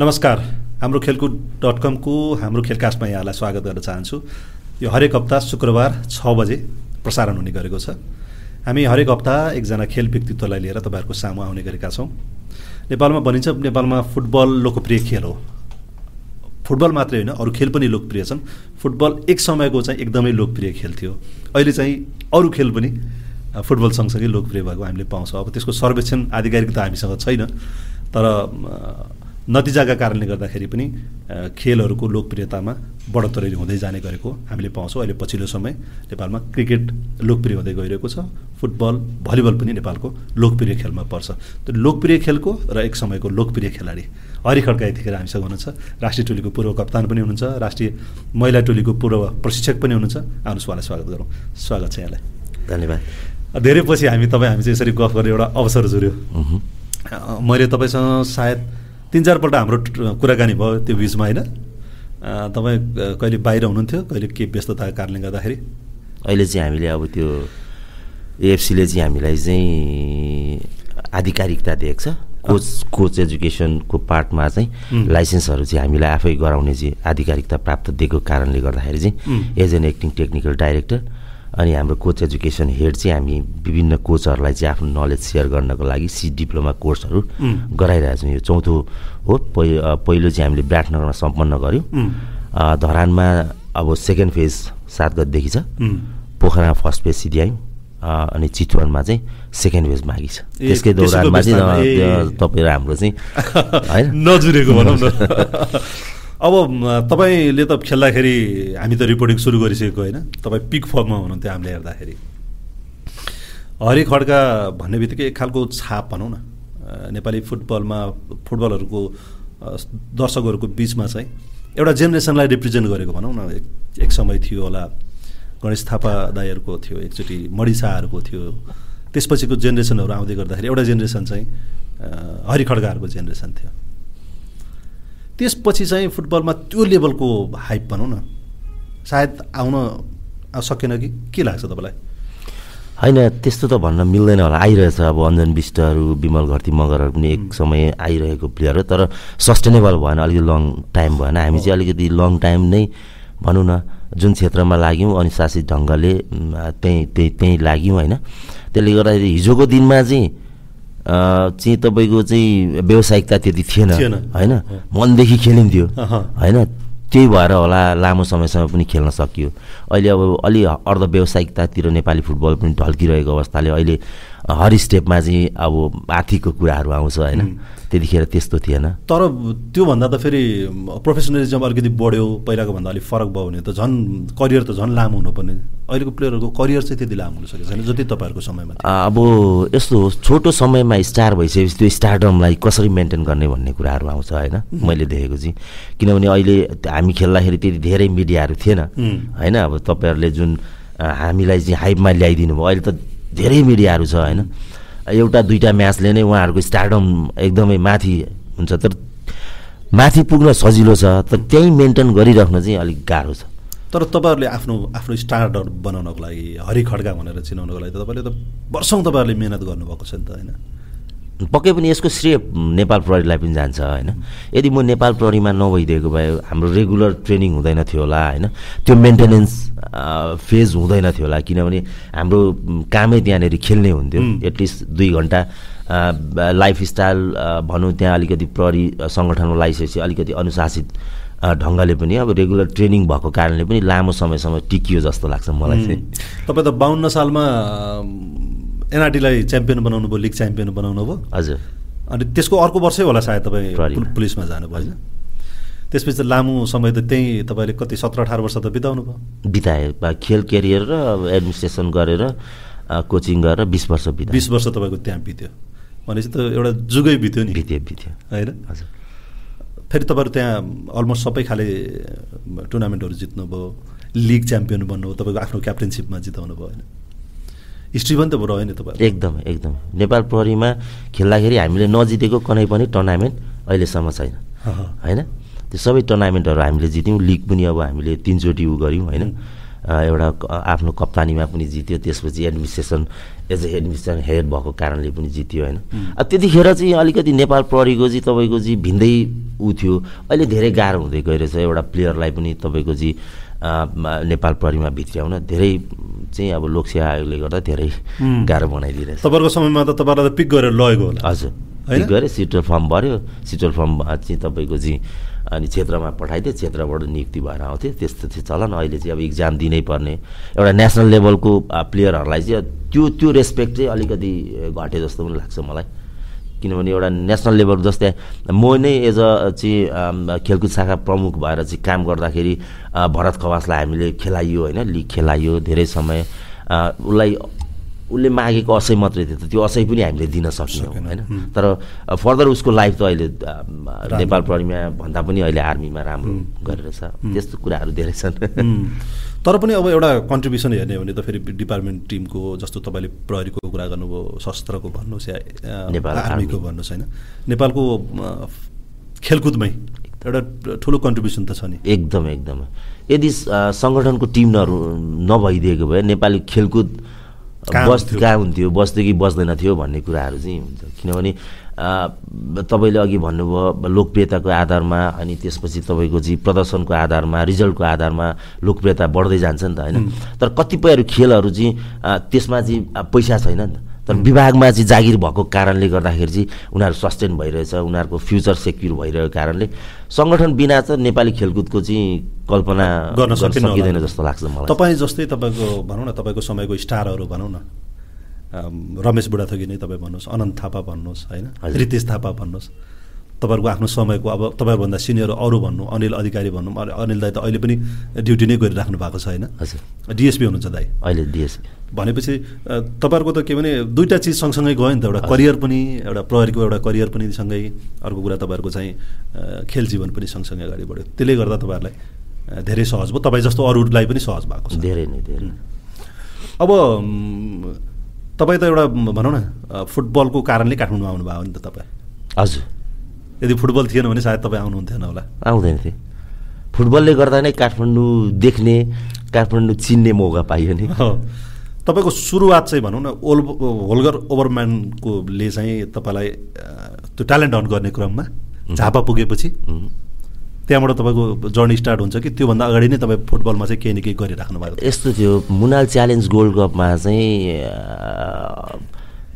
नमस्कार। हाम्रो खेलकुद डट कमको हाम्रो खेलकास्टमा यहाँलाई स्वागत गर्न चाहन्छु। यो हरेक हप्ता शुक्रबार छ बजे प्रसारण हुने गरेको छ। हामी हरेक हप्ता एकजना खेल व्यक्तित्वलाई लिएर तपाईँहरूको सामु आउने गरेका छौँ। नेपालमा भनिन्छ नेपालमा फुटबल लोकप्रिय खेल हो। फुटबल मात्रै होइन अरू खेल पनि लोकप्रिय छन्। फुटबल एक समयको चाहिँ एकदमै लोकप्रिय खेल थियो। अहिले चाहिँ अरू खेल पनि फुटबल सँगसँगै लोकप्रिय भएको हामीले पाउँछौँ। अब त्यसको सर्वेक्षण आधिकारिक त हामीसँग छैन। तर नतिजाका कारणले गर्दाखेरि पनि खेलहरूको लोकप्रियतामा बढोत्तरी हुँदै जाने गरेको हामीले पाउँछौँ। अहिले पछिल्लो समय नेपालमा क्रिकेट लोकप्रिय हुँदै गइरहेको छ। फुटबल भलिबल पनि नेपालको लोकप्रिय खेलमा पर्छ। त्यो लोकप्रिय खेलको र एक समयको लोकप्रिय खेलाडी हरि खड्का यतिखेर हामीसँग हुनुहुन्छ। राष्ट्रिय टोलीको पूर्व कप्तान पनि हुनुहुन्छ। राष्ट्रिय महिला टोलीको पूर्व प्रशिक्षक पनि हुनुहुन्छ। आउनुहोस् उहाँलाई स्वागत गरौँ। स्वागत छ यहाँलाई। धन्यवाद। धेरै पछि हामी तपाईँ हामी चाहिँ यसरी गफ गर्ने एउटा अवसर जुर्यो मैले तपाईँसँग सायद तिन चारपल्ट हाम्रो कुराकानी भयो त्यो बिचमा होइन? तपाईँ कहिले बाहिर हुनुहुन्थ्यो? कहिले के व्यस्तताको कारणले गर्दाखेरि? अहिले चाहिँ हामीले अब त्यो एएफसीले चाहिँ हामीलाई चाहिँ आधिकारिकता दिएको छ। कोच कोच एजुकेसनको पार्टमा चाहिँ लाइसेन्सहरू चाहिँ हामीलाई आफै गराउने चाहिँ आधिकारिकता प्राप्त दिएको कारणले गर्दाखेरि चाहिँ as an acting technical director अनि हाम्रो कोच एजुकेसन हेड चाहिँ हामी विभिन्न कोचहरूलाई चाहिँ आफ्नो नलेज सेयर गर्नको लागि सी डिप्लोमा कोर्सहरू गराइरहेको छौँ यो चौथो हो पहिलो चाहिँ हामीले विराटनगरमा सम्पन्न गऱ्यौँ। धरानमा अब सेकेन्ड फेज सात गतिदेखि छ। पोखरामा फर्स्ट फेज सिध्यायौँ अनि चितवनमा चाहिँ सेकेन्ड फेज बाँकी छ। त्यसकै दौरानमा चाहिँ तपाईँ र हाम्रो चाहिँ होइन? नजुरेको भनौँ न। अब तपाईँले त खेल्दाखेरि हामी त रिपोर्टिङ सुरु गरिसकेको होइन। तपाईँ पिक फर्ममा हुनुहुन्थ्यो हामीले हेर्दाखेरि। हरि खड्का भन्ने बित्तिकै एक खालको छाप भनौँ न। नेपाली फुटबलमा फुटबलहरूको दर्शकहरूको बिचमा चाहिँ एउटा जेनेरेसनलाई रिप्रेजेन्ट गरेको भनौँ न। एक एक समय थियो होला गणेश थापा दाईहरूको थियो एकचोटि मणि शाहहरूको थियो। त्यसपछिको जेनेरेसनहरू आउँदै गर्दाखेरि एउटा जेनेरेसन चाहिँ हरि खड्काहरूको जेनेरेसन थियो। त्यसपछि चाहिँ फुटबलमा त्यो लेभलको हाइप भनौँ न सायद आउन सकेन कि? के लाग्छ तपाईँलाई? होइन त्यस्तो त भन्न मिल्दैन होला। आइरहेछ अब अञ्जन विष्टहरू विमल घरती मगरहरू पनि एक समय आइरहेको प्लेयर हो तर सस्टेनेबल भएन अलिकति लङ टाइम भएन। हामी चाहिँ अलिकति लङ टाइम नै भनौँ न जुन क्षेत्रमा लाग्यौँ अनुशासित ढङ्गले त्यहीँ त्यहीँ त्यहीँ लाग्यौँ होइन। त्यसले गर्दाखेरि हिजोको दिनमा चाहिँ चाहिँ तपाईँको चाहिँ व्यावसायिकता त्यति थिएन होइन? मनदेखि खेलिन्थ्यो होइन? त्यही भएर होला लामो समयसम्म पनि खेल्न सकियो। अहिले अब अलि अर्ध व्यावसायिकतातिर नेपाली फुटबल पनि ढल्किरहेको अवस्थाले अहिले हर स्टेपमा चाहिँ अब आर्थिकको कुराहरू आउँछ होइन? त्यतिखेर त्यस्तो थिएन। तर त्योभन्दा त फेरि प्रोफेसनलिजम अलिकति बढ्यो पहिलाको भन्दा अलिक फरक भयो भने त झन् करियर त झन् लामो हुनुपर्ने। अहिलेको प्लेयरहरूको करियर चाहिँ त्यति लामो हुन सकेको छैन जति तपाईँहरूको समयमा अब यस्तो छोटो समयमा स्टार भइसकेपछि त्यो स्टारडमलाई कसरी मेन्टेन गर्ने भन्ने कुराहरू आउँछ होइन? मैले देखेको चाहिँ। किनभने अहिले हामी खेल्दाखेरि त्यति धेरै मिडियाहरू थिएन होइन? अब तपाईँहरूले जुन हामीलाई चाहिँ हाइपमा ल्याइदिनु भयो अहिले त धेरै मिडियाहरू छ होइन? एउटा दुईवटा म्याचले नै उहाँहरूको स्टार्डम एकदमै माथि हुन्छ। तर माथि पुग्न सजिलो छ तर त्यहीँ मेन्टेन गरिराख्न चाहिँ अलिक गाह्रो छ। तर तपाईँहरूले आफ्नो आफ्नो स्टार्डर बनाउनको लागि हरि खड्का भनेर चिनाउनको लागि त तपाईँले त वर्षौँ तपाईँहरूले मिहिनेत गर्नुभएको छ नि त होइन? पक्कै पनि यसको श्रेय नेपाल प्रहरीलाई पनि जान्छ होइन? यदि म नेपाल प्रहरीमा नभइदिएको भए हाम्रो रेगुलर ट्रेनिङ हुँदैन थियो होला होइन? त्यो मेन्टेनेन्स फेज हुँदैन थियो होला किनभने हाम्रो कामै त्यहाँनिर खेल्ने हुन्थ्यो। एटलिस्ट दुई घन्टा लाइफ स्टाइल भनौँ त्यहाँ अलिकति प्रहरी सङ्गठनमा लगाइसकेपछि अलिकति अनुशासित ढङ्गले पनि अब रेगुलर ट्रेनिङ भएको कारणले पनि लामो समयसम्म टिकियो जस्तो लाग्छ मलाई चाहिँ। तपाईँ त बाहन्न सालमा एनआरटीलाई च्याम्पियन बनाउनु भयो लिग च्याम्पियन बनाउनु भयो। हजुर। अनि त्यसको अर्को वर्षै होला सायद तपाईँ पुलिसमा जानुभयो होइन। त्यसपछि लामो समय त त्यहीँ तपाईँले कति सत्र अठार वर्ष त बिताउनु भयो। बिताएँ खेल क्यारियर र एडमिनिस्ट्रेसन गरेर कोचिङ गरेर बिस वर्ष बिता बिस वर्ष तपाईँको त्यहाँ बित्यो। भनेपछि त एउटा जुगै बित्यो नि। बित्यो बित्यो। होइन? हजुर। फेरि तपाईँहरू त्यहाँ अलमोस्ट सबै खाले टुर्नामेन्टहरू जित्नुभयो लिग च्याम्पियन बन्नुभयो तपाईँको आफ्नो क्याप्टेनसिपमा जिताउनु भयो होइन? त रह्यो नि तपाईँ एकदमै एकदमै। नेपाल प्रहरीमा खेल्दाखेरि हामीले नजितेको कुनै पनि टुर्नामेन्ट अहिलेसम्म छैन। होइन? त्यो सबै टुर्नामेन्टहरू हामीले जित्यौँ। लिग पनि अब हामीले तिनचोटि उ गऱ्यौँ होइन? एउटा आफ्नो कप्तानीमा पनि जित्यो। त्यसपछि administration as a administration head भएको कारणले पनि जित्यो होइन? त्यतिखेर चाहिँ अलिकति नेपाल प्रहरीको चाहिँ तपाईँको चाहिँ भिन्दै ऊ थियो। अहिले धेरै गाह्रो हुँदै गइरहेछ। एउटा प्लेयरलाई पनि तपाईँको चाहिँ नेपाल प्रहरीमा भित्र्याउन धेरै चाहिँ अब लोकसेवा आयोगले गर्दा धेरै गाह्रो बनाइदिइरहेछ तपाईँहरूको समयमा त तपाईँलाई त पिक गरेर लगेको होला। हजुर। पिक गरेँ सिटल फर्म भऱ्यो सिटल फर्म चाहिँ तपाईँको चाहिँ अनि क्षेत्रमा पठाइदियो क्षेत्रबाट नियुक्ति भएर आउँथ्यो। त्यस्तो थियो चलन अहिले चाहिँ अब इक्जाम दिनै पर्ने। एउटा नेसनल लेभलको प्लेयरहरूलाई चाहिँ त्यो त्यो रेस्पेक्ट चाहिँ अलिकति घटे जस्तो पनि लाग्छ मलाई। किनभने एउटा नेसनल लेभल जस्तै म नै एज अ चाहिँ खेलकुद शाखा प्रमुख भएर चाहिँ काम गर्दाखेरि भरत खवासलाई हामीले खेलाइयो होइन लिग खेलाइयो धेरै समय। उसलाई उसले मागेको असै मात्रै थियो त्यो असै पनि हामीले दिन सक्यौँ होइन। तर फर्दर उसको लाइफ त अहिले नेपाल प्रहरीमा भन्दा पनि अहिले आर्मीमा राम्रो गरेर छ। त्यस्तो कुराहरू धेरै छन्। तर पनि अब एउटा कन्ट्रिब्युसन हेर्ने हो भने त फेरि डिपार्टमेन्ट टिमको जस्तो तपाईँले प्रहरीको कुरा गर्नुभयो शस्त्रको भन्नुहोस् या नेपाल आर्मीको भन्नुहोस् होइन। नेपालको खेलकुदमै एउटा ठुलो कन्ट्रिब्युसन त छ नि। एकदम एकदम। यदि सङ्गठनको टिमहरू नभइदिएको भए नेपाली खेलकुद बस् कहाँ हुन्थ्यो? बस्थ्यो कि बस्दैन थियो भन्ने कुराहरू चाहिँ हुन्छ। किनभने तपाईँले अघि भन्नुभयो लोकप्रियताको आधारमा अनि त्यसपछि तपाईँको चाहिँ प्रदर्शनको आधारमा रिजल्टको आधारमा लोकप्रियता बढ्दै जान्छ नि त होइन? तर कतिपयहरू खेलहरू चाहिँ त्यसमा चाहिँ पैसा छैन नि त। तर विभागमा चाहिँ जागिर भएको कारणले गर्दाखेरि चाहिँ उनीहरू सस्टेन भइरहेछ उनीहरूको फ्युचर सेक्युर भइरहेको कारणले। सङ्गठन बिना चाहिँ नेपाली खेलकुदको चाहिँ कल्पना गर्न सकिँदैन जस्तो लाग्छ मलाई। तपाईँ जस्तै तपाईँको भनौँ न तपाईँको समयको स्टारहरू भनौँ न। रमेश बुढाथोकी नै तपाईँ भन्नुहोस् अनन्त थापा भन्नुहोस् होइन? रितेश थापा भन्नुहोस्। तपाईँहरूको आफ्नो समयको अब तपाईँहरूभन्दा सिनियर अरू भन्नु अनिल अधिकारी भन्नु अनिल दाई त अहिले पनि ड्युटी नै गरिराख्नु भएको छ होइन? हजुर। डिएसपी हुनुहुन्छ दाई? अहिले डिएसपी भनेपछि तपाईँहरूको त के भने दुइटा चिज सँगसँगै गयो नि त एउटा करियर पनि एउटा प्रहरीको एउटा करियर पनि सँगै अर्को कुरा तपाईँहरूको चाहिँ खेल जीवन पनि सँगसँगै अगाडि बढ्यो। त्यसले गर्दा तपाईँहरूलाई धेरै सहज भयो। तपाईँ जस्तो अरूलाई पनि सहज भएको छ। धेरै नै धेरै अब तपाईँ त एउटा भनौँ न फुटबलको कारणले काठमाडौँमा आउनुभयो नि त तपाईँ। हजुर। यदि फुटबल थिएन भने सायद तपाईँ आउनुहुन्थेन होला। आउँदैन थिएँ। फुटबलले गर्दा नै काठमाडौँ देख्ने काठमाडौँ चिन्ने मौका पाइयो नि। तपाईँको सुरुवात चाहिँ भनौँ न ओल होलगर ओभरम्यानकोले चाहिँ तपाईँलाई त्यो ट्यालेन्ट हन्ट गर्ने क्रममा झापा पुगेपछि त्यहाँबाट तपाईँको जर्नी स्टार्ट हुन्छ कि त्योभन्दा अगाडि नै तपाईँ फुटबलमा चाहिँ केही न केही गरिराख्नु भएको यस्तो थियो। मुनाल च्यालेन्ज गोल्ड कपमा चाहिँ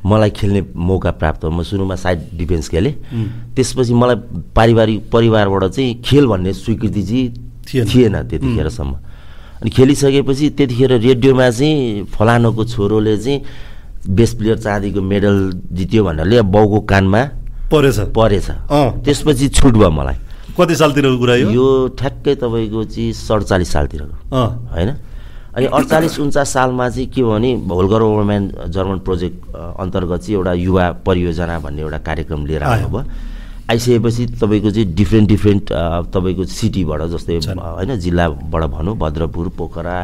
मलाई खेल्ने मौका प्राप्त म सुरुमा साइड डिफेन्स खेलेँ। त्यसपछि मलाई पारिवारिक परिवारबाट चाहिँ खेल भन्ने स्वीकृति चाहिँ थिएन त्यतिखेरसम्म। अनि खेलिसकेपछि त्यतिखेर रेडियोमा चाहिँ फलानुको छोरोले चाहिँ बेस्ट प्लेयर चाँदीको मेडल जित्यो भन्नाले बाउको कानमा परेछ। परेछ। त्यसपछि छुट भयो मलाई। कति सालतिरको कुरा यो? ठ्याक्कै तपाईँको चाहिँ सडचालिस सालतिरको। होइन? अनि अडचालिस उन्चास सालमा चाहिँ के भयो भने होलगर ओभरम्यान जर्मन प्रोजेक्ट अन्तर्गत चाहिँ एउटा युवा परियोजना भन्ने एउटा कार्यक्रम लिएर आउनुभयो। आइसकेपछि तपाईँको चाहिँ डिफ्रेन्ट डिफ्रेन्ट तपाईँको सिटीबाट जस्तै होइन जिल्लाबाट भनौँ भद्रपुर पोखरा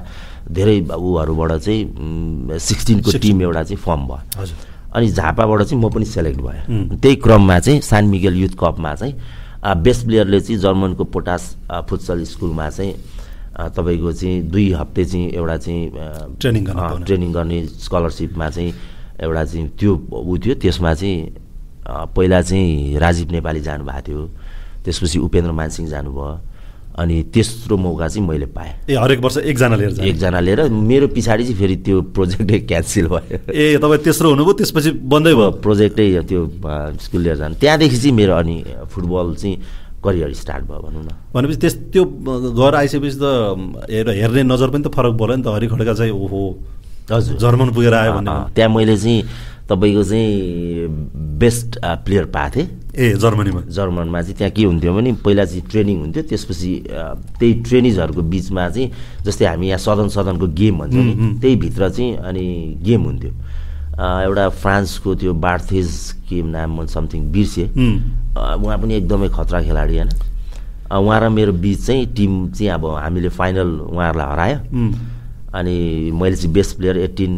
धेरै ऊहरूबाट चाहिँ सिक्सटिनको टिम एउटा चाहिँ फर्म भयो। अनि झापाबाट चाहिँ म पनि सेलेक्ट भएँ। त्यही क्रममा चाहिँ सान मिगेल युथ कपमा चाहिँ बेस्ट प्लेयरले चाहिँ जर्मनको पोटास फुटसल स्कुलमा चाहिँ तपाईँको चाहिँ दुई हप्ते चाहिँ एउटा चाहिँ ट्रेनिङ ट्रेनिङ गर्ने स्कलरसिपमा चाहिँ एउटा चाहिँ त्यो ऊ थियो। त्यसमा चाहिँ पहिला चाहिँ राजीव नेपाली जानुभएको थियो। त्यसपछि उपेन्द्र मानसिंह जानुभयो। अनि तेस्रो मौका चाहिँ मैले पाएँ। ए हरेक वर्ष एकजना लिएर एकजना लिएर मेरो पछाडि चाहिँ फेरि त्यो प्रोजेक्टै क्यान्सल भयो। ए तपाईँ तेस्रो हुनुभयो त्यसपछि बन्दै भयो। प्रोजेक्टै त्यो स्कुल लिएर जानु। त्यहाँदेखि चाहिँ मेरो अनि फुटबल चाहिँ करियर स्टार्ट भयो भनौँ न। भनेपछि त्यस त्यो घर आइसकेपछि त हेर हेर्ने नजर पनि त फरक भयो नि त। हरि खड्का चाहिँ ओहो हजुर। जर्मन पुगेर आयो भने त्यहाँ मैले चाहिँ तपाईँको चाहिँ बेस्ट प्लेयर पाएको थिएँ। ए जर्मनीमा। जर्मनमा चाहिँ त्यहाँ के हुन्थ्यो भने पहिला चाहिँ ट्रेनिङ हुन्थ्यो त्यसपछि त्यही ट्रेनिजहरूको बिचमा चाहिँ जस्तै हामी यहाँ सदन सदनको गेम भन्छ नि त्यही भित्र चाहिँ अनि गेम हुन्थ्यो। एउटा फ्रान्सको त्यो बार्थेज के नाम समथिङ बिर्से। उहाँ पनि एकदमै खतरा खेलाडी होइन। उहाँ र मेरो बिच चाहिँ टिम चाहिँ अब हामीले फाइनल उहाँहरूलाई हरायो। अनि मैले चाहिँ बेस्ट प्लेयर एट्टिन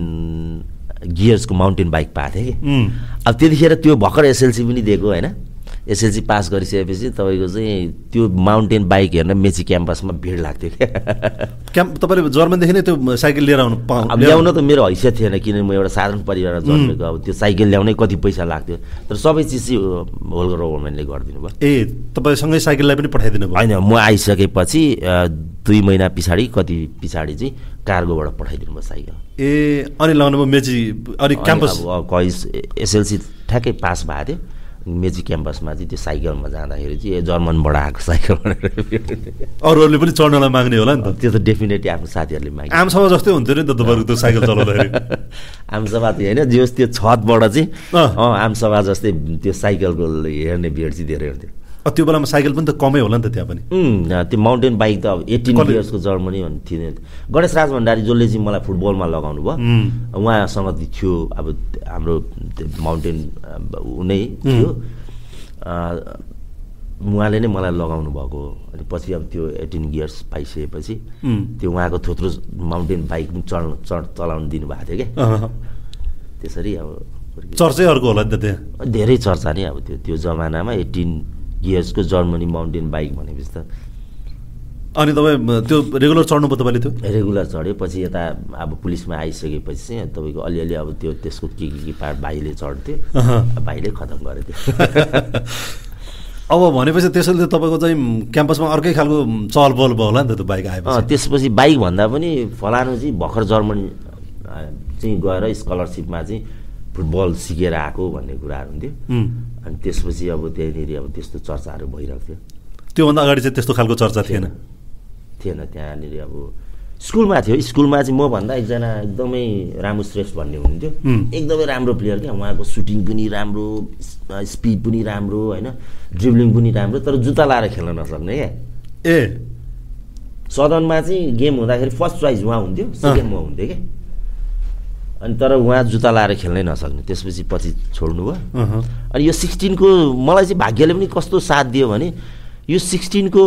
गियर्सको माउन्टेन बाइक पाएको थिएँ कि। अब त्यतिखेर त्यो भर्खर एसएलसी पनि दिएको होइन? एसएलसी पास गरिसकेपछि तपाईँको चाहिँ त्यो माउन्टेन बाइक हेर्न मेची क्याम्पसमा भिड लाग्थ्यो क्या। क्याम्प तपाईँले जर्मनदेखि नै त्यो साइकल लिएर आउनु अब ल्याउन त मेरो हैसियत थिएन किनभने म एउटा साधारण परिवारमा जन्मेको अब त्यो साइकल ल्याउनै कति पैसा लाग्थ्यो। तर सबै चिज चाहिँ होल गभर्मेन्टले गरिदिनु भयो। ए तपाईँसँगै साइकललाई पनि पठाइदिनु भयो। होइन म आइसकेपछि दुई महिना पछाडि कति पछाडि चाहिँ कार्गोबाट पठाइदिनु भयो साइकल। ए अनि लाउनु भयो मेची अनि क्याम्पस। एसएलसी ठ्याक्कै पास भएको थियो। मेची क्याम्पसमा चाहिँ त्यो साइकलमा जाँदाखेरि चाहिँ जर्मनबाट आएको साइकल भनेर अरूहरूले पनि चढ्नलाई माग्ने होला नि त। त्यो त डेफिनेटली आफ्नो साथीहरूले मागे आमसभा जस्तै हुन्थ्यो नि त तपाईँहरूको त्यो साइकल चलाउँदाखेरि। आमसभा चाहिँ होइन जे होस् त्यो छतबाट चाहिँ आमसभा जस्तै त्यो साइकलको हेर्ने भिड चाहिँ धेरै हुन्थ्यो। त्यो बेलामा साइकल पनि त कमै होला नि त त्यहाँ पनि। त्यो माउन्टेन बाइक त अब एट्टिन इयर्सको जर्मनी भन्ने थिएन। गणेश राज भण्डारी जसले चाहिँ मलाई फुटबलमा लगाउनु भयो उहाँसँग थियो अब हाम्रो माउन्टेन नै थियो। उहाँले नै मलाई लगाउनु भएको। अनि पछि अब त्यो एटिन गियर्स पाइसकेपछि त्यो उहाँको थोत्रो माउन्टेन बाइक पनि चढ चढ चलाउनु दिनुभएको थियो क्या। त्यसरी अब। चर्चै अर्को होला नि त त्यहाँ। धेरै चर्चा नै अब त्यो त्यो जमानामा एटिन गियर्सको जर्मनी माउन्टेन बाइक भनेपछि त। अनि तपाईँ त्यो रेगुलर चढ्नु भयो तपाईँले त्यो? रेगुलर चढ्यो पछि यता अब पुलिसमा आइसकेपछि चाहिँ तपाईँको अलिअलि अब त्यो त्यसको के के के पार्ट भाइले चढ्थ्यो। भाइले खतम गरेको थियो अब भनेपछि त्यसैले त तपाईँको चाहिँ क्याम्पसमा अर्कै खालको चहल पहल भयो होला नि त त्यो बाइक आएपछि। त्यसपछि बाइक भन्दा पनि फलानु चाहिँ भर्खर जर्मनी चाहिँ गएर स्कलरसिपमा चाहिँ फुटबल सिकेर आएको भन्ने कुराहरू हुन्थ्यो। अनि त्यसपछि अब त्यहाँनिर अब त्यस्तो चर्चाहरू भइरहेको थियो। त्योभन्दा अगाडि चाहिँ त्यस्तो खालको चर्चा थिएन। थिएन? त्यहाँनिर अब स्कुलमा थियो। स्कुलमा चाहिँ मभन्दा एकजना एकदमै रामु श्रेष्ठ भन्ने हुनुहुन्थ्यो. एकदमै राम्रो प्लेयर क्या। उहाँको सुटिङ पनि राम्रो स्पिड पनि राम्रो होइन? ड्रिब्लिङ पनि राम्रो तर जुत्ता लाएर खेल्न नसक्ने क्या। ए। सदनमा चाहिँ गेम हुँदाखेरि फर्स्ट चोइस उहाँ हुन्थ्यो सेकेन्ड म हुन्थ्यो क्या। अनि तर उहाँ जुत्ता लाएर खेल्नै नसक्ने त्यसपछि पछि छोड्नु भयो। अनि यो सिक्सटिनको मलाई चाहिँ भाग्यले पनि कस्तो साथ दियो भने यो सिक्सटिनको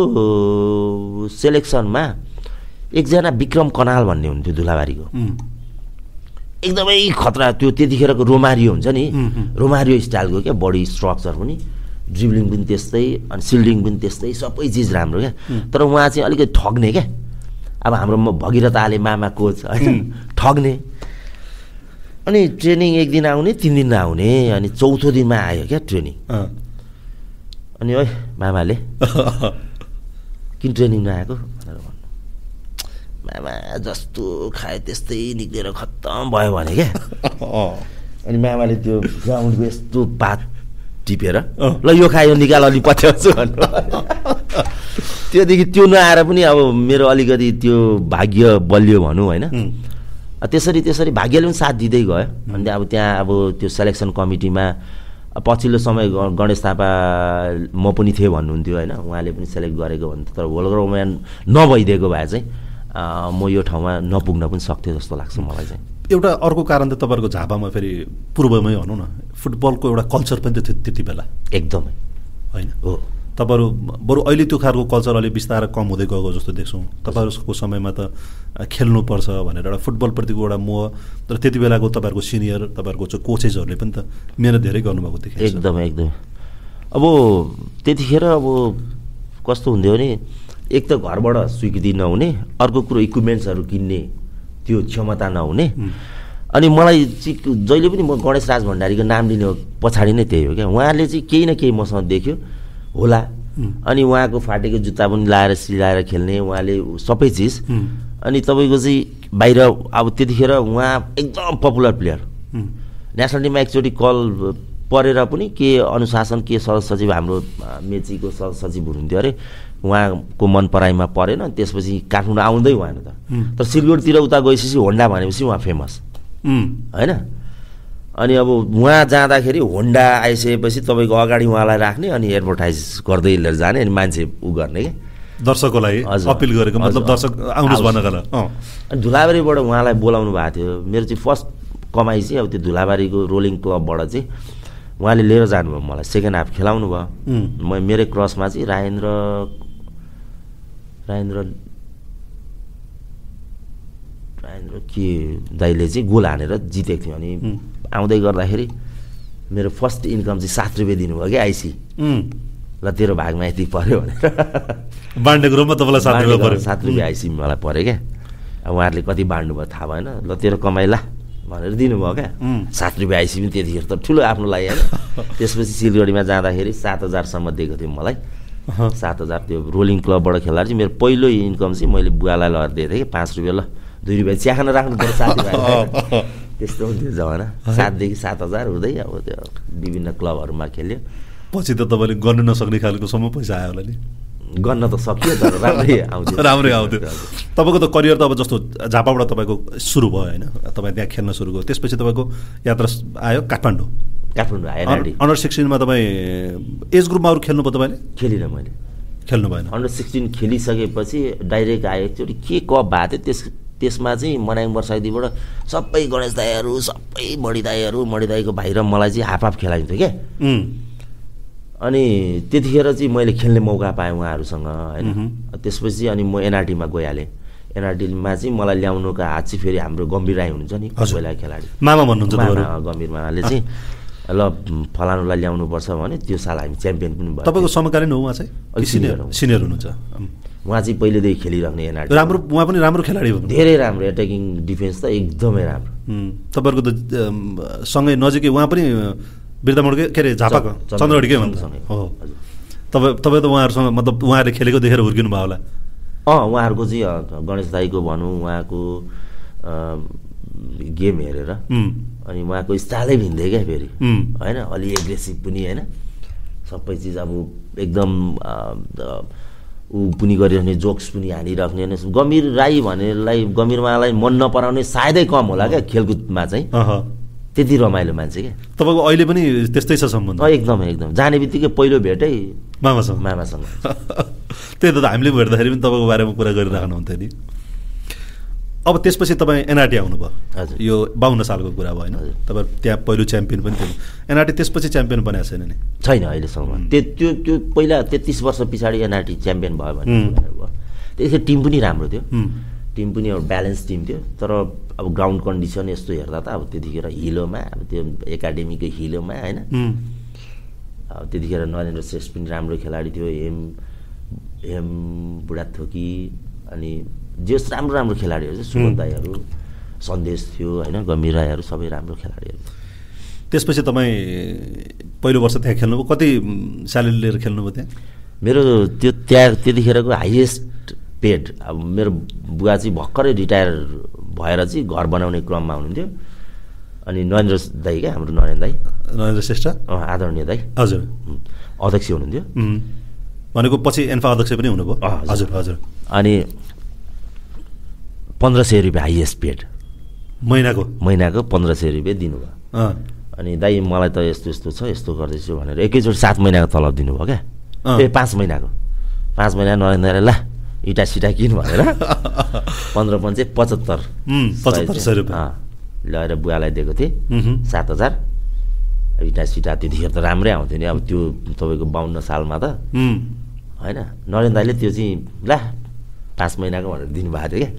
सेलेक्सनमा एकजना विक्रम कनाल भन्ने हुन्थ्यो धुलाबारीको एकदमै खतरा त्यो त्यतिखेरको रोमारियो हुन्छ नि। रोमारियो स्टाइलको क्या बडी स्ट्रक्चर पनि। ड्रिब्लिङ पनि त्यस्तै अनि सिल्डिङ पनि त्यस्तै सबै चिज राम्रो क्या। तर उहाँ चाहिँ अलिकति ठग्ने क्या। अब हाम्रो भगीरथ आले मामा कोच होइन। ठग्ने। अनि ट्रेनिङ एक दिन आउने तिन दिन नआउने अनि चौथो दिनमा आयो क्या ट्रेनिङ। अनि ओइ मामाले किन ट्रेनिङ नआएको? भनेर भन्नु। मामा जस्तो खायो त्यस्तै निक्लेर खत्तम भयो भने क्या। अँ। अनि मामाले त्यो ग्राउन्डको यस्तो पात टिपेर। ल यो खायो निकाल अलि पछ्याउँछु भन्नु। त्योदेखि त्यो नआएर पनि अब मेरो अलिकति त्यो भाग्य बलियो भनौँ होइन। त्यसरी त्यसरी भाग्यले पनि साथ दिँदै गयो। अनि अब त्यहाँ अब त्यो सेलेक्सन कमिटीमा पछिल्लो समय गणेश थापा म पनि थिएँ भन्नुहुन्थ्यो होइन। उहाँले पनि सेलेक्ट गरेको भन्थ्यो। तर होलग्राउन्डमा नभइदिएको भए चाहिँ म यो ठाउँमा नपुग्न पनि सक्थेँ जस्तो लाग्छ मलाई चाहिँ। एउटा अर्को कारण त तपाईँहरूको झापामा फेरि पूर्वमै भनौँ न फुटबलको एउटा कल्चर पनि त थियो त्यति बेला। एकदमै। होइन? हो। तपाईँहरू बरु अहिले त्यो खालको कल्चर अलिक बिस्तारै कम हुँदै गएको जस्तो देख्छौँ। तपाईँहरूको समयमा त खेल्नुपर्छ भनेर एउटा फुटबलप्रतिको एउटा मोह तर त्यति बेलाको तपाईँहरूको सिनियर तपाईँहरूको चाहिँ कोचेसहरूले पनि त मिहिनेत धेरै गर्नुभएको देखिन्छ एकदमै एकदमै। अब त्यतिखेर अब कस्तो हुन्थ्यो भने एक त घरबाट स्वीकृति नहुने अर्को कुरो इक्विपमेन्ट्सहरू किन्ने त्यो क्षमता नहुने। अनि मलाई चाहिँ जहिले पनि म गणेश राज भण्डारीको नाम लिने पछाडि नै त्यही हो क्या। उहाँले चाहिँ केही न केही मसँग देख्यो। होला। अनि उहाँको फाटेको जुत्ता पनि लाएर सिलाएर खेल्ने उहाँले सबै चिज। अनि तपाईँको चाहिँ बाहिर अब त्यतिखेर उहाँ एकदम पपुलर प्लेयर। नेसनल टिममा एकचोटि कल परेर पनि के अनुशासन के सदस्य सचिव हाम्रो मेचीको सदस्य सचिव हुनुहुन्थ्यो अरे उहाँको मन पराइमा परेन। त्यसपछि काठमाडौँ आउँदै भएन त। तर सिलगढीतिर उता गएपछि होन्डा भनेपछि उहाँ फेमस। होइन? अनि अब उहाँ जाँदाखेरि होन्डा आइसकेपछि तपाईँको अगाडि उहाँलाई राख्ने अनि एडभर्टाइज गर्दै लिएर जाने अनि मान्छे उ गर्ने क्या दर्शकको लागि। अपिल गरेको मतलब। दर्शक आउनुहोस्। भन्नको अनि धुलाबारीबाट उहाँलाई बोलाउनु भएको थियो। मेरो चाहिँ फर्स्ट कमाइ चाहिँ अब त्यो धुलाबारीको रोलिङ क्लबबाट चाहिँ उहाँले लिएर जानुभयो मलाई। सेकेन्ड हाफ खेलाउनु भयो। म मेरै क्रसमा चाहिँ राजेन्द्र राजेन्द्र राजेन्द्र के दाइले चाहिँ गोल हानेर जितेको थियो अनि आउँदै गर्दाखेरि मेरो फर्स्ट इन्कम चाहिँ सात रुपियाँ दिनुभयो क्या आइसी ल तेरो भागमा यति पऱ्यो भनेर। बाँडेको रूपमा तपाईँलाई सात रुपियाँ बाँडेको पऱ्यो सात रुपियाँ आइसी मलाई पऱ्यो क्या। अब उहाँहरूले कति बाँड्नुभयो थाहा भएन। ल तेरो कमाइ ला भनेर दिनुभयो क्या. सात रुपियाँ आइसी पनि त्यतिखेर त ठुलो आफ्नो लागि होइन। त्यसपछि सिलगढीमा जाँदाखेरि सात हजारसम्म दिएको थियो मलाई। सात हजार त्यो रोलिङ क्लबबाट खेल्दा चाहिँ मेरो पहिलो इन्कम चाहिँ मैले बुवालाई लगेर दिएको थिएँ कि पाँच रुपियाँ ल दुई रुपियाँ चिया खान राख्नु पऱ्यो साथीभाइ त्यस्तो हुन्थ्यो जमाना। सातदेखि सात हजार हुँदै अब त्यो विभिन्न क्लबहरूमा खेल्यो। पछि त तपाईँले गर्नु नसक्ने खालकोसम्म पैसा आयो होला नि। गर्न त सकियो तर राम्रै आउँथ्यो। राम्रै आउँथ्यो। तपाईँको त करियर त अब जस्तो झापाबाट तपाईँको सुरु भयो होइन। तपाईँ त्यहाँ खेल्न सुरु भयो त्यसपछि तपाईँको यात्रा आयो काठमाडौँ। काठमाडौँ आइएनआरडी अन्डर सिक्सटिनमा तपाईँ एज ग्रुपमा अरू खेल्नुभयो तपाईँले? खेलिनँ मैले। खेल्नु भएन अन्डर सिक्सटिन खेलिसकेपछि डाइरेक्ट आयो। एकचोटि के कप भएको थियो? त्यस त्यसमा चाहिँ मनाङ वर्षाइदीबाट सबै गणेश दाईहरू सबै मणि दाईहरू मणि दाईको भाइ र मलाई चाहिँ हाफ हाफ खेलाइन्थ्यो क्या। अनि त्यतिखेर चाहिँ मैले खेल्ने मौका पाएँ उहाँहरूसँग होइन। त्यसपछि अनि म एनआरटीमा गइहालेँ। एनआरटीमा चाहिँ मलाई ल्याउनुको हात चाहिँ फेरि हाम्रो गम्भीर राई हुनुहुन्छ नि। पहिला खेलाडी। मामा भन्नुहुन्छ गम्भीर मामाले चाहिँ ल फलानुलाई ल्याउनुपर्छ भने त्यो साल हामी च्याम्पियन पनि भयो तपाईँको समकालीन हो उहाँ चाहिँ सिनियर? हुनुहुन्छ. उहाँ चाहिँ पहिलेदेखि खेलिराख्ने एनआरटी राम्रो उहाँ पनि राम्रो खेलाडी हो। धेरै राम्रो एट्याकिङ डिफेन्स त एकदमै राम्रो। तपाईँहरूको त सँगै नजिकै उहाँ पनि बिर्दामोडकै के अरे झापाको चन्द्र- चन्द्रगढीकै। हो हजुर। तपाईँ तपाईँ त उहाँहरूसँग मतलब उहाँहरूले खेलेको देखेर हुर्किनु भयो होला। अँ उहाँहरूको चाहिँ गणेश दाईको भनौँ उहाँको गेम हेरेर। अनि उहाँको स्टाइलै भिन्दै क्या फेरि। होइन अलि एग्रेसिभ पनि होइन। सबै चिज अब एकदम ऊ पनि गरिराख्ने जोक्स पनि हानिराख्ने होइन। गम्भीर राई भनेलाई गम्भीरमालाई मन नपराउने सायदै कम होला क्या खेलकुदमा चाहिँ। त्यति रमाइलो मान्छे क्या। तपाईँको अहिले पनि त्यस्तै छ सम्बन्ध? एकदम एकदम। जाने बित्तिकै पहिलो भेटै मामासँग। मामासँग। त्यही त हामीले भेट्दाखेरि पनि तपाईँको बारेमा कुरा गरिराख्नुहुन्थ्यो नि। अब त्यसपछि तपाईँ एनआरटी आउनुभयो। हजुर। यो बाहन्न सालको कुरा भयो होइन। तपाईँ त्यहाँ पहिलो च्याम्पियन पनि थियो। एनआरटी त्यसपछि च्याम्पियन बनेको छैन नि? छैन अहिलेसम्म। त्यो त्यो त्यो पहिला तेत्तिस वर्ष पछाडि एनआरटी च्याम्पियन भयो भने त्यतिखेर टिम पनि राम्रो थियो। टिम पनि एउटा ब्यालेन्स टिम थियो। तर अब ग्राउन्ड कन्डिसन यस्तो हेर्दा त अब त्यतिखेर हिलोमा अब त्यो एकाडेमीको हिलोमा होइन? अब त्यतिखेर नरेन्द्र श्रेष्ठ पनि राम्रो खेलाडी थियो। हेम हेम बुढाथोकी अनि जस राम्रो राम्रो खेलाडीहरू थियो सुमन. दाईहरू सन्देश थियो होइन गम्भीर राईहरू सबै राम्रो खेलाडीहरू त्यसपछि तपाईँ पहिलो वर्ष त्यहाँ खेल्नुभयो। कति स्यालेरी लिएर खेल्नुभयो त्यहाँ? मेरो त्यो त्यहाँ त्यतिखेरको हाइएस्ट पेड अब मेरो बुवा चाहिँ भर्खरै रिटायर भएर चाहिँ घर बनाउने क्रममा हुनुहुन्थ्यो। अनि नरेन्द्र दाई क्या हाम्रो नरेन्द्र दाई। नरेन्द्र श्रेष्ठ? आदरणीय दाई। हजुर। अध्यक्ष हुनुहुन्थ्यो। भनेको पछि एन्फा अध्यक्ष पनि हुनुभयो। हजुर। हजुर अनि पन्ध्र सय रुपियाँ हाइएस्ट पेड। महिनाको। महिनाको पन्ध्र सय रुपियाँ दिनुभयो। अनि दाइ मलाई त यस्तो यस्तो छ यस्तो गर्दैछु भनेर एकैचोटि सात महिनाको तलब दिनुभयो क्या। ए पाँच महिनाको। पाँच महिना नरेन्द्रले ला इटा सिटा किन भनेर। पन्ध्र पन्चे पचहत्तर पचहत्तर सय रुपियाँ। लगेर बुवालाई दिएको थिएँ। सात हजार। इटा सिटा त्यतिखेर त राम्रै आउँथ्यो नि। अब त्यो तपाईँको बाहन्न सालमा त। होइन? नरेन्द्र दाईले त्यो चाहिँ ला पाँच महिनाको भनेर दिनुभएको थियो क्या।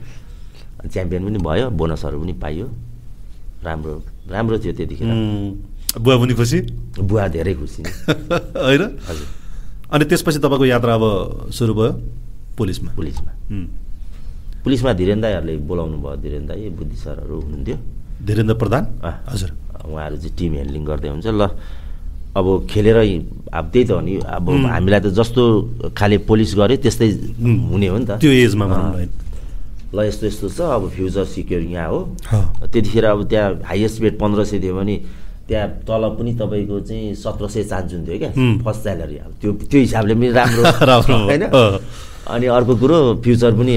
अनि च्याम्पियन पनि भयो बोनसहरू पनि पाइयो। राम्रो राम्रो थियो त्यतिखेर। बुवा पनि खुसी? बुवा धेरै खुसी। होइन? हजुर। अनि त्यसपछि तपाईँको यात्रा अब सुरु भयो पुलिसमा? पुलिसमा। पुलिसमा धीरेन दाईहरूले बोलाउनु भयो। धीरेन दाई बुद्धि सरहरू हुनुहुन्थ्यो। धीरेन्द्र प्रधान? हजुर। उहाँहरू चाहिँ टिम ह्यान्डलिङ गर्दै हुन्छ ल अब खेलेर अब त्यही त हो नि अब. हामीलाई त जस्तो खाले पोलिस गऱ्यो त्यस्तै. हुने हो नि त त्यो एजमा ल यस्तो यस्तो छ अब फ्युचर सिक्योर यहाँ हो त्यतिखेर अब त्यहाँ हाइएस्ट पेड पन्ध्र सय थियो भने त्यहाँ तलब पनि तपाईँको चाहिँ सत्र सय हुन्थ्यो क्या. फर्स्ट स्यालेरी अब त्यो त्यो हिसाबले पनि राम्रो। होइन। अनि अर्को कुरो फ्युचर पनि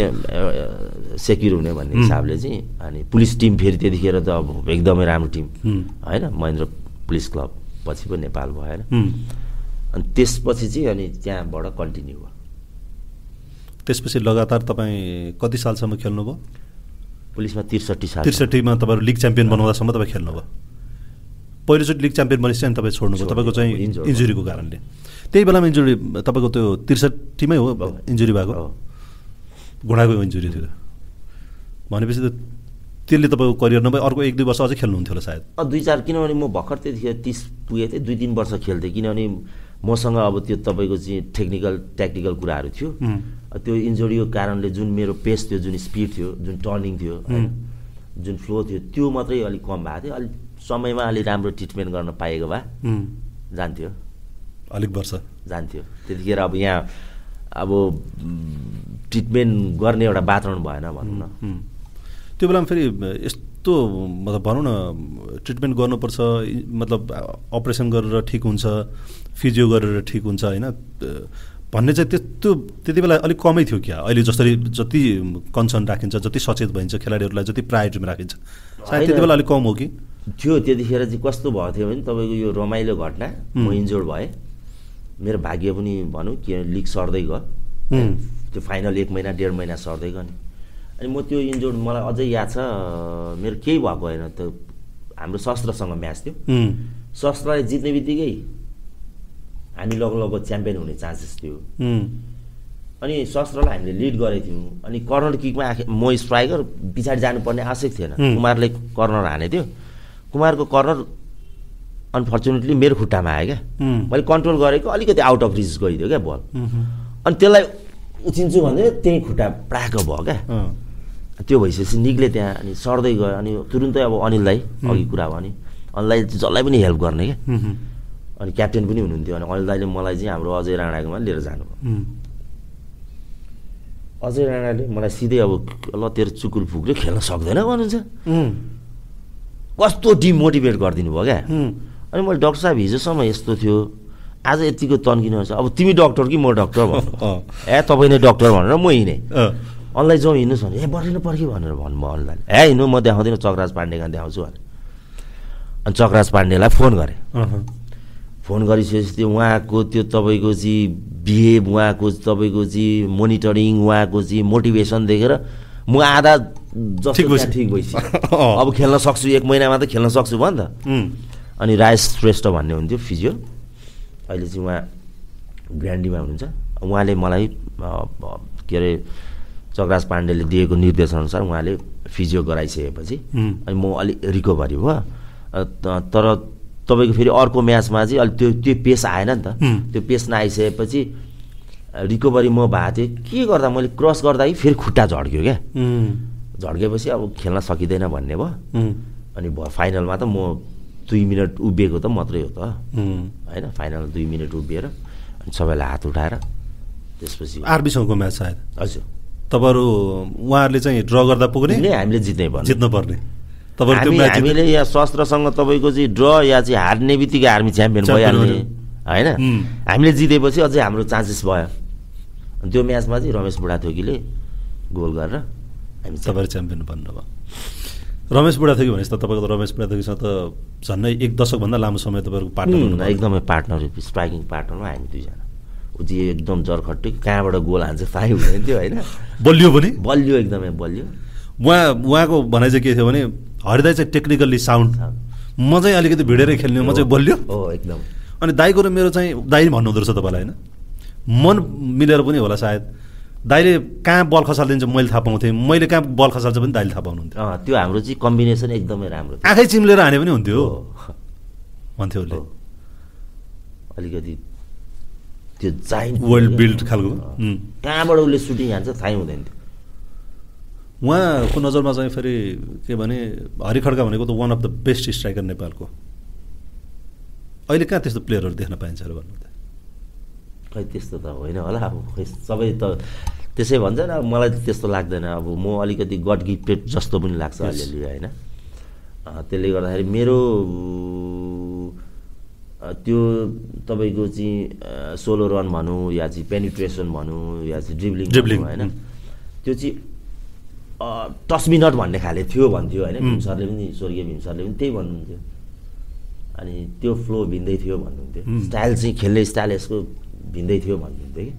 सेक्युर हुने भन्ने. हिसाबले चाहिँ अनि पुलिस टिम फेरि त्यतिखेर त अब एकदमै राम्रो टिम. होइन महेन्द्र पुलिस क्लब पछि पो नेपाल उम्, अनि त्यसपछि चाहिँ अनि त्यहाँबाट कन्टिन्यू भयो। त्यसपछि लगातार तपाईँ कति सालसम्म खेल्नुभयो? पुलिसमा त्रिसठी साल। त्रिसठीमा तपाईँहरू लिग च्याम्पियन बनाउँदासम्म तपाईँ खेल्नुभयो। पहिलोचोटि लिग च्याम्पियन अनि तपाईँ छोड्नुभयो। छोड्नु तपाईँको चाहिँ इन्जुरीको कारणले। त्यही बेलामा इन्जुरी तपाईँको त्यो त्रिसठीमै हो इन्जुरी भएको। घुँडाको इन्जुरी थियो। भनेपछि त त्यसले तपाईँको करियर नभए अर्को एक दुई वर्ष अझै खेल्नुहुन्थ्यो होला सायद। अँ, दुई चार किनभने म भर्खर त्यतिखेर तिस पुगेको थिएँ दुई तिन वर्ष खेल्थेँ किनभने मसँग अब त्यो तपाईँको चाहिँ टेक्निकल ट्याक्टिकल कुराहरू थियो। त्यो इन्जुरीको कारणले जुन मेरो पेस थियो जुन स्पिड थियो जुन टर्निङ थियो जुन फ्लो थियो त्यो मात्रै अलिक कम भएको थियो। अलिक समयमा अलिक राम्रो ट्रिटमेन्ट गर्न पाएको भए। जान्थ्यो। अलिक वर्ष। जान्थ्यो। त्यतिखेर अब यहाँ अब ट्रिटमेन्ट गर्ने एउटा वातावरण भएन भनौँ न. त्यो बेलामा फेरि यस्तो मतलब भनौँ न ट्रिटमेन्ट गर्नुपर्छ मतलब अपरेसन गरेर ठिक हुन्छ फिजियो गरेर ठिक हुन्छ होइन? भन्ने चाहिँ त्यस्तो त्यति बेला अलिक कमै थियो क्या। अहिले जसरी जति कन्सर्न राखिन्छ जति सचेत भइन्छ खेलाडीहरूलाई जति प्रायोरिटीमा राखिन्छ। सायद त्यति। बेला अलिक कम हो कि? थियो त्यतिखेर चाहिँ कस्तो भएको थियो भने तपाईँको यो रमाइलो घटना म. इन्जोर्ड भएँ। मेरो भाग्य पनि भनौँ कि लिग सर्दै गयो. त्यो फाइनल एक महिना डेढ महिना सर्दै गयो नि। अनि म त्यो इन्जोर्ड मलाई अझै याद छ मेरो केही भएको होइन त्यो हाम्रो शस्त्रसँग म्याच थियो। शस्त्रलाई जित्ने बित्तिकै हामी लग लगभग च्याम्पियन हुने चान्सेस थियो। अनि शस्त्रलाई हामीले लिड गरेको थियौँ। अनि कर्नर किकमा आखे म स्ट्राइकर पछाडि जानुपर्ने आवश्यक थिएन। कुमारले कर्नर हानेको थियो। कुमारको कर्नर अनफर्चुनेटली मेरो खुट्टामा आयो क्या। मैले कन्ट्रोल गरेको अलिकति आउट अफ रिच गइदियो क्या बल अनि त्यसलाई उचिन्छु भन्दै त्यही खुट्टा प्राको भयो क्या। त्यो भइसकेपछि निक्ले त्यहाँ अनि सर्दै गयो। अनि तुरुन्तै अब अनिललाई अघि कुरा भयो नि अनिललाई जसलाई पनि हेल्प गर्ने क्या अनि क्याप्टेन पनि हुनुहुन्थ्यो अनि अनिल दाईले मलाई चाहिँ हाम्रो अजय राणाकोमा लिएर जानुभयो। अजय राणाले मलाई सिधै अब ल तेरो चुकुल फुक्यो खेल्न सक्दैन भन्नुहुन्छ। कस्तो डिमोटिभेट गरिदिनु भयो क्या? अनि मैले डक्टर साहब हिजोसम्म यस्तो थियो आज यतिको तन्किनु छ अब तिमी डक्टर कि म डक्टर भन्नु? ए तपाईँ नै डक्टर भनेर म हिँडेँ। अनलाई जाउँ हिँड्नुहोस् भने ए बढिनु पर्यो भनेर भन्नुभयो अनलाई। ए हिँड्नु म देखाउँदिनँ चक्राज पाण्डेका देखाउँछु भने अनि चक्राज पाण्डेलाई फोन गरेँ। फोन गरिसकेपछि त्यो उहाँको त्यो तपाईँको चाहिँ बिहेभ उहाँको तपाईँको चाहिँ मोनिटरिङ उहाँको चाहिँ मोटिभेसन देखेर म आधा जस्तो ठिक भइसक्यो। अब खेल्न सक्छु एक महिनामा त खेल्न सक्छु भयो नि त। अनि राजेश श्रेष्ठ भन्ने हुन्थ्यो फिजियो अहिले चाहिँ उहाँ ग्रान्डीमा हुनुहुन्छ। उहाँले मलाई के अरे चक्राज पाण्डेले दिएको निर्देशअनुसार उहाँले फिजियो गराइसकेपछि. अनि म अलिक रिकभरी भयो तर तपाईँको फेरि अर्को म्याचमा चाहिँ अलिक त्यो त्यो पेस आएन नि त. त्यो पेस नआइसकेपछि रिकभरी म भएको थिएँ। के गर्दा मैले क्रस गर्दाखेरि फेरि खुट्टा झड्क्यो क्या। झड्केपछि अब खेल्न सकिँदैन भन्ने भयो। अनि भयो फाइनलमा त म दुई मिनट उभिएको त मात्रै हो त। होइन फाइनल दुई मिनट उभिएर अनि सबैलाई हात उठाएर त्यसपछि आरबीसँगको म्याच सायद। हजुर। तपाईँहरू उहाँहरूले चाहिँ ड्र गर्दा पुग्ने? हामीले जित्नै पर्ने। जित्नुपर्ने। हामीले यहाँ शस्त्रसँग तपाईँको चाहिँ ड्र या चाहिँ हार्ने बित्तिकै हामी च्याम्पियन भइहाल्ने। होइन. हामीले जितेपछि अझै हाम्रो चान्सेस भयो। अनि त्यो म्याचमा चाहिँ रमेश बुढाथोकीले गोल गरेर हामी तपाईँहरू च्याम्पियन बन्नुभयो। रमेश बुढाथोकी भनेपछि त तपाईँको रमेश बुढाथोकीसँग त झन्डै एक दशकभन्दा लामो समय तपाईँहरूको पार्टनर। एकदमै पार्टनर स्ट्राइकिङ पार्टनरमा हामी दुईजना। चाहिँ एकदम जरखट्टी कहाँबाट गोल हान्छ थाहै हुँदैन थियो होइन? बलियो पनि? बलियो एकदमै बलियो। उहाँ उहाँको भनाइ चाहिँ के थियो भने हरिदाई चाहिँ टेक्निकल्ली साउन्ड म चाहिँ अलिकति भिडेरै खेल्ने म चाहिँ बलियो। हो एकदम। अनि दाईको र मेरो चाहिँ दाई भन्नुहुँदो रहेछ तपाईँलाई होइन? मन मिलेर पनि होला सायद। दाईले कहाँ बल खसालिदिन्छ मैले थाहा पाउँथेँ। मैले कहाँ बल खसाल्छ पनि दाइले थाहा पाउनुहुन्थ्यो। त्यो हाम्रो चाहिँ कम्बिनेसन एकदमै राम्रो आँखै चिम्लेर हाने पनि हुन्थ्यो भन्थ्यो उसले। अलिकति त्यो जाइन्ट वर्ल्ड बिल्ड खालको. कहाँबाट उसले सुटिङ हान्छ थाहै हुँदैन थियो उहाँको नजरमा चाहिँ फेरि के भने हरि खड्का भनेको त one of the best striker नेपालको। अहिले कहाँ त्यस्तो प्लेयरहरू देख्न पाइन्छ अरे भन्नु त? खै त्यस्तो त होइन होला। अब खै सबै त त्यसै भन्छ नि अब मलाई त त्यस्तो लाग्दैन। अब म अलिकति गड गिफ्टेड जस्तो पनि लाग्छ. अलिअलि होइन? त्यसले गर्दाखेरि मेरो त्यो तपाईँको चाहिँ सोलो रन भनौँ या चाहिँ पेनिट्रेसन भनौँ या चाहिँ ड्रिब्लिङ Dribbling, होइन। त्यो चाहिँ अँ, टच मी नट भन्ने खाले थियो भन्थ्यो होइन हुँ। भीम सरले पनि स्वर्गीय भीम सरले पनि त्यही भन्नुहुन्थ्यो अनि त्यो फ्लो भिन्दै थियो भन्नुहुन्थ्यो। स्टाइल चाहिँ खेल्ने स्टाइल यसको भिन्दै थियो भन्नुहुन्थ्यो कि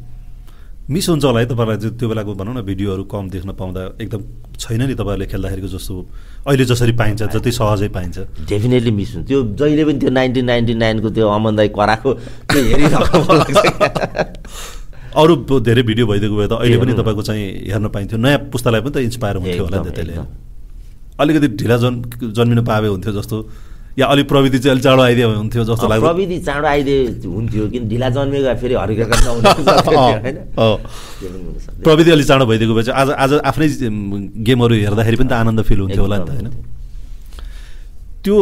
मिस हुन्छ होला है तपाईँलाई त्यो- बेलाको भनौँ न भिडियोहरू कम देख्न पाउँदा एकदम छैन नि तपाईँहरूले खेल्दाखेरिको जस्तो अहिले जसरी पाइन्छ जति सहजै पाइन्छ। डेफिनेटली मिस हुन्छ। त्यो जहिले पनि त्यो नाइन्टिन नाइन्टी नाइनको त्यो अमन दाई कराएको त्यो हेरिरहेको अरू धेरै भिडियो भइदिएको भए त अहिले पनि। तपाईँको चाहिँ हेर्न पाइन्थ्यो। नयाँ पुस्तालाई पनि त इन्सपायर हुन्थ्यो होला त्यसले। अलिकति ढिला जन् जन्मिन पाए हुन्थ्यो जस्तो या अलिक प्रविधि चाहिँ अलिक चाँडो आइदियो हुन्थ्यो जस्तो लाग्छ प्रविधि चाँडो आइदिए हुन्थ्यो किन ढिला जन्मेको फेरि। प्रविधि अलिक चाँडो भइदिएको भए चाहिँ आज आज आफ्नै गेमहरू हेर्दाखेरि पनि त आनन्द फिल हुन्थ्यो होला नि त होइन? त्यो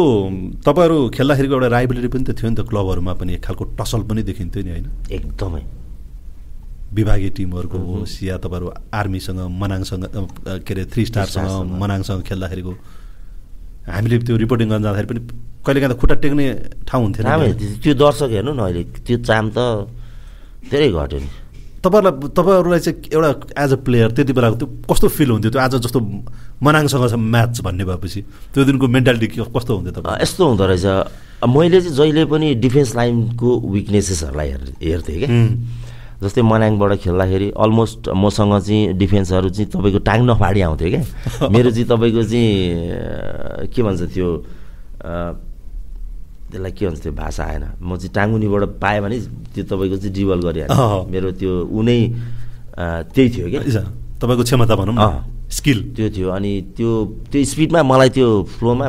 तपाईँहरू खेल्दाखेरिको एउटा राइबलिटी पनि त थियो नि त क्लबहरूमा पनि एक खालको टसल पनि देखिन्थ्यो नि होइन? एकदमै। विभागीय टिमहरूको होस् या तपाईँहरू आर्मीसँग मनाङसँग के अरे थ्री स्टारसँग। मनाङसँग खेल्दाखेरिको हामीले त्यो रिपोर्टिङ गर्न जाँदाखेरि पनि कहिलेकाहीँ त खुट्टा टेक्ने ठाउँ हुन्थेन। त्यो- दर्शक हेर्नु न अहिले त्यो चाम त धेरै घट्यो नि। तपाईँहरूलाई तपाईँहरूलाई चाहिँ एउटा एज अ प्लेयर त्यति बेलाको त्यो कस्तो फिल हुन्थ्यो? त्यो आज जस्तो मनाङसँग छ म्याच भन्ने भएपछि त्यो दिनको मेन्टालिटी कस्तो हुन्थ्यो तपाईँ यस्तो हुँदो रहेछ। मैले चाहिँ जहिले पनि डिफेन्स लाइनको विकनेसेसहरूलाई हेर हेर्थेँ क्या। जस्तै मनाङबाट खेल्दाखेरि अलमोस्ट मसँग चाहिँ डिफेन्सहरू चाहिँ तपाईँको टाङ नफाडी आउँथ्यो क्या। मेरो चाहिँ तपाईँको चाहिँ के भन्छ त्यो त्यसलाई के भन्छ त्यो भाषा आएन। म चाहिँ टाङ्गुनीबाट पाएँ भने त्यो तपाईँको चाहिँ डिबल अँ। गरिहाल्छ मेरो त्यो उनै त्यही थियो क्या। तपाईँको क्षमता भनौँ न। स्किल। त्यो थियो अनि त्यो त्यो स्पिडमा मलाई त्यो फ्लोमा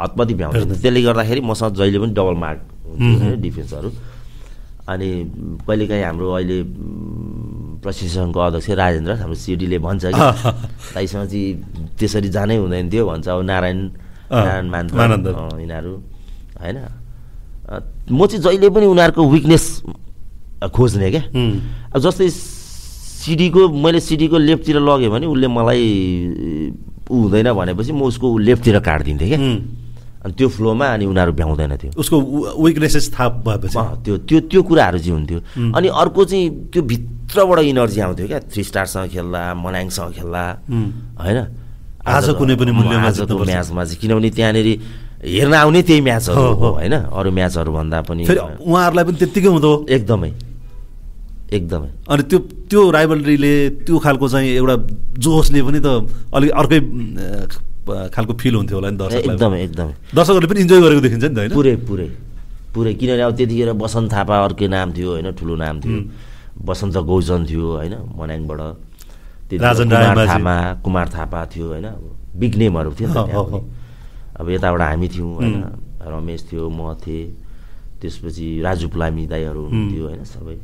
हतपति भ्याउँथ्यो। त्यसले गर्दाखेरि मसँग जहिले पनि डबल मार्क हुन्थ्यो डिफेन्सहरू अनि कहिलेकाहीँ हाम्रो अहिले प्रशिक्षणको अध्यक्ष राजेन्द्र हाम्रो सिडीले भन्छ कि दाइसँग चाहिँ त्यसरी जानै हुँदैन थियो भन्छ अब नारायण नारायण मानन्द। यिनीहरू होइन? म चाहिँ जहिले पनि उनीहरूको विकनेस खोज्ने क्या। अब जस्तै सिडीको मैले सिडीको लेफ्टतिर लगेँ भने उसले मलाई ऊ हुँदैन भनेपछि म उसको लेफ्टतिर काटिदिन्थेँ क्या। अनि त्यो फ्लोमा अनि उनीहरू भ्याउँदैन थियो। उसको विकनेसेस थाहा भएपछि। त्यो त्यो त्यो कुराहरू चाहिँ हुन्थ्यो. अनि अर्को चाहिँ त्यो भित्रबाट इनर्जी आउँथ्यो क्या थ्री स्टारसँग खेल्दा मनाङसँग खेल्दा होइन? आज कुनै पनि आजको। म्याचमा चाहिँ किनभने त्यहाँनिर हेर्न आउने त्यही म्याचहरू हो। होइन? अरू म्याचहरू भन्दा पनि उहाँहरूलाई पनि त्यत्तिकै हुँदो? एकदमै। एकदमै। अनि त्यो त्यो राइबलरीले त्यो खालको चाहिँ एउटा जोसले पनि त अलिक अर्कै खालको फिल हुन्थ्यो होला नि दर्शकलाई एकदमै एकदमै। दर्शकहरूले पनि इन्जोय गरेको देखिन्छ नि त होइन? पुरै पुरै। पुरै। किनभने अब त्यतिखेर बसन्त थापा अर्कै नाम थियो होइन? ठुलो नाम थियो। बसन्त गौजन थियो होइन? मनाङबाट। थापा कुमार थापा थियो होइन? बिग नेमहरू थियो। अब यताबाट हामी थियौँ होइन? रमेश थियो म थिएँ। त्यसपछि राजु पुलामी दाईहरू हुनुहुन्थ्यो होइन? सबै।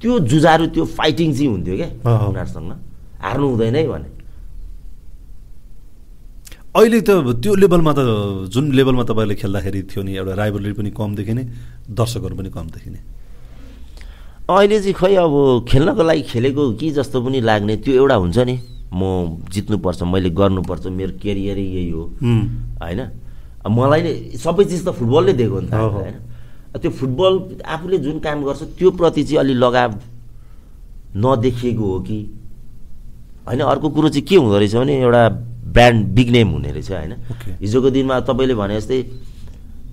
त्यो जुझारु त्यो फाइटिङ चाहिँ हुन्थ्यो क्या। उनीहरूसँग। हार्नु हुँदैन है भने। अहिले त त्यो लेभलमा त जुन लेभलमा तपाईँले खेल्दाखेरि थियो नि एउटा राइबलरी पनि कम देखिने दर्शकहरू पनि कम देखिने। अहिले चाहिँ खै अब खेल्नको लागि खेलेको कि जस्तो पनि लाग्ने त्यो एउटा हुन्छ नि म जित्नुपर्छ मैले गर्नुपर्छ मेरो केरियरै यही हो। होइन? मलाई नै सबै चिज त फुटबलले दिएको नि त होइन? त्यो फुटबल आफूले जुन काम गर्छ त्यो प्रति चाहिँ अलि लगाव नदेखिएको हो कि? होइन अर्को कुरो चाहिँ के हुँदो रहेछ भने एउटा ब्रान्ड बिग नेम हुने रहेछ होइन। Okay. हिजोको दिनमा तपाईँले भने जस्तै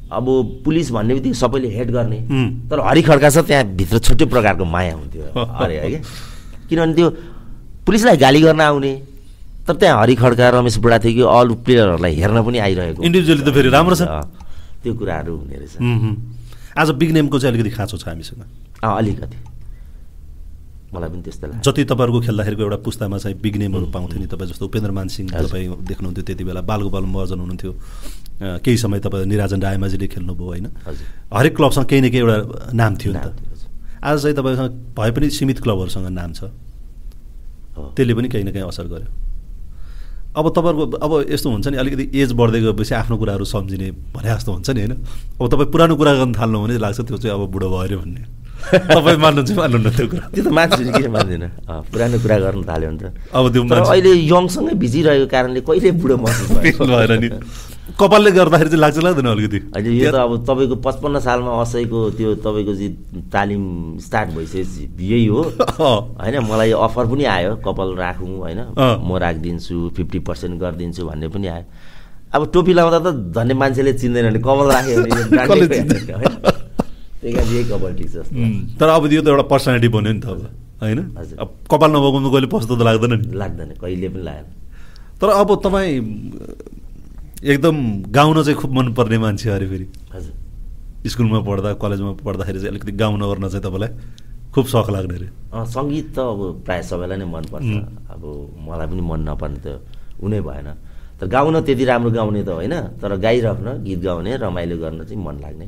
अब पुलिस भन्ने बित्तिकै सबैले हेड गर्ने। तर हरि खड्का छ त्यहाँ भित्र छुट्टै प्रकारको माया हुन्थ्यो। अरे है क्या किनभने त्यो पुलिसलाई गाली गर्न आउने तर त्यहाँ हरि खड्का रमेश बुढा थियो कि अरू प्लेयरहरूलाई हेर्न पनि आइरहेको Individually त फेरि राम्रो छ। त्यो कुराहरू हुने रहेछ। आज बिग नेमको चाहिँ अलिकति खाँचो छ हामीसँग? अँ अलिकति। मलाई पनि त्यस्तो लाग्छ। जति तपाईँहरूको खेल्दाखेरिको एउटा पुस्तामा चाहिँ बिग नेमहरू पाउँथ्यो नि तपाईँ जस्तो उपेन्द्र मानसिंह। तपाईँ देख्नुहुन्थ्यो त्यति बेला। बालगोपाल महर्जन हुनुहुन्थ्यो। केही समय तपाईँ निराजन रायमाझीले खेल्नुभयो होइन? हरेक क्लबसँग केही न केही एउटा नाम थियो नि त। आज चाहिँ तपाईँसँग भए पनि सीमित क्लबहरूसँग नाम छ। त्यसले पनि केही न केही असर गर्यो। अब तपाईँहरूको अब यस्तो हुन्छ नि अलिकति एज बढ्दै गएपछि आफ्नो कुराहरू सम्झिने भने जस्तो हुन्छ नि होइन? अब तपाईँ पुरानो कुरा गर्न थाल्नु भने लाग्छ त्यो चाहिँ अब बुढो भयो अरे भन्ने। तपाईँ मान्नुहुन्छ मान्नुहुन्न त्यो कुरा। त्यो त मान्छु नि किन मान्दिनँ। पुरानो कुरा गर्नु थाल्यो भने त। अब त्यो अहिले यङसँगै भिजिरहेको कारणले कहिले बुढो महसुस भएर नि। कपालले गर्दाखेरि चाहिँ लाग्छ लाग्दैन अलिकति। अहिले यो त अब तपाईँको पचपन्न सालमा असैको त्यो तपाईँको चाहिँ तालिम स्टार्ट भइसकेपछि यही हो। होइन मलाई अफर पनि आयो कपाल राखौँ होइन। म राखिदिन्छु फिफ्टी पर्सेन्ट गरिदिन्छु भन्ने पनि आयो। अब टोपी लाउँदा त झन्डै मान्छेले चिन्दैन भने कपाल राख्यो भने त्यही कारण यही कपाल। उम्, तर अब यो त एउटा पर्सनालिटी बन्यो नि त अब होइन। अब कपाल नबगाउनु कहिले पस्तो त लाग्दैन नि। लाग्दैन कहिले पनि लागेन तर अब तपाईँ एकदम गाउन चाहिँ खुब मनपर्ने मान्छे अरे फेरि। हजुर। स्कुलमा पढ्दा कलेजमा पढ्दाखेरि चाहिँ अलिकति गाउन गर्न चाहिँ तपाईँलाई खुब सख लाग्ने अरे। सङ्गीत त अब प्रायः सबैलाई नै मनपर्छ। अब मलाई पनि मन नपर्ने त उनै भएन। तर गाउन त्यति राम्रो गाउने त होइन तर गाइराख्न गीत गाउने रमाइलो गर्न चाहिँ मन लाग्ने।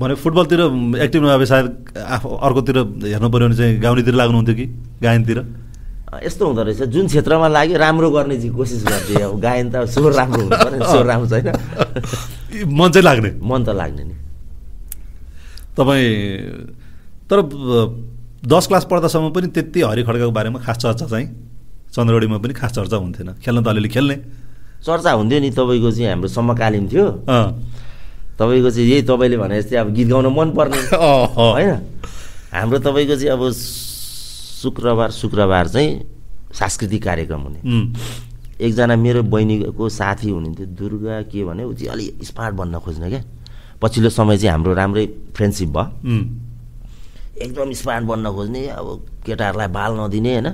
भने फुटबलतिर एक्टिभ नभए सायद आफ अर्कोतिर हेर्नु पऱ्यो भने चाहिँ गाउनेतिर लाग्नुहुन्थ्यो कि? गायनतिर? यस्तो हुँदो रहेछ। जुन क्षेत्रमा लाग्यो राम्रो गर्ने चाहिँ कोसिस गर्थे। अब गायन त स्वर राम्रो हुनु स्वर राम्रो छैन। मन चाहिँ लाग्ने। मन त लाग्ने नि। तपाईँ तर दस क्लास पढ्दासम्म पनि त्यति हरि खड्काको बारेमा खास चर्चा चाहिँ चन्द्रगढीमा पनि खास चर्चा हुन्थेन। खेल्न त अलिअलि खेल्ने। चर्चा हुन्थ्यो नि तपाईँको चाहिँ हाम्रो समकालीन थियो। तपाईँको चाहिँ यही तपाईँले भने जस्तै अब गीत गाउन मनपर्ने। होइन? हाम्रो तपाईँको चाहिँ अब शुक्रबार शुक्रबार चाहिँ सांस्कृतिक कार्यक्रम हुने। एकजना मेरो बहिनीको साथी हुनुहुन्थ्यो दुर्गा के भने ऊ चाहिँ अलिक स्मार्ट बन्न खोज्ने क्या। पछिल्लो समय चाहिँ हाम्रो राम्रै फ्रेन्डसिप भयो। एकदम स्मार्ट बन्न खोज्ने अब केटाहरूलाई बाल नदिने होइन?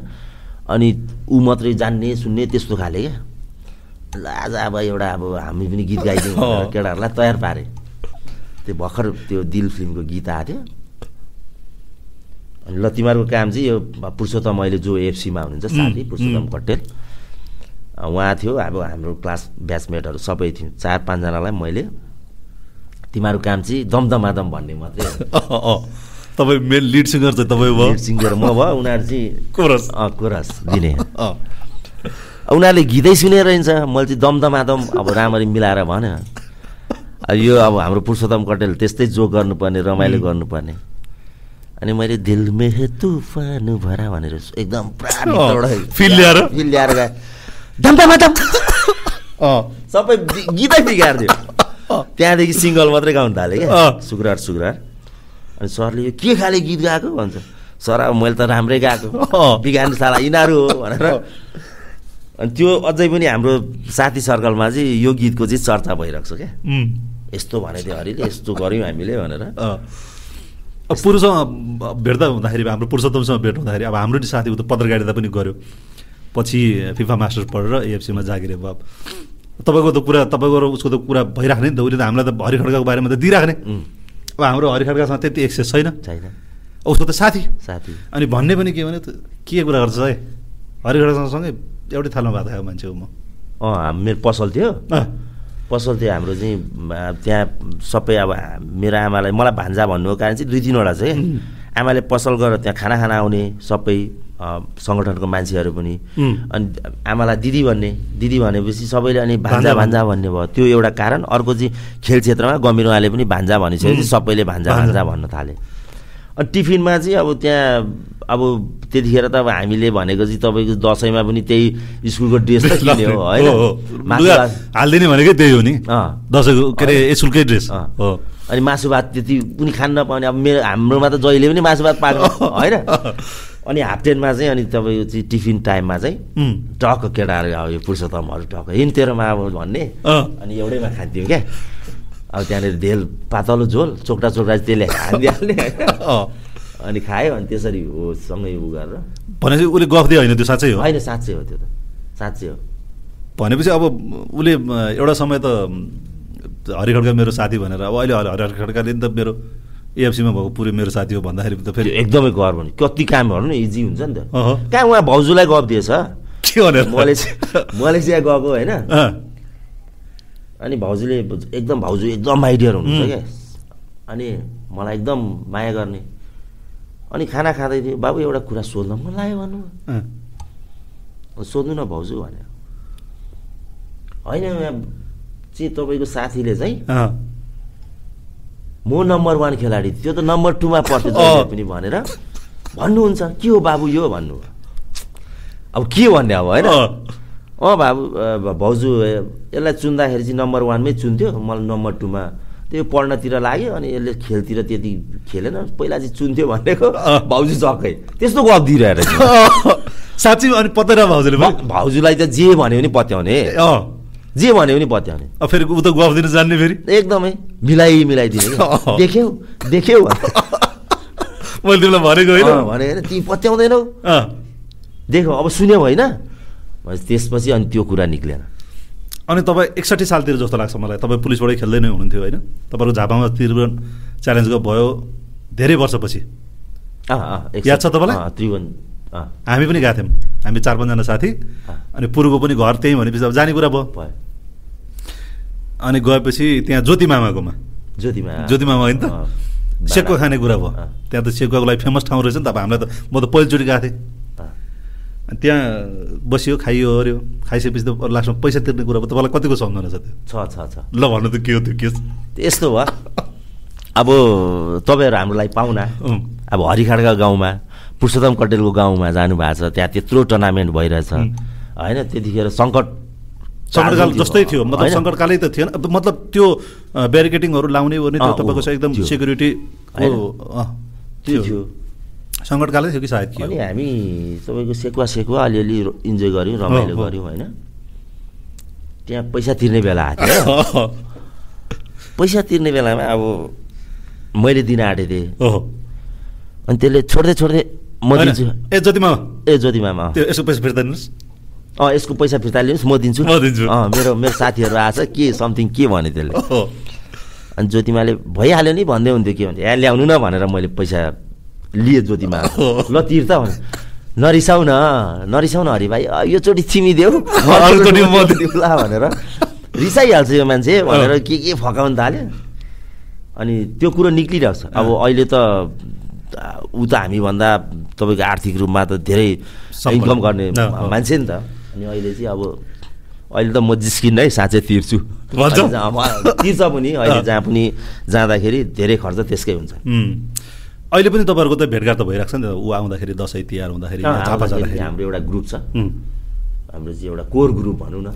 अनि ऊ मात्रै जान्ने सुन्ने त्यस्तो खाले क्या। ल आज अब एउटा अब हामी पनि गीत गाइदिउँ। केटाहरूलाई तयार पारे। त्यो भर्खर त्यो दिल फिल्मको गीत आएको थियो। अनि ल तिमीहरूको काम चाहिँ यो पुरुषोत्तम अहिले जो एफसीमा हुनुहुन्छ साथी पुरुषोत्तम अँ, उहाँ थियो अब हाम्रो क्लास ब्याचमेटहरू सबै थियो चार पाँचजनालाई मैले तिमीहरू काम चाहिँ दमदमादम भन्ने मात्रै। तपाईँ मेन लिड सिङ्गर चाहिँ तपाईँ भयो सिङ्गर म भयो उनीहरू चाहिँ कोरस। अँ कोरस दिने। उनीहरूले गीतै सुनेर हिँड्छ। मैले चाहिँ दमदमादम अब राम्ररी मिलाएर भने अब यो अब हाम्रो पुरुषोत्तम कटेल त्यस्तै जोक गर्नुपर्ने रमाइलो गर्नुपर्ने। अनि मैले दिल में है तूफान भरा भनेर एकदम ल्याएर? गाएँ। दमदमादम। सबै गीतै बिगारिदियो। त्यहाँदेखि सिङ्गल मात्रै गाउनु थालेँ क्या। अँ। शुक्रबार शुक्रबार अनि सरले यो के खाले गीत गाएको? भन्छ सर अब मैले त राम्रै गाएको। बिगार्ने साला यिनीहरू हो भनेर। अनि त्यो अझै पनि हाम्रो साथी सर्कलमा चाहिँ यो गीतको चाहिँ चर्चा भइरहेको छ क्या। यस्तो भनेको थियो हरिले यस्तो गऱ्यौँ हामीले भनेर। अँ। अब पुरुषसँग भेट्दा हुँदाखेरि हाम्रो पुरुषोत्तमसँग भेट हुँदाखेरि अब हाम्रो नि साथी त पत्रकारिता पनि गऱ्यो। पछि फिफा मास्टर्स पढेर एएफसीमा जागिरे भयो। तपाईँको त कुरा तपाईँको र उसको त कुरा भइराख्ने नि त उसले त हामीलाई त हरि खड्काको बारेमा त दिइराख्ने। अब हाम्रो हरि खड्कासँग त्यति एक्सेस छैन। छैन। उसको त साथी। साथी। अनि भन्ने पनि के भने के कुरा गर्छ है? हरि खड्कासँगै एउटै थालमा भात खाएको मान्छे हो म। अँ हाम- मेरो पसल थियो। पसल थियो हाम्रो चाहिँ त्यहाँ सबै अब मेरो आमालाई मलाई भान्जा भन्नुको कारण चाहिँ दुई तिनवटा क्या आमाले पसल गरेर त्यहाँ खाना खाना आउने सबै सङ्गठनको मान्छेहरू पनि. अनि आमालाई दिदी भन्ने दिदी भनेपछि सबैले अनि भान्जा भान्जा भन्ने। भयो। त्यो एउटा कारण अर्को चाहिँ खेल क्षेत्रमा गम्भीर उहाँले पनि भान्जा भनिसकेपछि. सबैले भान्जा। भान्जा भन्न थाले। अनि टिफिनमा चाहिँ अब त्यहाँ अब त्यतिखेर त अब हामीले भनेको चाहिँ तपाईँको दसैँमा पनि त्यही स्कुलको ड्रेस त किने हो होइन? हालिदिने भनेकै त्यही हो नि। दसैँको के अरे स्कुलकै ड्रेस। हो। अनि मासु भात त्यति पनि खान नपाउने अब मेरो हाम्रोमा त जहिले पनि मासु भात पाएको होइन? अनि हाफ टेनमा चाहिँ अनि तपाईँको चाहिँ टिफिन टाइममा चाहिँ टक्क केटाहरू अब यो पुरुषोत्तमहरू टक्क। हिँड्थेरमा अब भन्ने। अनि एउटैमा खान्थ्यौँ क्या। अब त्यहाँनिर धेल पातलो झोल चोक्टा चोक्टा त्यसले खानिदिइहाल्ने। अनि खायो अनि त्यसरी हो सँगै उ गरेर। भनेपछि उसले गफ दियो होइन त्यो साँच्चै हो? होइन साँच्चै हो त्यो त। साँच्चै हो। भनेपछि अब उसले एउटा समय त म, हरि खड्का मेरो साथी भनेर अब अहिले हरि हरि खड्काले नि त मेरो एएफसीमा भएको पुरै मेरो साथी हो भन्दाखेरि त फेरि एकदमै गर्व नि कति कामहरू नि इजी हुन्छ नि त। कहाँ उहाँ भाउजूलाई गफ दिएछ? के भनेर? मलेसिया मलेसिया गएको होइन? अनि भाउजूले एकदम भाउजू एकदम माइडियर हुनुहुन्छ. क्या। अनि मलाई एकदम माया गर्ने। अनि खाना खाँदै थियो बाबु एउटा कुरा सोध्न मन लाग्यो भन्नु। अँ, सोध्नु न भाउजू भने होइन यहाँ चाहिँ तपाईँको साथीले चाहिँ म नम्बर वान खेलाडी त्यो त नम्बर टूमा पर्थ्यो पनि भनेर भन्नुहुन्छ। के हो बाबु यो? भन्नु। अब के भन्ने अब होइन? अँ, बाबु भाउजू यसलाई चुन्दाखेरि चाहिँ नम्बर वानमै चुन्थ्यो। मलाई नम्बर टूमा त्यो पढ्नतिर लाग्यो अनि यसले खेलतिर त्यति खेलेन। पहिला चाहिँ चुन्थ्यो भनेको। भाउजू जक्कै त्यस्तो गफ दिइरहेको साँच्ची अनि पत्ता भाउजूले भाउजूलाई त जे भन्यो भने पत्याउने। अँ, जे भन्यो भने पत्याउने। अब फेरि ऊ त गफ दिन जान्ने फेरि। एकदमै। मिलाइ मिलाइदिने। देख्यौ देख्यौ। मैले तिमीलाई भनेको होइन। भने होइन। तिमी पत्याउँदैनौ। अँ, देख अब सुन्यौ होइन त्यसपछि अनि त्यो कुरा निक्लेन। अनि तपाईँ एकसट्ठी सालतिर जस्तो लाग्छ मलाई। तपाईँ पुलिसबाटै खेल्दै नै हुनुहुन्थ्यो होइन? तपाईँको झापामा त्रिभुवन च्यालेन्जको भयो धेरै वर्षपछि। याद छ तपाईँलाई? त्रिभुवन हामी पनि गएको थियौँ। हामी चार पाँचजना साथी। अनि पूर्वको पनि घर त्यहीँ भनेपछि अब जाने कुरा भयो। अनि गएपछि त्यहाँ ज्योति मामाकोमा। ज्योतिमा ज्योति मामा होइन त? सेकुवा खाने कुरा भयो। त्यहाँ त सेकुवाको लागि फेमस ठाउँ रहेछ नि त। अब हामीलाई त म त पहिलोचोटि गएको थिएँ। त्यहाँ बसियो खाइयो अऱ्यो खाइसकेपछि त लास्टमा पैसा तिर्ने कुरा भयो तपाईँलाई कतिको सम्झना छ त्यो? छ छ छ। ल भन्नु त के हो त्यो के? यस्तो भयो। अब तपाईँहरू हाम्रो लागि पाहुना। अब हरिखाडका गाउँमा पुरुषोत्तम कटेलको गाउँमा जानुभएको छ त्यहाँ त्यत्रो टुर्नामेन्ट भइरहेछ. होइन त्यतिखेर सङ्कट सङ्कटकाल जस्तै थियो। मतलब? सङ्कटकालै त थिएन। मतलब त्यो ब्यारिकेटिङहरू लाउने ओर्ने तपाईँको चाहिँ एकदम। सेक्युरिटी त्यो थियो। सङ्कटकालै थियो कि सायद अनि हामी तपाईँको सेकुवा सेकुवा अलिअलि इन्जोय गऱ्यौँ रमाइलो। गऱ्यौँ होइन? त्यहाँ पैसा तिर्ने बेला आएको थियो। पैसा तिर्ने बेलामा अब मैले दिन आँटेको थिएँ अनि त्यसले छोड्दै छोड्दै म दिन्छु। ए जति मामा। ए ज्योति मामा। अँ। त्यो यसो पैसा फिर्ता दिनुहोस् अँ यसको पैसा फिर्ता लिनुहोस् म दिन्छु। म दिन्छु। अँ मेरो मेरो साथीहरू आएछ के समथिङ के भने त्यसले। अनि ज्योतिमाले भइहाल्यो नि भन्दै हुन्थ्यो के भन्थ्यो यहाँ ल्याउनु न भनेर मैले पैसा लिएँ ज्योतिमा ल तिर त भने नरिसाउ न नरिसाउ न हरि भाइ योचोटि तिमी देऊ। दिउँला भनेर रिसाइहाल्छ यो मान्छे भनेर के के फकाउनु थाल्यो। अनि त्यो कुरो निक्लिरहेको छ। अब अहिले त ऊ त हामीभन्दा तपाईँको आर्थिक रूपमा त धेरै। इन्कम गर्ने। मान्छे नि त। अनि अहिले चाहिँ अब अहिले त म जिस्किन्न है साँच्चै तिर्छु। भन्छ? तिर्छ पनि अहिले जहाँ पनि जाँदाखेरि धेरै खर्च त्यसकै हुन्छ. अहिले पनि तपाईँहरूको त भेटघाट त भइरहेको छ नि त। ऊ आउँदाखेरि दसैँ तिहार हुँदाखेरि झापा जाँदाखेरि। हाम्रो एउटा ग्रुप छ. हाम्रो चाहिँ एउटा कोर ग्रुप भनौँ न।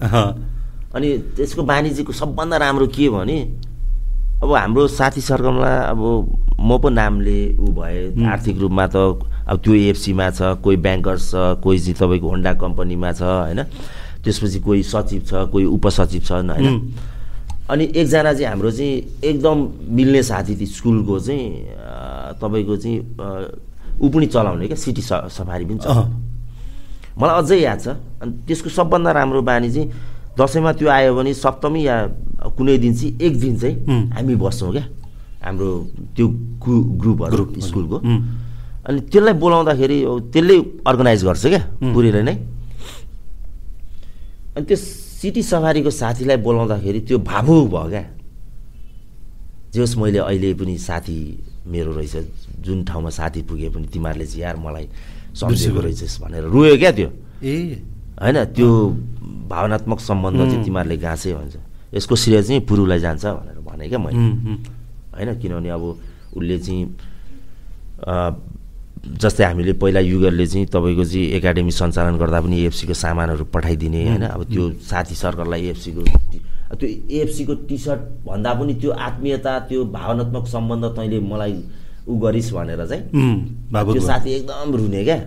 अनि त्यसको वाणिज्यको सबभन्दा राम्रो के भने अब हाम्रो साथी सर्कलमा अब म पो नामले ऊ भए आर्थिक रूपमा त अब त्यो एएफसीमा छ कोही ब्याङ्कर्स छ कोही चाहिँ तपाईँको होन्डा कम्पनीमा छ होइन? त्यसपछि कोही सचिव छ कोही उपसचिव छन् होइन. अनि एकजना चाहिँ हाम्रो चाहिँ एकदम मिल्ने साथी थियो स्कुलको चाहिँ तपाईँको चाहिँ ऊ पनि चलाउने क्या सिटी स सफारी पनि अँ। चलाउने मलाई अझै याद छ अनि त्यसको सबभन्दा राम्रो बानी चाहिँ दसैँमा त्यो आयो भने सप्तमी या कुनै दिन चाहिँ एक दिन चाहिँ. हामी बस्छौँ क्या हाम्रो त्यो ग्रु ग्रुपहरू ग्रुप, स्कुलको. अनि त्यसलाई बोलाउँदाखेरि त्यसले अर्गनाइज गर्छ क्या. पुरीले नै अनि त्यो सिटी सफारीको साथीलाई बोलाउँदाखेरि त्यो भावुक भयो क्या जे होस् मैले अहिले पनि साथी मेरो रहेछ जुन ठाउँमा साथी पुगे पनि तिमीहरूले चाहिँ यार मलाई सम्झेको। रहेछस् भनेर रोयो क्या त्यो ए होइन त्यो भावनात्मक सम्बन्ध चाहिँ. तिमीहरूले गाँसे भन्छ यसको श्रेय चाहिँ पुरुलाई जान्छ भनेर भने क्या मैले. होइन किनभने अब उसले चाहिँ जस्तै हामीले पहिला युगरले चाहिँ तपाईँको चाहिँ एकाडेमी सञ्चालन गर्दा पनि एएफसीको सामानहरू पठाइदिने होइन अब त्यो साथी सर्कललाई एएफसीको त्यो एएफसीको टी सर्ट भन्दा पनि त्यो आत्मीयता त्यो भावनात्मक सम्बन्ध तैँले मलाई ऊ गरिस् भनेर चाहिँ त्यो। साथी एकदम रुने क्या.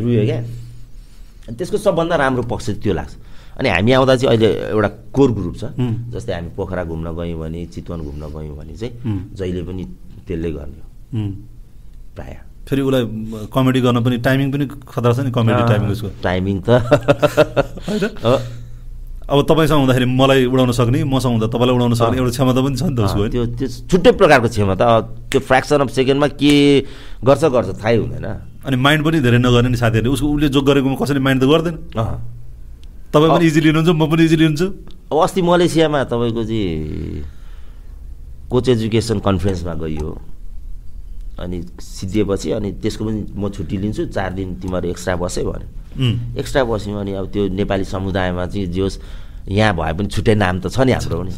रुयो क्या त्यसको सबभन्दा राम्रो पक्ष त्यो लाग्छ अनि हामी आउँदा चाहिँ अहिले एउटा कोर ग्रुप छ. जस्तै हामी पोखरा घुम्न गयौँ भने चितवन घुम्न गयौँ भने चाहिँ. जहिले पनि त्यसले गर्ने हो. प्रायः फेरि उसलाई कमेडी गर्न पनि टाइमिङ पनि खतरा छ नि कमेडी टाइमिङ उसको टाइमिङ त होइन? अब तपाईँसँग हुँदाखेरि मलाई उडाउन सक्ने मसँग हुँदा तपाईँलाई उडाउन सक्ने। एउटा क्षमता पनि छ नि त उसको? त्यो त्यो छुट्टै प्रकारको क्षमता त्यो फ्रेक्सन अफ सेकेन्डमा के गर्छ गर्छ थाहै हुँदैन अनि माइन्ड पनि धेरै नगर्ने नि साथीहरूले उसको उसले जोग गरेकोमा कसैले माइन्ड त गर्दैन। तपाईँ पनि। इजी लिनुहुन्छ म पनि इजी लिन्छु अब अस्ति मलेसियामा तपाईँको चाहिँ कोच एजुकेसन कन्फरेन्समा गइयो अनि सिद्धिएपछि अनि त्यसको पनि म छुट्टी लिन्छु चार दिन तिमीहरू एक्स्ट्रा बस्यो भने. एक्स्ट्रा बस्यौँ अनि अब त्यो नेपाली समुदायमा चाहिँ जे होस् यहाँ भए पनि छुट्टै नाम त छ नि हाम्रो पनि।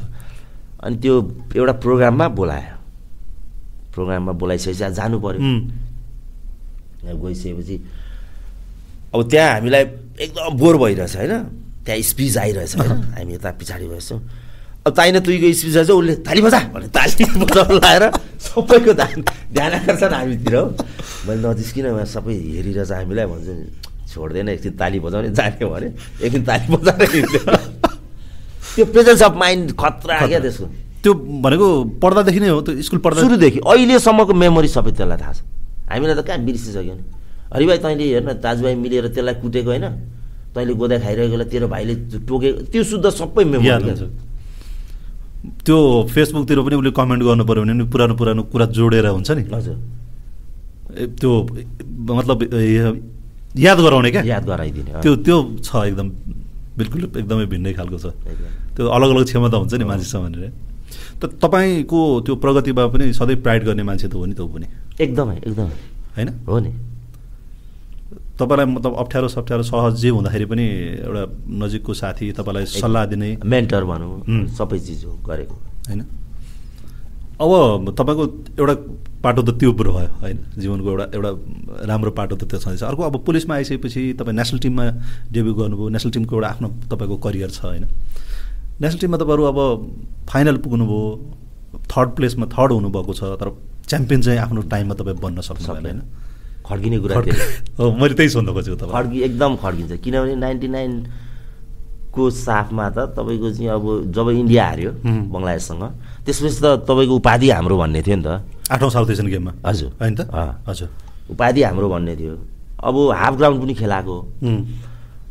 अनि त्यो एउटा प्रोग्राममा बोलायो। प्रोग्राममा बोलाइसकेपछि जानु पऱ्यो गइसकेपछि अब त्यहाँ हामीलाई एकदम बोर भइरहेछ होइन? त्यहाँ स्पिच आइरहेछ होइन? हामी यता पछाडि भएछौँ अब ताइन तुईको स्पिच आएछ उसले ताली बजा! भने ताली बजाउनु लगाएर सबैको ध्यान ध्यान आकर्षण हामीतिर हो। मैले नजिस्किन उहाँ सबै हेरिरहेछ हामीलाई भन्छ नि छोड्दैन एकछिन ताली बजाउने जाने भने एकदिन ताली बजाएर त्यो प्रेजेन्स अफ माइन्ड खतरा क्या त्यसको। त्यो भनेको पढ्दादेखि नै हो त्यो स्कुल पढ्दा सुरुदेखि अहिलेसम्मको मेमोरी सबै त्यसलाई थाहा छ। हामीलाई त कहाँ बिर्सिसक्यो नि? हरि भाइ तैँले हेर्न दाजुभाइ मिलेर त्यसलाई कुटेको होइन? तैँले गोदा खाइरहेको बेला तेरो भाइले टोकेको त्यो शुद्ध सबै मेमोरी त्यो फेसबुकतिर पनि उसले कमेन्ट गर्नु पऱ्यो भने नि पुरानो पुरानो कुरा जोडेर हुन्छ नि। हजुर। त्यो मतलब याद गराउने क्या? याद गराइदिने। त्यो त्यो छ एकदम बिल्कुल एकदमै भिन्नै खालको छ। त्यो अलग अलग क्षमता हुन्छ नि मान्छेसँग भनेर। त तपाईँको त्यो प्रगतिमा पनि सधैँ प्राइड गर्ने मान्छे त हो नि त ऊ पनि। एकदमै एकदमै। होइन? हो नि। तपाईँलाई मतलब अप्ठ्यारो सप्ठ्यारो सहज जे हुँदाखेरि पनि एउटा नजिकको साथी तपाईँलाई सल्लाह दिने मेन्टर भनौँ. सबै चिज हो गरेको। होइन? अब तपाईँको एउटा पाटो त त्यो भयो होइन? जीवनको एउटा एउटा राम्रो पाटो त त्यो छँदैछ अर्को अब पुलिसमा आइसकेपछि तपाईँ नेसनल टिममा डेब्यु गर्नुभयो। नेसनल टिमको एउटा आफ्नो तपाईँको करियर छ होइन? नेसनल टिममा तपाईँहरू अब फाइनल पुग्नुभयो थर्ड प्लेसमा थर्ड हुनुभएको छ तर च्याम्पियन चाहिँ आफ्नो टाइममा तपाईँ बन्न सक्नु होइन? खड्किने कुरा हो मैले त्यही सोध्नु खोजेको तपाईँ खड्की एकदम खड्किन्छ। किनभने नाइन्टी नाइनको साफमा त तपाईँको चाहिँ अब जब इन्डिया हार्यो। बङ्गलादेशसँग त्यसपछि त तपाईँको उपाधि हाम्रो भन्ने थियो नि त। आठौँ साउथ एसियन गेममा। हजुर। होइन त। हजुर। उपाधि हाम्रो भन्ने थियो। अब हाफ ग्राउन्ड पनि खेलाएको।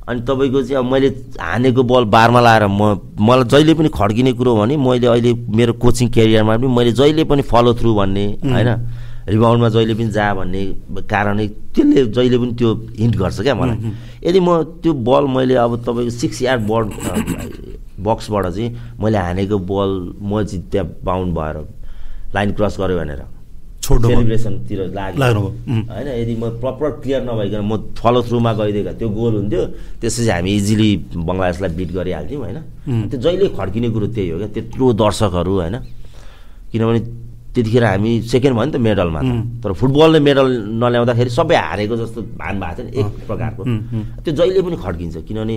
अनि तपाईँको चाहिँ अब मैले हानेको बल बारमा लाएर म मलाई जहिले पनि खड्किने कुरो भने मैले अहिले मेरो कोचिङ क्यारियरमा पनि मैले जहिले पनि फलो थ्रु भन्ने होइन? रिबाउन्डमा जहिले पनि जा भन्ने कारणले त्यसले जहिले पनि त्यो हिन्ट गर्छ क्या मलाई। यदि म त्यो बल मैले अब तपाईँको सिक्स यार्ड बल बक्सबाट चाहिँ मैले हानेको बल म चाहिँ त्यहाँ बााउन्ड भएर लाइन क्रस गऱ्यो भनेर। भयो। सेलिब्रेसनतिर लाग्यो. होइन यदि म प्रपर क्लियर नभइकन म फलो थ्रुमा गइदिएको त्यो गोल हुन्थ्यो त्यसपछि हामी इजिली बङ्गलादेशलाई बिट गरिहाल्थ्यौँ होइन. त्यो जहिले खड्किने कुरो त्यही हो क्या त्यत्रो दर्शकहरू होइन। किनभने त्यतिखेर हामी सेकेन्ड भयो नि त मेडलमा. तर फुटबलले मेडल नल्याउँदाखेरि सबै हारेको जस्तो भान भएको थियो नि एक प्रकारको. त्यो जहिले पनि खड्किन्छ किनभने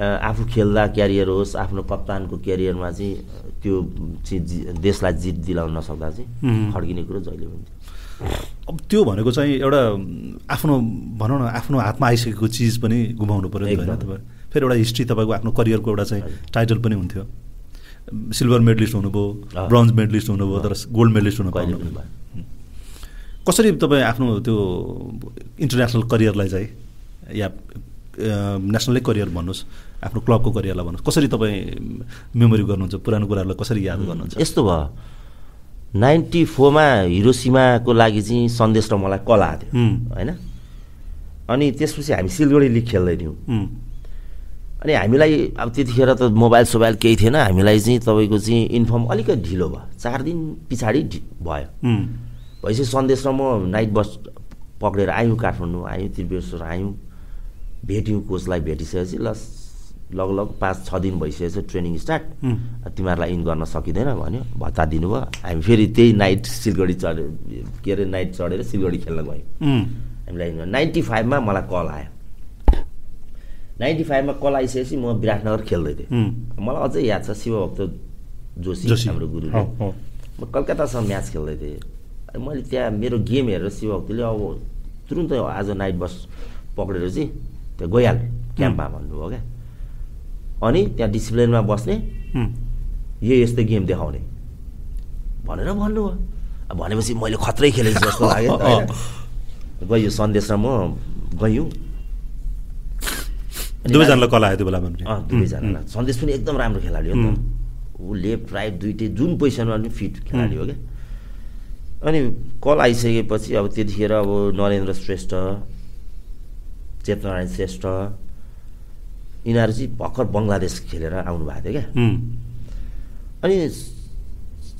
आफू खेल्दा क्यारियर होस् आफ्नो कप्तानको क्यारियरमा चाहिँ त्यो चाहिँ जि- देशलाई जित दिलाउन नसक्दा. चाहिँ खड्किने कुरो जहिले पनि। अब त्यो भनेको चाहिँ एउटा आफ्नो भनौँ न आफ्नो हातमा आइसकेको चिज पनि गुमाउनु पऱ्यो फेरि एउटा हिस्ट्री तपाईँको आफ्नो करियरको एउटा चाहिँ। टाइटल पनि हुन्थ्यो सिल्भर मेडलिस्ट हुनुभयो। ब्रोन्ज मेडलिस्ट हुनुभयो तर गोल्ड मेडलिस्ट हुनु भयो। कसरी तपाईँ आफ्नो त्यो इन्टरनेसनल करियरलाई चाहिँ या नेसनलै करियर भन्नुहोस् आफ्नो क्लबको करियरलाई भन्नुहोस् कसरी तपाईँ मेमोरी गर्नुहुन्छ पुरानो कुराहरूलाई कसरी याद गर्नुहुन्छ? यस्तो भयो। नाइन्टी फोरमा हिरोसीमाको लागि चाहिँ सन्देश र मलाई कल आएको थियो. होइन? अनि त्यसपछि हामी सिलगढी लिग खेल्दै थियौँ उम्, अनि हामीलाई अब त्यतिखेर त मोबाइल सोबाइल केही थिएन। हामीलाई चाहिँ तपाईँको चाहिँ इन्फर्म अलिकति ढिलो भयो। चार दिन पछाडि भयो। भएपछि सन्देश र म नाइट बस पक्रेर आयौँ काठमाडौँ आयौँ त्रिवेश्वर आयौँ। भेट्यौँ कोचलाई भेटिसकेपछि ल लगभग पाँच छ दिन भइसकेछ ट्रेनिङ स्टार्ट. तिमीहरूलाई इन गर्न सकिँदैन भन्यो। भत्ता दिनुभयो। हामी फेरि त्यही नाइट सिलगढी चढ्यो के अरे नाइट चढेर सिलगढी खेल्न गयौँ। हामीलाई नाइन्टी फाइभमा मलाई कल आयो। नाइन्टी फाइभमा कल आइसकेपछि म विराटनगर खेल्दै थिएँ. मलाई अझै याद छ शिवभक्त जोशी हाम्रो गुरुले। हो। म कलकत्तासँग म्याच खेल्दै थिएँ मैले त्यहाँ मेरो गेम हेरेर शिवभक्तिले अब तुरुन्तै आज नाइट बस पक्रेर चाहिँ त्यहाँ गइहाल क्याम्पमा भन्नुभयो क्या। अनि त्यहाँ डिसिप्लिनमा बस्ने यो यस्तै गेम देखाउने। भनेर भन्नुभयो। भनेपछि मैले खत्रै खेलेको जस्तो लाग्यो? गयो सन्देश र म गयौँ। दुवैजनालाई कला आयो त्यो बेलामा दुवैजनालाई। सन्देश पनि एकदम राम्रो खेलाडी हो त। ऊ लेफ्ट राइट दुइटै जुन पोजिसनमा पनि फिट खेलाडी हो क्या। अनि कल आइसकेपछि अब त्यतिखेर अब नरेन्द्र श्रेष्ठ चेतनारायण श्रेष्ठ यिनीहरू चाहिँ भर्खर बङ्गलादेश खेलेर आउनु भएको थियो क्या। अनि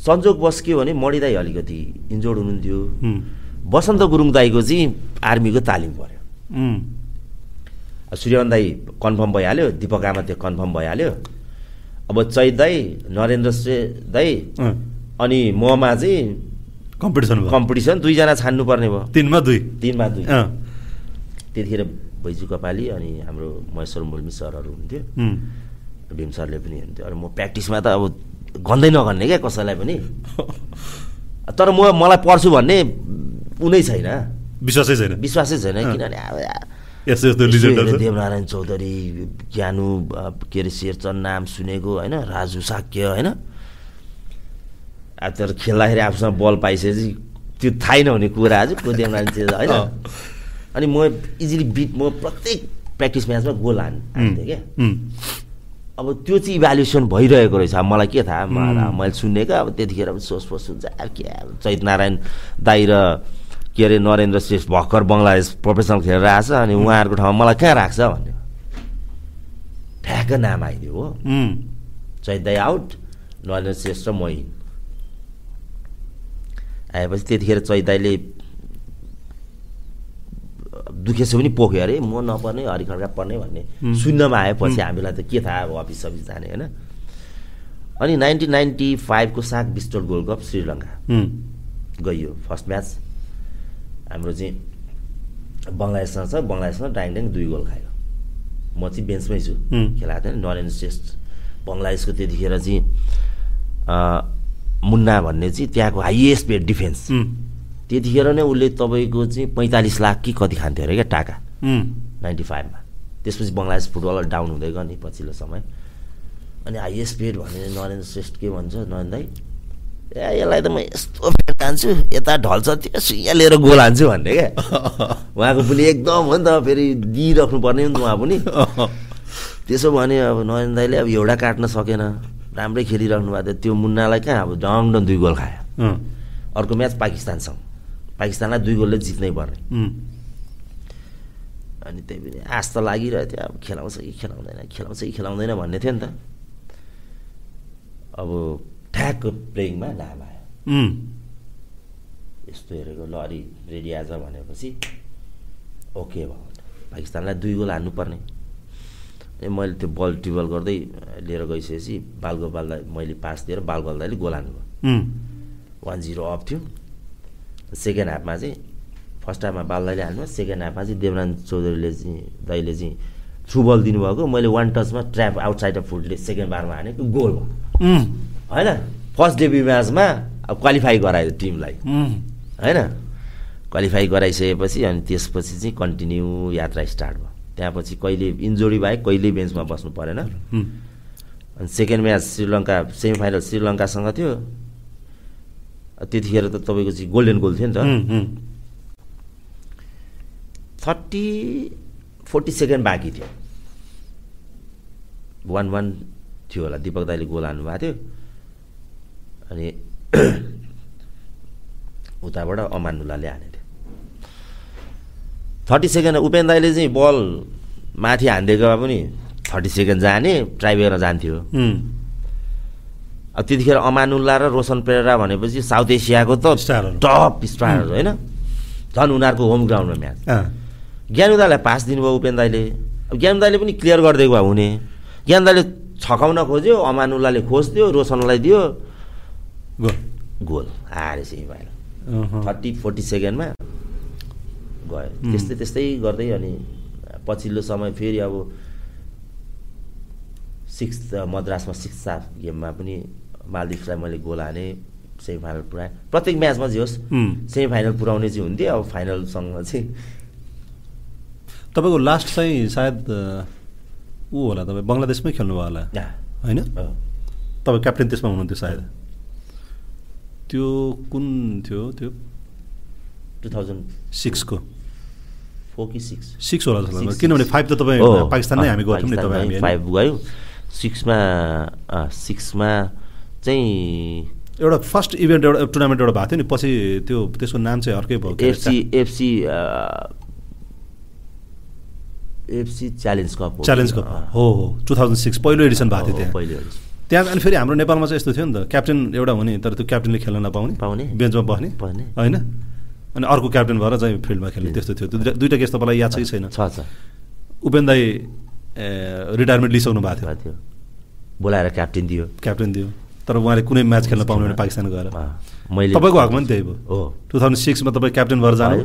संजोगवश के हो भने मणि दाई अलिकति इन्जोर्ड हुनुहुन्थ्यो। उम्, वसन्त गुरुङ दाईको चाहिँ आर्मीको तालिम पऱ्यो। उम्, सूर्यवन दाई कन्फर्म भइहाल्यो दिपक आमा त्यो कन्फर्म भइहाल्यो। अब चैत दाई नरेन्द्र श्रे दाई अनि ममा चाहिँ कम्पिटिसन कम्पिटिसन दुईजना छान्नु पर्ने भयो। तिनमा दुई। तिनमा दुई। त्यतिखेर भैजु कपाली अनि हाम्रो महेश्वर मुल्मी सरहरू हुन्थ्यो। भीम सरले पनि हुन्थ्यो। अनि म प्र्याक्टिसमा त अब गन्दै नगन्ने क्या कसैलाई पनि। तर म मलाई पढ्छु भन्ने उनै छैन। विश्वासै छैन। विश्वासै छैन। किनभने अब देवनारायण चौधरी ज्ञानु के अरे शेरचन नाम सुनेको होइन? राजु साक्य होइन? अब तर खेल्दाखेरि आफूसँग बल पाइसकेपछि त्यो थाहै नहुने कुरा आज को देवनारायण चाहिँ होइन। अनि म इजिली बिट म प्रत्येक प्र्याक्टिस म्याचमा गोल हान् हान्थेँ क्या। अब त्यो चाहिँ इभ्यालुएसन भइरहेको रहेछ। अब मलाई के थाहा? मैले सुनेको अब त्यतिखेर सोच पोस हुन्छ। अब के चैत नारायण दाई र के अरे नरेन्द्र श्रेष्ठ भर्खर बङ्गलादेश प्रोफेसनल खेलेर आएको छ अनि उहाँहरूको ठाउँमा मलाई कहाँ राख्छ भन्ने ठ्याक्क नाम आइदियो हो। चैतदाई आउट नरेन्द्र श्रेष्ठ र मै आएपछि त्यतिखेर चैताईले दुखेसो पनि पोख्यो अरे म नपर्ने हरिखड्का पर्ने भन्ने। सुन्नमा आएपछि हामीलाई त के थाहा अब अफिस सफिस जाने होइन। अनि नाइन्टिन नाइन्टी फाइभको साग बिस्टोल गोल्ड कप श्रीलङ्का गइयो फर्स्ट म्याच। हाम्रो चाहिँ बङ्गलादेशसँग छ बङ्गलादेशमा डाङ दुई गोल खायो म चाहिँ बेन्चमै छु. खेलाएको थिएँ नरेन्द्र श्रेष्ठ। बङ्गलादेशको त्यतिखेर चाहिँ मुन्ना भन्ने चाहिँ त्यहाँको हाइएस्ट पेड डिफेन्स त्यतिखेर नै उसले तपाईँको चाहिँ पैँतालिस लाख कि कति खान्थ्यो अरे क्या टाका? नाइन्टी फाइभमा त्यसपछि बङ्गलादेश फुटबल डाउन हुँदै गयो नि पछिल्लो समय। अनि हाइएस्ट पेड भने नरेन्द्र श्रेष्ठ के भन्छ नरेन्द्र दाई? ए यसलाई त म यस्तो हान्छु यता ढल्छ त्यो सुइया लिएर गोल हान्छु भन्ने क्या। उहाँको पनि एकदम हो नि त फेरि दिइराख्नु पर्ने हो नि त उहाँ पनि। त्यसो भने अब नरेन्द्र दाईले अब एउटा काट्न सकेन। राम्रै खेलिराख्नु भएको थियो। त्यो मुन्नालाई कहाँ अब डङ डङ दुई गोल खायो। अर्को म्याच पाकिस्तानसँग। पाकिस्तानलाई दुई गोलले जित्नै पर्ने। अनि त्यही पनि त लागिरहेको थियो। अब खेलाउँछ कि खेलाउँदैन खेलाउँछ कि खेलाउँदैन भन्ने थियो नि त। अब ठ्याक्क प्लेइङमा नाम आयो। यस्तो हेरेको ल अलि रेडी आज भनेपछि ओके भयो। पाकिस्तानलाई दुई गोल हान्नुपर्ने। अनि मैले त्यो बल टिबल गर्दै लिएर गइसकेपछि बालगोपाललाई मैले पास दिएर बालगोपालले गोल हान्नुभयो वान जिरो अफ थियो। सेकेन्ड हाफमा चाहिँ फर्स्ट हाफमा बालदाईले हाल्नु सेकेन्ड हाफमा चाहिँ देवरान चौधरीले चाहिँ दाईले चाहिँ थ्रु बल दिनुभएको। मैले वान टचमा ट्र्याप आउटसाइड अफ फुटले सेकेन्ड बारमा हानेको गोल भयो। होइन? फर्स्ट डेब्यु म्याचमा अब क्वालिफाई गरायो टिमलाई। होइन? क्वालिफाई गराइसकेपछि अनि त्यसपछि चाहिँ कन्टिन्यू यात्रा स्टार्ट भयो। त्यहाँपछि कहिले इन्जोरी बाहेक कहिले बेन्चमा बस्नु परेन। अनि second match Sri Lanka semi final श्रीलङ्कासँग थियो। त्यतिखेर त तपाईँको चाहिँ गोल्डेन गोल थियो नि त। थर्टी फोर्टी सेकेन्ड बाँकी थियो। वान वान थियो होला। दिपक दाईले गोल हान्नु भएको थियो। अनि उताबाट अमानुल्लाले हानेको थियो थर्टी सेकेन्ड उपेन दाईले चाहिँ बल माथि हानिदिएको भए पनि थर्टी सेकेन्ड जाने ट्राइबेरमा जान्थ्यो। अब त्यतिखेर अमानुल्ला र रोशन पेरेरा भनेपछि साउथ एसियाको त। टप स्टारहरू होइन? झन् उनीहरूको होम ग्राउन्डमा म्याच। ज्ञानु दाईलाई पास दिनुभयो उपेन दाईले। अब ज्ञानु दाईले पनि क्लियर गरिदिएको भए हुने। ज्ञानु दाईले छकाउन खोज्यो अमानुल्लाले खोज्थ्यो रोशनलाई दियो। गोल। गोल। आएर सेमी फाइनल थर्टी फोर्टी सेकेन्डमा गयो। त्यस्तै त्यस्तै गर्दै अनि पछिल्लो समय फेरि अब सिक्स मद्रासमा सिक्स हाफ गेममा पनि मालदिप्सलाई मैले गोल हाने सेमी फाइनल पुऱ्याएँ प्रत्येक म्याचमा जे होस् उम्। सेमी फाइनल पुऱ्याउने चाहिँ हुन्थ्यो। अब फाइनलसँग चाहिँ तपाईँको लास्ट चाहिँ सायद ऊ होला तपाईँ बङ्गलादेशमै खेल्नुभयो होला। होइन? तपाईँ क्याप्टेन त्यसमा हुनुहुन्थ्यो सायद। त्यो कुन थियो त्यो टु थाउजन्ड सिक्सको फोर कि सिक्स सिक्स होला जस्तो किनभने. फाइभ त तपाईँ पाकिस्तान नै हामी गर्थ्यौँ नि तपाईँ? फाइभ गयौँ सिक्समा सिक्समा चाहिँ एउटा फर्स्ट इभेन्ट एउटा टुर्नामेन्ट एउटा भएको थियो नि पछि त्यो त्यसको नाम चाहिँ अर्कै भयो? FC FC FC challenge cup हो। च्यालेन्ज कप हो हो टु थाउजन्ड सिक्स पहिलो एडिसन भएको थियो हो, त्यहाँ पहिलो edition। त्यहाँ अनि फेरि हाम्रो नेपालमा चाहिँ यस्तो थियो नि त। क्याप्टेन एउटा हुने तर त्यो क्याप्टेनले खेल्न नपाउने। पाउने। बेन्चमा बस्ने। होइन? अनि अर्को क्याप्टेन भएर चाहिँ फिल्डमा खेल्ने। त्यस्तो थियो। दुइटा- केस तपाईँलाई याद छ कि छैन? छ छ। उपेन दाई रिटायरमेन्ट लिइसक्नु भएको थियो। बोलाएर क्याप्टेन दियो। क्याप्टेन दियो। तर उहाँले कुनै म्याच खेल्न पाउनु भने पाकिस्तान गएर। मैले तपाईँको हकमा पनि त्यही भयो। हो। टु थाउजन्ड सिक्समा तपाईँ क्याप्टेन भएर जानु।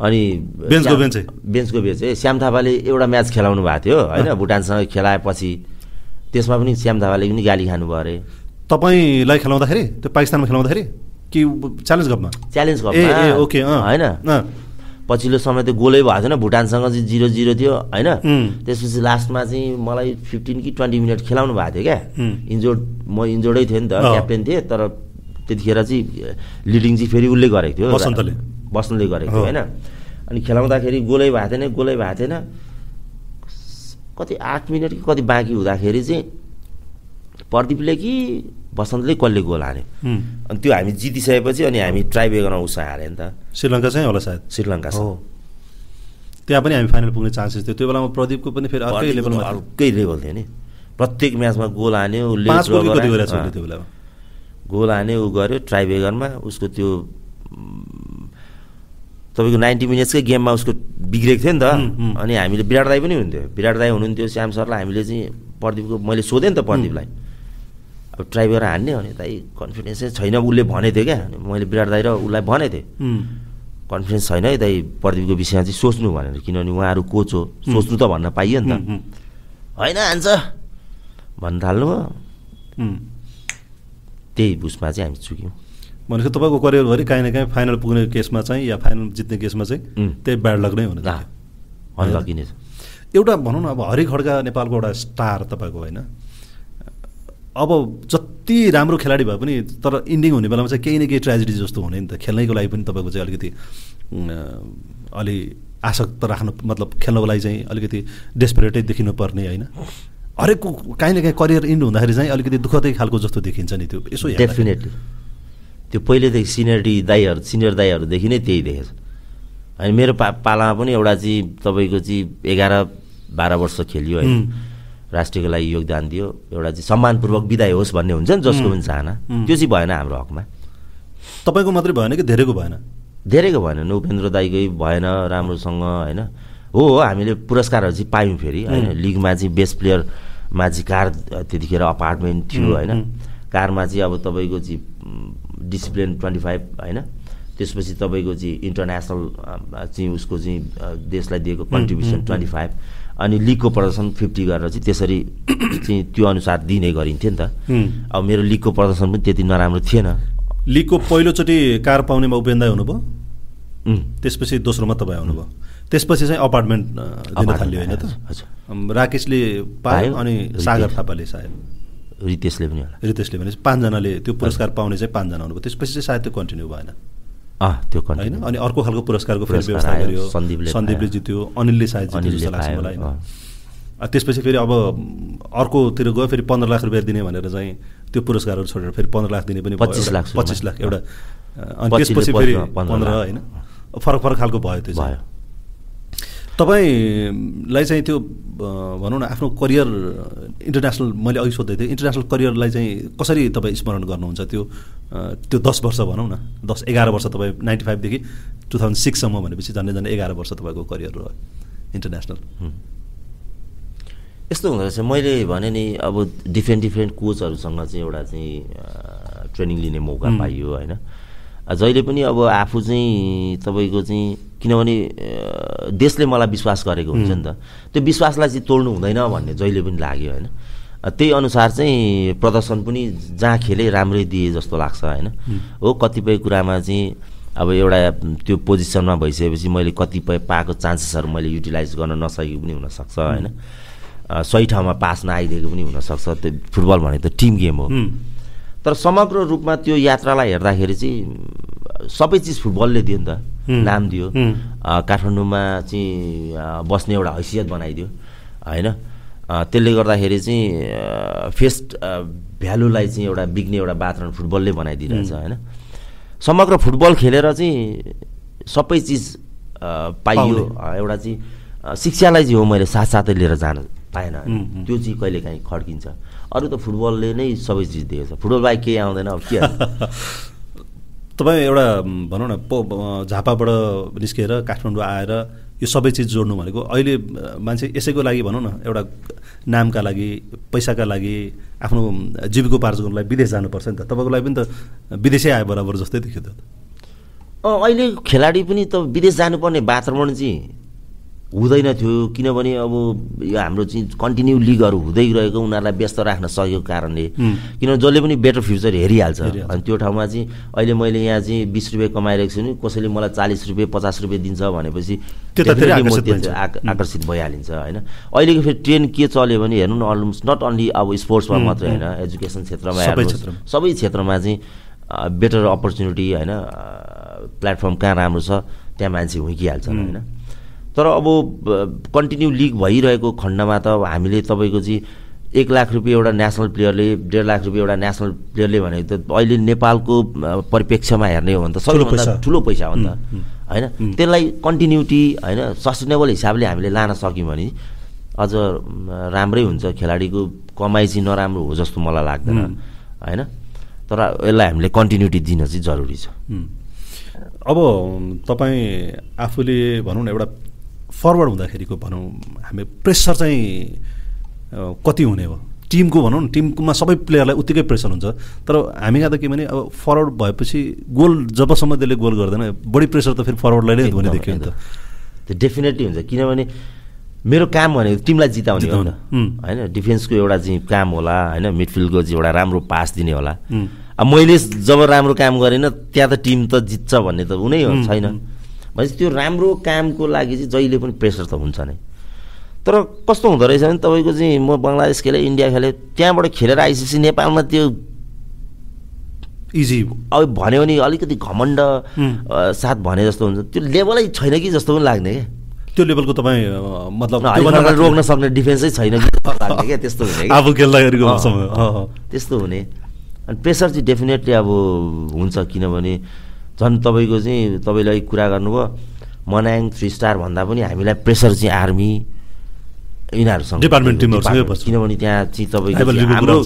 अनि बेन्चको बेन्चै? बेन्चको बेन्च है श्याम थापाले एउटा म्याच खेलाउनु भएको थियो। होइन। भुटानसँग खेलाएपछि त्यसमा पनि श्याम थापाले पनि गाली खानुभयो अरे तपाईँलाई खेलाउँदाखेरि त्यो पाकिस्तानमा खेलाउँदाखेरि कि च्यालेन्ज कपमा च्यालेन्ज कपमा ओके होइन। पछिल्लो समय त गोलै भएको थिएन भुटानसँग चाहिँ जिरो जिरो थियो होइन. त्यसपछि लास्टमा चाहिँ मलाई फिफ्टिन कि ट्वेन्टी मिनट खेलाउनु भएको थियो क्या. इन्जोर्ड म इन्जोर्डै थिएँ नि त। क्याप्टेन थिएँ तर त्यतिखेर चाहिँ लिडिङ चाहिँ फेरि उसले गरेको थियो। बसन्तले। बसन्तले गरेको थियो। होइन? अनि खेलाउँदाखेरि गोलै भएको थिएन गोलै भएको थिएन। कति आठ मिनट कि कति बाँकी हुँदाखेरि चाहिँ प्रदीपले कि बसन्तले कसले गोल हान्यो. अनि त्यो हामी जितिसकेपछि अनि हामी ट्राई बेगरमा उसो हाल्यो नि त। श्रीलङ्का चाहिँ होला सायद। श्रीलङ्कासँग हो। त्यहाँ पनि हामी फाइनल पुग्ने चान्सेस थियो। त्यो बेलामा प्रदीपको पनि फेरि अर्कै लेभलमा। अर्कै लेभल थियो नि। प्रत्येक म्याचमा गोल हान्यो गोल हान्यो, ऊ गऱ्यो ट्राइबेगरमा उसको त्यो तपाईँको नाइन्टी मिनट्सकै गेममा उसको बिग्रेको थियो नि त। अनि हामीले विराट दाई पनि हुन्थ्यो विराट दाई हुनुहुन्थ्यो श्याम सरलाई हामीले चाहिँ प्रदीपको मैले सोधेँ नि त प्रदीपलाई। अब ट्राइबेगर हान्ने भने दाइ कन्फिडेन्सै छैन उसले भनेको थियो क्या। मैले विराट दाई र उसलाई भनेको थिएँ। कन्फिडेन्स छैन है दाइ प्रदीपको विषयमा चाहिँ सोच्नु भनेर किनभने उहाँहरू कोच हो। सोच्नु त भन्न पाइयो नि त। होइन हान्छ भन्न थाल्नुभयो उम्। त्यही उसमा चाहिँ हामी चुक्यौँ। भनेको तपाईँको करियरभरि काहीँ न काहीँ फाइनल पुग्ने केसमा चाहिँ या फाइनल जित्ने केसमा चाहिँ. त्यही ब्याड लक नै हुन एउटा भनौँ न अब हरि खड्का नेपालको एउटा स्टार तपाईँको होइन। अब जति राम्रो खेलाडी भए पनि तर इन्डिङ हुने बेलामा चाहिँ केही न केही ट्रेजेडी जस्तो हुने नि त। खेल्नैको लागि पनि तपाईँको चाहिँ अलिकति अलि आसक्त राख्नु मतलब खेल्नको लागि चाहिँ अलिकति डेस्परेटै देखिनु पर्ने होइन। हरेकको काहीँ न काहीँ करियर इन्ड हुँदाखेरि चाहिँ अलिकति दुःखदै खालको जस्तो देखिन्छ नि त्यो। यसो। डेफिनेटली त्यो पहिलेदेखि सिनियरिटी दाईहरू सिनियर दाईहरूदेखि नै त्यही देखेछ। अनि मेरो पा पालामा पनि एउटा चाहिँ तपाईँको चाहिँ एघार बाह्र वर्ष खेलियो होइन। उम्. राष्ट्रको लागि योगदान दियो। एउटा चाहिँ सम्मानपूर्वक विदाय होस् भन्ने हुन्छ नि जसको पनि चाहना. त्यो चाहिँ भएन हाम्रो हकमा। तपाईँको मात्रै भएन कि धेरैको भएन? धेरैको भएन। नि उपेन्द्र दाईकै भएन राम्रोसँग होइन। हो हो हामीले पुरस्कारहरू चाहिँ पायौँ फेरि होइन। लिगमा चाहिँ बेस्ट प्लेयरमा चाहिँ कार त्यतिखेर अपार्टमेन्ट थियो होइन। कारमा चाहिँ अब तपाईँको चाहिँ डिसिप्लिन ट्वेन्टी फाइभ होइन? त्यसपछि तपाईँको चाहिँ इन्टरनेसनल चाहिँ उसको चाहिँ देशलाई दिएको कन्ट्रिब्युसन ट्वेन्टी फाइभ अनि लिगको प्रदर्शन फिफ्टी गरेर चाहिँ त्यसरी चाहिँ त्यो अनुसार दिने गरिन्थ्यो नि त. अब मेरो लिगको प्रदर्शन पनि त्यति नराम्रो थिएन। लिगको पहिलोचोटि कार पाउनेमा उपेन्द्र दाई हुनुभयो. त्यसपछि दोस्रोमा तपाईँ आउनुभयो त्यसपछि चाहिँ अपार्टमेन्ट दिन थाल्यो होइन त? राकेशले पायो अनि। सागर थापाले सायद रितेशले पनि होला। रितेशले भने पाँचजनाले त्यो पुरस्कार पाउने चाहिँ पाँचजना हुनुभयो। त्यसपछि चाहिँ सायद त्यो कन्टिन्यू भएन। अँ त्यो होइन? अनि अर्को खालको पुरस्कारको फेरि व्यवस्था गरियो। सन्दीपले सन्दीपले। जित्यो। अनिलले सायद जित्यो जस्तो लाग्छ मलाई। त्यसपछि फेरि अब अर्कोतिर गयो फेरि पन्ध्र लाख रुपियाँ दिने भनेर चाहिँ त्यो पुरस्कारहरू छोडेर फेरि पन्ध्र लाख दिने पनि भयो, 25 एउटा- लाख। पच्चिस लाख एउटा अनि 25 ले त्यसपछि फेरि 15 पन्ध्र। होइन? फरक फरक खालको भयो त्यो चाहिँ। भयो। तपाईँलाई चाहिँ त्यो भनौँ न आफ्नो करियर इन्टरनेसनल मैले अघि सोध्दै थिएँ इन्टरनेसनल करियरलाई चाहिँ कसरी तपाईँ स्मरण गर्नुहुन्छ त्यो त्यो दस वर्ष भनौँ न दस एघार वर्ष तपाईँ नाइन्टी फाइभदेखि टु थाउजन्ड सिक्ससम्म भनेपछि झन्डै झन्डै एघार वर्ष तपाईँको करियर रह्यो इन्टरनेसनल। यस्तो हुँदो रहेछ मैले भने नि अब डिफ्रेन्ट डिफ्रेन्ट कोचहरूसँग चाहिँ एउटा चाहिँ ट्रेनिङ लिने मौका पाइयो होइन। जहिले पनि अब आफू चाहिँ तपाईँको चाहिँ किनभने देशले मलाई विश्वास गरेको हुन्छ नि त। त्यो विश्वासलाई चाहिँ तोड्नु हुँदैन भन्ने जहिले पनि लाग्यो होइन? त्यही अनुसार चाहिँ प्रदर्शन पनि जहाँ खेले राम्रै दिए जस्तो लाग्छ होइन? हो कतिपय कुरामा चाहिँ अब एउटा त्यो पोजिसनमा भइसकेपछि मैले कतिपय पाएको चान्सेसहरू मैले युटिलाइज गर्न नसकेको पनि हुनसक्छ होइन? सही ठाउँमा पास नआइदिएको पनि हुनसक्छ। त्यो फुटबल भने त टिम गेम हो। तर समग्र रूपमा त्यो यात्रालाई हेर्दाखेरि चाहिँ सबै चिज फुटबलले दियो नि त। नाम दियो। काठमाडौँमा चाहिँ बस्ने एउटा हैसियत बनाइदियो होइन? त्यसले गर्दाखेरि चाहिँ फेस्ट भ्यालुलाई चाहिँ एउटा बिग्ने एउटा वातावरण फुटबलले बनाइदिइरहेछ होइन? समग्र फुटबल खेलेर चाहिँ सबै चिज पाइयो। एउटा चाहिँ शिक्षालाई चाहिँ हो मैले साथसाथै लिएर जान पाएन। त्यो चाहिँ कहिले काहीँ खड्किन्छ। अरू त फुटबलले नै सबै चिज दिएको छ। फुटबल बाहेक केही आउँदैन अब के? तपाईँ एउटा भनौँ न पो झापाबाट निस्किएर काठमाडौँ आएर यो सबै चिज जोड्नु भनेको अहिले मान्छे यसैको लागि भनौँ न एउटा नामका लागि पैसाका लागि आफ्नो जीविकोपार्जनको लागि विदेश जानुपर्छ नि त। तपाईँको लागि पनि त विदेशै आए बराबर जस्तै देखियो त। अहिले खेलाडी पनि त विदेश जानुपर्ने वातावरण चाहिँ हुँदैन थियो किनभने अब यो हाम्रो चाहिँ कन्टिन्यू लिगहरू हुँदै गएको उनीहरूलाई व्यस्त राख्न सकेको कारणले। किनभने जसले पनि बेटर फ्युचर हेरिहाल्छ। अनि त्यो ठाउँमा चाहिँ अहिले मैले यहाँ चाहिँ बिस रुपियाँ कमाइरहेको छु नि कसैले मलाई चालिस रुपियाँ पचास रुपियाँ दिन्छ भनेपछि आकर्षित भइहालिन्छ होइन अहिलेको फेरि ट्रेन्ड के चल्यो भने हेर्नु न अलमोस्ट नट अन्ली अब स्पोर्ट्समा मात्रै। होइन एजुकेसन क्षेत्रमा सबै क्षेत्रमा। सबै क्षेत्रमा चाहिँ बेटर अपर्च्युनिटी होइन प्लेटफर्म कहाँ राम्रो छ त्यहाँ मान्छे हुर्किहाल्छन् होइन तर अब कन्टिन्यू लिग भइरहेको खण्डमा त अब हामीले तपाईँको चाहिँ एक लाख रुपियाँ एउटा नेसनल प्लेयरले डेढ लाख रुपियाँ एउटा नेसनल प्लेयरले भनेको त अहिले नेपालको परिप्रेक्ष्यमा हेर्ने हो भने त सबैभन्दा पैसा। ठुलो पैसा हो नि त। होइन? त्यसलाई कन्टिन्युटी होइन सस्टेनेबल हिसाबले हामीले लान सक्यौँ भने अझ राम्रै हुन्छ। खेलाडीको कमाइ चाहिँ नराम्रो हो जस्तो मलाई लाग्दैन। होइन? तर यसलाई हामीले कन्टिन्युटी दिन चाहिँ जरुरी छ। अब तपाईँ आफूले भनौँ न एउटा फरवर्ड हुँदाखेरिको भनौँ हामी प्रेसर चाहिँ कति हुने हो? टिमको भनौँ न टिममा सबै प्लेयरलाई उत्तिकै प्रेसर हुन्छ। तर हामी कहाँ त के भने अब फरवर्ड भएपछि गोल जबसम्म त्यसले गोल गर्दैन बढी प्रेसर त फेरि फरवर्डलाई नै हुने देखियो नि त। त्यो डेफिनेटली हुन्छ। किनभने मेरो काम भनेको टिमलाई जिताउने हो होइन डिफेन्सको एउटा चाहिँ काम होला होइन मिडफिल्डको चाहिँ एउटा राम्रो पास दिने होला। अब मैले जब राम्रो काम गरेन त्यहाँ त टिम त जित्छ भन्ने त हुनै हो छैन। भनेपछि त्यो राम्रो कामको लागि चाहिँ जहिले पनि प्रेसर त हुन्छ नै। तर कस्तो हुँदो रहेछ भने तपाईँको चाहिँ म बङ्गलादेश खेलेँ इन्डिया खेलेँ त्यहाँबाट खेलेर आइसकेपछि नेपालमा त्यो इजी अब भन्यो भने अलिकति घमण्ड साथ भने जस्तो हुन्छ। त्यो लेभलै छैन कि जस्तो पनि लाग्ने क्या। त्यो लेभलको तपाईँ मतलब रोक्न सक्ने डिफेन्सै छैन कि लाग्ने क्या त्यस्तो हुने आफू त्यस्तो हुने। अनि प्रेसर चाहिँ डेफिनेटली अब हुन्छ किनभने झन् तपाईँको चाहिँ तपाईँले कुरा गर्नुभयो मनाङ थ्री स्टार भन्दा पनि हामीलाई प्रेसर चाहिँ आर्मी यिनीहरूसँग डिपार्टमेन्ट किनभने त्यहाँ चाहिँ तपाईँको हाम्रो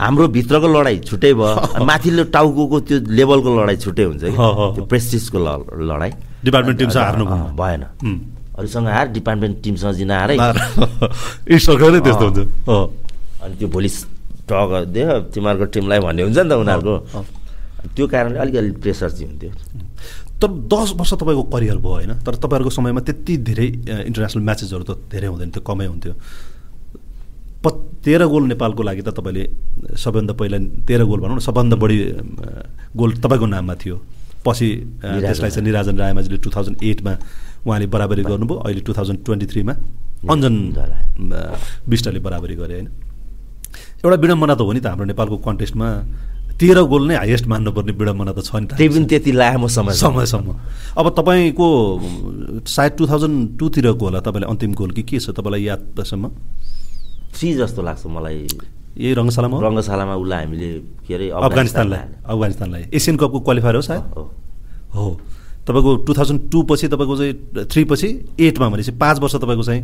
हाम्रो भित्रको लडाइँ छुट्टै भयो। माथिल्लो टाउको त्यो लेभलको लडाइँ छुट्टै हुन्छ कि? त्यो प्रेस्टिजको लडाइँ। डिपार्टमेन्ट टिमसँग हार्नु भएन। अरूसँग हार डिपार्टमेन्ट टिमसँग जिन हारै। त्यस्तो हुन्छ। अनि त्यो भोलि टग दियो तिमीहरूको टिमलाई भन्ने हुन्छ नि त उनीहरूको। त्यो कारणले अलिकति प्रेसर चाहिँ हुन्थ्यो। तर दस वर्ष तपाईँको करियर भयो होइन तर तपाईँहरूको समयमा त्यति धेरै इन्टरनेसनल म्याचेसहरू त धेरै हुँदैन थियो कमै हुन्थ्यो। प तेह्र गोल नेपालको लागि त तपाईँले सबैभन्दा पहिला तेह्र गोल भनौँ न सबभन्दा बढी गोल तपाईँको नाममा थियो। पछि त्यसलाई चाहिँ निराजन रायमाझीले टु थाउजन्ड एटमा उहाँले बराबरी गर्नुभयो अहिले टु थाउजन्ड ट्वेन्टी थ्रीमा अञ्जन विष्टले बराबरी गरे होइन। एउटा विडम्बना त हो नि त हाम्रो नेपालको कन्टेस्टमा तेह्र गोल नै हाइएस्ट मान्नुपर्ने विडम्बना त छ नि त त्यही पनि त्यति लामो समय समयसम्म। अब तपाईँको सायद टु थाउजन्ड टूतिरको होला तपाईँले अन्तिम गोल कि के छ तपाईँलाई यादसम्म थ्री जस्तो लाग्छ मलाई। यही रङ्गशालामा? रङ्गशालामा उसलाई हामीले के अरे अफगानिस्तानलाई। अफगानिस्तानलाई। एसियन कपको क्वालिफायर हो सायद? हो। तपाईँको टु थाउजन्ड टू पछि तपाईँको चाहिँ थ्री पछि एटमा भनेपछि पाँच वर्ष तपाईँको चाहिँ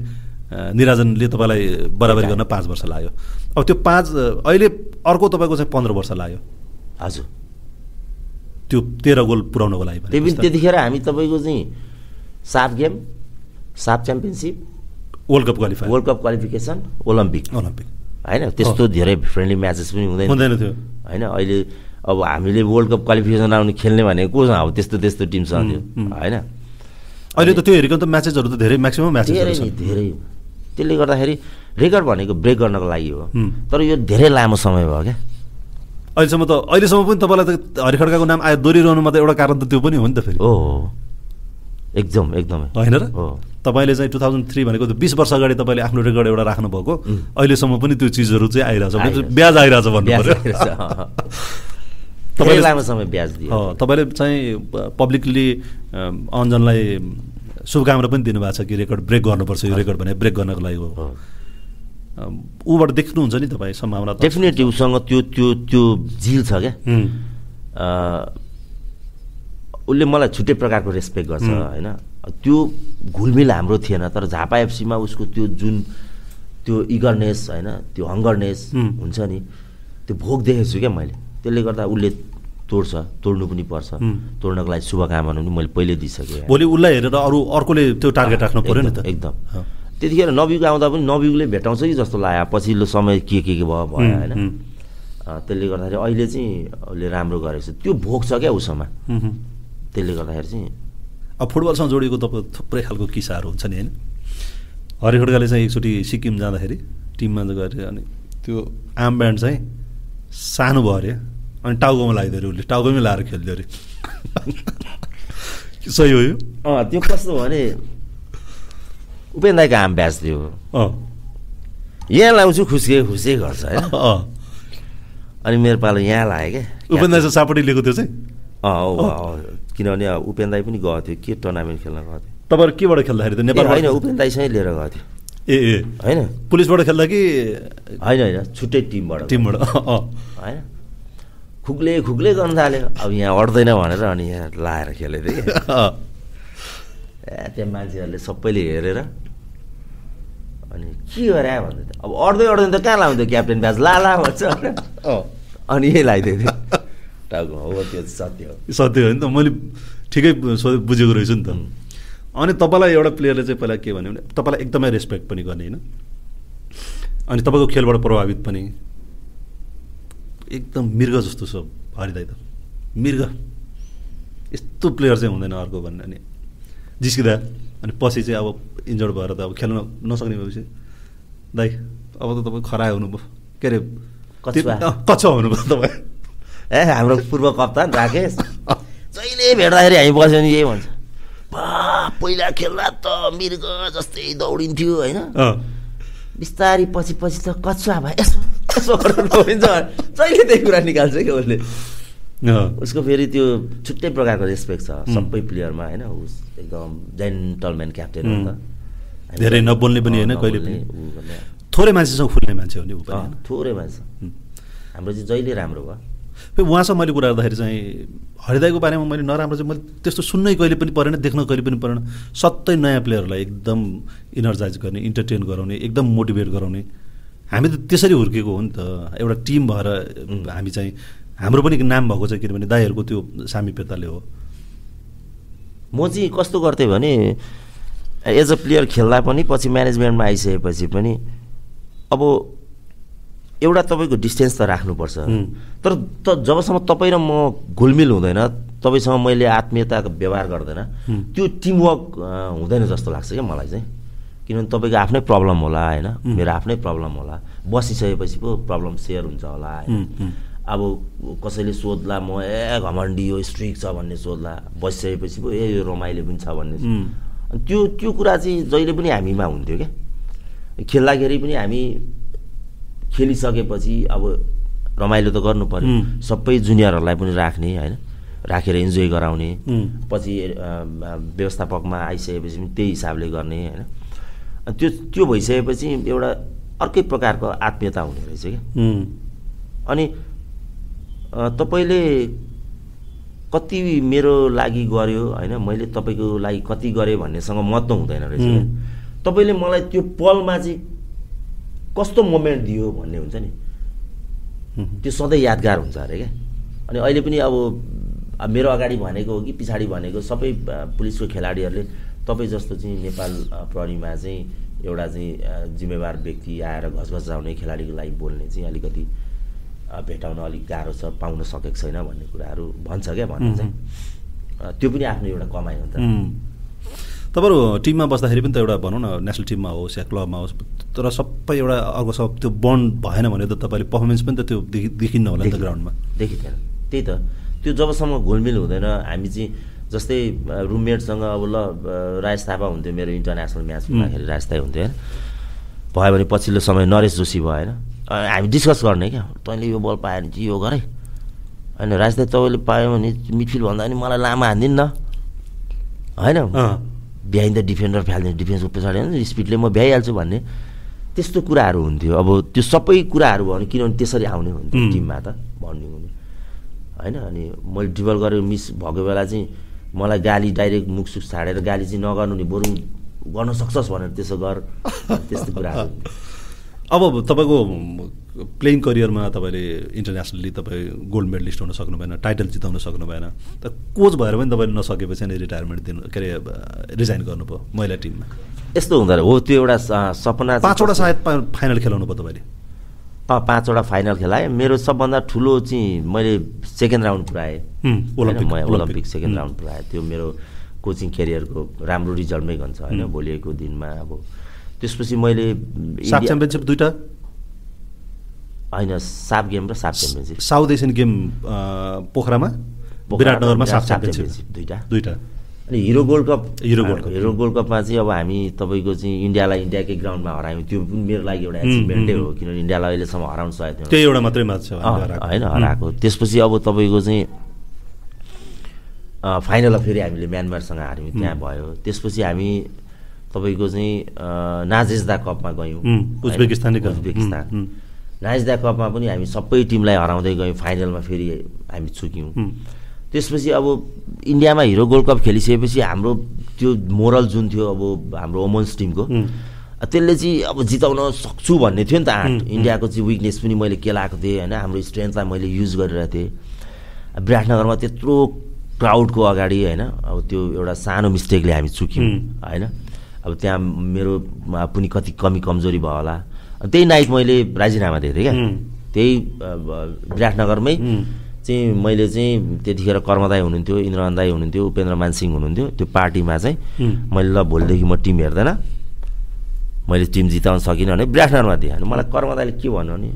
निराजनले तपाईँलाई बराबरी गर्न पाँच वर्ष लाग्यो। अब त्यो पाँच अहिले अर्को तपाईँको चाहिँ पन्ध्र वर्ष लाग्यो। हजुर त्यो तेह्र गोल पुऱ्याउनको लागि त्यही पनि त्यतिखेर हामी तपाईँको चाहिँ SAFF game SAFF championship world cup qualify world cup qualification Olympic Olympic होइन? त्यस्तो धेरै फ्रेन्डली म्याचेस पनि हुँदैन। हुँदैन थियो होइन? अहिले अब हामीले वर्ल्ड कप क्वालिफिकेसन आउने खेल्ने भनेको कोसँग अब त्यस्तो त्यस्तो टिमसँग थियो। होइन? अहिले त त्यो हेरेको त म्याचेसहरू त धेरै म्याक्सिमम् म्याचेस धेरै त्यसले गर्दाखेरि रेकर्ड भनेको ब्रेक गर्नको लागि हो। तर यो धेरै लामो समय भयो क्या। अहिलेसम्म त अहिलेसम्म पनि तपाईँलाई त हरिखड्काको नाम आयो दोहोरिरहनुमा त एउटा कारण त त्यो पनि हो नि त फेरि। हो एकदम एकदमै। होइन र? तपाईँले चाहिँ टु थाउजन्ड थ्री भनेको बिस वर्ष अगाडि तपाईँले आफ्नो रेकर्ड एउटा राख्नुभएको। अहिलेसम्म पनि त्यो चिजहरू चाहिँ आइरहेछ ब्याज आइरहेछ भन्नु पऱ्यो तपाईँले लामो समय ब्याज दियो। तपाईँले चाहिँ पब्लिकली अञ्जनलाई शुभकामना पनि दिनुभएको छ कि रेकर्ड ब्रेक गर्नुपर्छ यो रेकर्ड भने ब्रेक गर्नको लागि हो। ऊबाट देख्नुहुन्छ नि तपाईँ सम्भावना डेफिनेटली उसँग त्यो त्यो त्यो झिल छ क्या। उसले मलाई छुट्टै प्रकारको रेस्पेक्ट गर्छ होइन। त्यो घुलमिल हाम्रो थिएन तर झापा एफसीमा उसको त्यो जुन त्यो इगरनेस होइन त्यो हङ्गरनेस हुन्छ नि त्यो भोग देखेको छु क्या मैले। त्यसले गर्दा उसले तोड्छ तोड्नु पनि पर्छ। तोड्नको लागि शुभकामना पनि मैले पहिले दिइसकेँ। भोलि उसलाई हेरेर अरू अर्कोले त्यो टार्गेट राख्नु पऱ्यो नि त। एकदम त्यतिखेर नबिग आउँदा पनि नबिगले भेटाउँछ कि जस्तो लाग्यो। पछिल्लो समय के के के भयो भयो होइन। त्यसले गर्दाखेरि अहिले चाहिँ उसले राम्रो गरेको छ। त्यो भोग छ क्या उसँग त्यसले गर्दाखेरि चाहिँ अब फुटबलसँग जोडिएको तपाईँ थुप्रै खालको किसाहरू हुन्छ नि होइन। हरिखड्काले चाहिँ एकचोटि सिक्किम जाँदाखेरि टिममा गएर अनि त्यो आम ब्यान्ड चाहिँ सानो भयो अरे। अनि टाउकोमा लगाइदियो अरे उसले। टाउकोमै लाएर खेल्थ्यो अरे। सही हो यो? त्यो कस्तो भने उपेन दाईको आम ब्याज थियो यहाँ लाउँछु खुसी खुसी गर्छ होइन अनि मेरो पालो यहाँ लाग्यो क्या। उपेन दाई सापट्टि लिएको थियो चाहिँ? अँ किनभने उपेन दाई पनि गएको थियो। के टुर्नामेन्ट खेल्न गएको थियो? तपाईँहरू केबाट खेल्दाखेरि त नेपाल होइन उपेन दाईसँगै लिएर गएको थियो। ए ए। होइन। पुलिसबाट खेल्दा कि? होइन होइन छुट्टै टिमबाट टिमबाट होइन। खुक्ले खुक्ले गर्न थाल्यो। अब यहाँ अट्दैन भनेर अनि यहाँ लाएर खेलेको थिएँ। ए त्यहाँ मान्छेहरूले सबैले हेरेर अनि के गरे भन्दै अब अड्दै अड्दैन त कहाँ लाउँथ्यो क्याप्टेन ब्याज? ला ला भन्छ। अनि यही लगाइदिएको थियो। टाउको हो त्यो सत्य हो। सत्य हो नि त। मैले ठिकै सो- बुझेको रहेछु नि त। अनि तपाईँलाई एउटा प्लेयरले चाहिँ पहिला के भन्यो भने तपाईँलाई एकदमै रेस्पेक्ट पनि गर्ने होइन? अनि तपाईँको खेलबाट प्रभावित पनि। एकदम मृग जस्तो छ हरिदाई त। मृग। यस्तो प्लेयर चाहिँ हुँदैन अर्को भन्ने अनि। जिस्किँदा। अनि पछि चाहिँ अब इन्जर्ड भएर त अब खेल्न नसक्ने भएपछि दाइ अब त तपाईँ खरा हुनुभयो। के अरे कछुवा। हुनुभयो तपाईँ। ए हाम्रो पूर्व कप्तान राकेश। जहिले भेट्दाखेरि हामी बस्यो भने यही भन्छ। पहिला खेल्दा त मृग जस्तै दौडिन्थ्यो होइन? बिस्तारी पछि पछि त कछुवा भयो यसो यसो जहिले त्यही कुरा निकाल्छ क्या उसले? उसको फेरि त्यो छुट्टै प्रकारको रेस्पेक्ट छ। सबै प्लेयरमा होइन उस एकदम जेन्टलम्यान क्याप्टेन हो त। धेरै नबोल्ने पनि होइन, कहिले पनि। थोरै मान्छेसँग फुल्ने मान्छे हो नि? थोरै मान्छे। हाम्रो चाहिँ जहिले राम्रो भयो। फेरि उहाँसँग मैले कुरा गर्दाखेरि चाहिँ हरिदाईको बारेमा मैले नराम्रो चाहिँ मैले त्यस्तो सुन्नै कहिले पनि परेन देख्न कहिले पनि परेन। सबै नयाँ प्लेयरलाई एकदम इनर्जाइज गर्ने इन्टरटेन गराउने एकदम मोटिभेट गराउने। हामी त त्यसरी हुर्केको हो नि त। एउटा टिम भएर हामी चाहिँ हाम्रो पनि नाम भएको छ किनभने दाईहरूको त्यो सामिप्यताले हो। म चाहिँ कस्तो गर्थेँ भने एज अ प्लेयर खेल्दा पनि पछि म्यानेजमेन्टमा आइसकेपछि पनि अब एउटा तपाईँको डिस्टेन्स त राख्नुपर्छ। तर त जबसम्म तपाईँ र म घुलमिल हुँदैन तपाईँसँग मैले आत्मीयताको व्यवहार गर्दैन। त्यो टिमवर्क हुँदैन जस्तो लाग्छ क्या मलाई चाहिँ। किनभने तपाईँको आफ्नै प्रब्लम होला होइन? मेरो आफ्नै प्रब्लम होला। बसिसकेपछि पो प्रब्लम सेयर हुन्छ होला होइन। अब कसैले सोध्ला म ए घमण्डी यो स्ट्रिक छ भन्ने सोध्ला बसिसकेपछि पो ए यो रमाइलो पनि छ भन्ने. अनि त्यो त्यो कुरा चाहिँ जहिले पनि हामीमा हुन्थ्यो क्या। खेल्दाखेरि पनि हामी खेलिसकेपछि अब रमाइलो त गर्नु पर्यो. सबै जुनियरहरूलाई पनि राख्ने होइन? राखेर इन्जोय गराउने. पछि व्यवस्थापकमा आइसकेपछि पनि त्यही हिसाबले गर्ने होइन? त्यो त्यो भइसकेपछि एउटा अर्कै प्रकारको आत्मीयता हुने रहेछ क्या। अनि तपाईँले कति मेरो लागि गर्यो होइन मैले तपाईँको लागि कति गरेँ भन्नेसँग महत्त्व हुँदैन रहेछ. तपाईँले मलाई त्यो पलमा चाहिँ कस्तो मोमेन्ट दियो भन्ने हुन्छ नि. त्यो सधैँ यादगार हुन्छ अरे क्या अनि अहिले पनि अब मेरो अगाडि भनेको हो कि पछाडि भनेको सबै पुलिसको खेलाडीहरूले तपाईँ जस्तो चाहिँ नेपाल प्रहरीमा चाहिँ एउटा चाहिँ जिम्मेवार व्यक्ति आएर घसघसाउने खेलाडीको लागि बोल्ने चाहिँ अलिकति भेटाउन अलिक गाह्रो छ पाउन सकेको छैन भन्ने कुराहरू भन्छ क्या भन्नु चाहिँ। त्यो पनि आफ्नो एउटा कमाइ हो नि त। उम्. तपाईँहरू टिममा बस्दाखेरि पनि त एउटा भनौँ न नेसनल टिममा होस् या क्लबमा होस् तर सबै एउटा अर्को सब त्यो बन्ड भएन भने त तपाईँले पर्फर्मेन्स पनि त त्यो देखि देखिन्न होला नि त ग्राउन्डमा देखिँदैन। त्यही त। त्यो जबसम्म घुलमिल हुँदैन हामी चाहिँ जस्तै रुममेटसँग अब ल अ, राजेश थापा हुन्थ्यो मेरो इन्टरनेसनल म्याच हुँदाखेरि राजेश थापा हुन्थ्यो होइन। भयो भने पछिल्लो समय नरेश जोशी भयो होइन। हामी डिस्कस गर्ने क्या। तैँले यो बल पायो भने चाहिँ यो गरे। होइन राजेश दाइ तपाईँले पायो भने मिडफिल्ड भन्दा पनि मलाई लामा हानिदिनु न। होइन। बिहाइन्ड द डिफेन्डर फाल्ने डिफेन्सको पछाडि होइन स्पिडले म भ्याइहाल्छु भन्ने। त्यस्तो कुराहरू हुन्थ्यो। अब त्यो सबै कुराहरू भयो भने किनभने त्यसरी आउने हुन्थ्यो. टिममा त बन्डिङ हुने। होइन? अनि मैले ड्रिबल गरेर मिस भएको बेला चाहिँ मलाई गाली डाइरेक्ट मुखसुख छाडेर गाली चाहिँ नगर्नु नि बरु गर्न सक्छस् भनेर त्यसो गर। त्यस्तो कुराहरू अब तपाईँको प्लेइङ करियरमा तपाईँले इन्टरनेसनली तपाईँ गोल्ड मेडलिस्ट हुन सक्नु भएन टाइटल जिताउन सक्नु भएन त कोच भएर पनि तपाईँले नसकेपछि अनि रिटायरमेन्ट दिनु के अरे रिजाइन गर्नुभयो महिला टिममा? यस्तो हुँदो रहेछ। हो त्यो एउटा सपना पाँचवटा सायद फाइनल खेलाउनु भयो तपाईँले। पाँचवटा फाइनल खेलाएँ। मेरो सबभन्दा ठुलो चाहिँ मैले second round पुऱ्याएँ। Olympic, Olympic. Second. Round पुऱ्याएँ। त्यो मेरो कोचिङ क्यारियरको राम्रो रिजल्टमै गन्छ होइन भोलिको दिनमा अब त्यसपछि मैले च्याम्पियनसिप दुइटा होइन साफ गेम र SAFF championship South Asian game पोखरामा? विराटनगरमा साफ च्याम्पियनसिप दुइटा दुइटा अनि Hero Gold Cup. Hero Gold Cup. Hero Gold कपमा चाहिँ अब हामी तपाईँको चाहिँ इन्डियालाई इन्डियाकै ग्राउन्डमा हरायौँ। त्यो पनि मेरो लागि एउटा एचिभमेन्टै हुँ, किनभने इन्डियालाई अहिलेसम्म हराउन सकेको थिएन। त्यही एउटा मात्रै हराएको। होइन हराएको। त्यसपछि अब तपाईँको चाहिँ फाइनलमा फेरि हामीले म्यानमारसँग हार्यौँ। त्यहाँ भयो। त्यसपछि हामी तपाईँको चाहिँ अँ, नाजेस्दा कपमा गयौँ। उज्बेकिस्तान। हुँ। नाजेस्दा कपमा पनि हामी सबै टिमलाई हराउँदै गयौँ फाइनलमा फेरि हामी चुक्यौँ। त्यसपछि अब इन्डियामा हिरो गोल्ड कप खेलिसकेपछि हाम्रो त्यो मोरल जुन थियो अब हाम्रो वुमन्स टिमको त्यसले चाहिँ अब जिताउन सक्छु भन्ने थियो नि त आँट इन्डियाको चाहिँ विकनेस पनि मैले केलाएको थिएँ होइन? हाम्रो स्ट्रेन्थलाई मैले युज गरिरहेको थिएँ। विराटनगरमा त्यत्रो क्राउडको अगाडि होइन? अब त्यो एउटा सानो मिस्टेकले हामी चुक्यौँ होइन? अब त्यहाँ मेरो पनि कति कमी कमजोरी भयो होला। त्यही नाइट मैले राजीनामा दिएको थिएँ क्या। त्यही विराटनगरमै चाहिँ मैले चाहिँ त्यतिखेर कर्मदाई हुनुहुन्थ्यो इन्द्रमान दाई हुनुहुन्थ्यो उपेन्द्र मानसिंह हुनुहुन्थ्यो। त्यो पार्टीमा चाहिँ मैले ल भोलिदेखि म टिम हेर्दैन। मैले टिम जिताउन सकिनँ भने विराटनगरमा दिएँ। अनि मलाई कर्मदाईले के भन्नु भने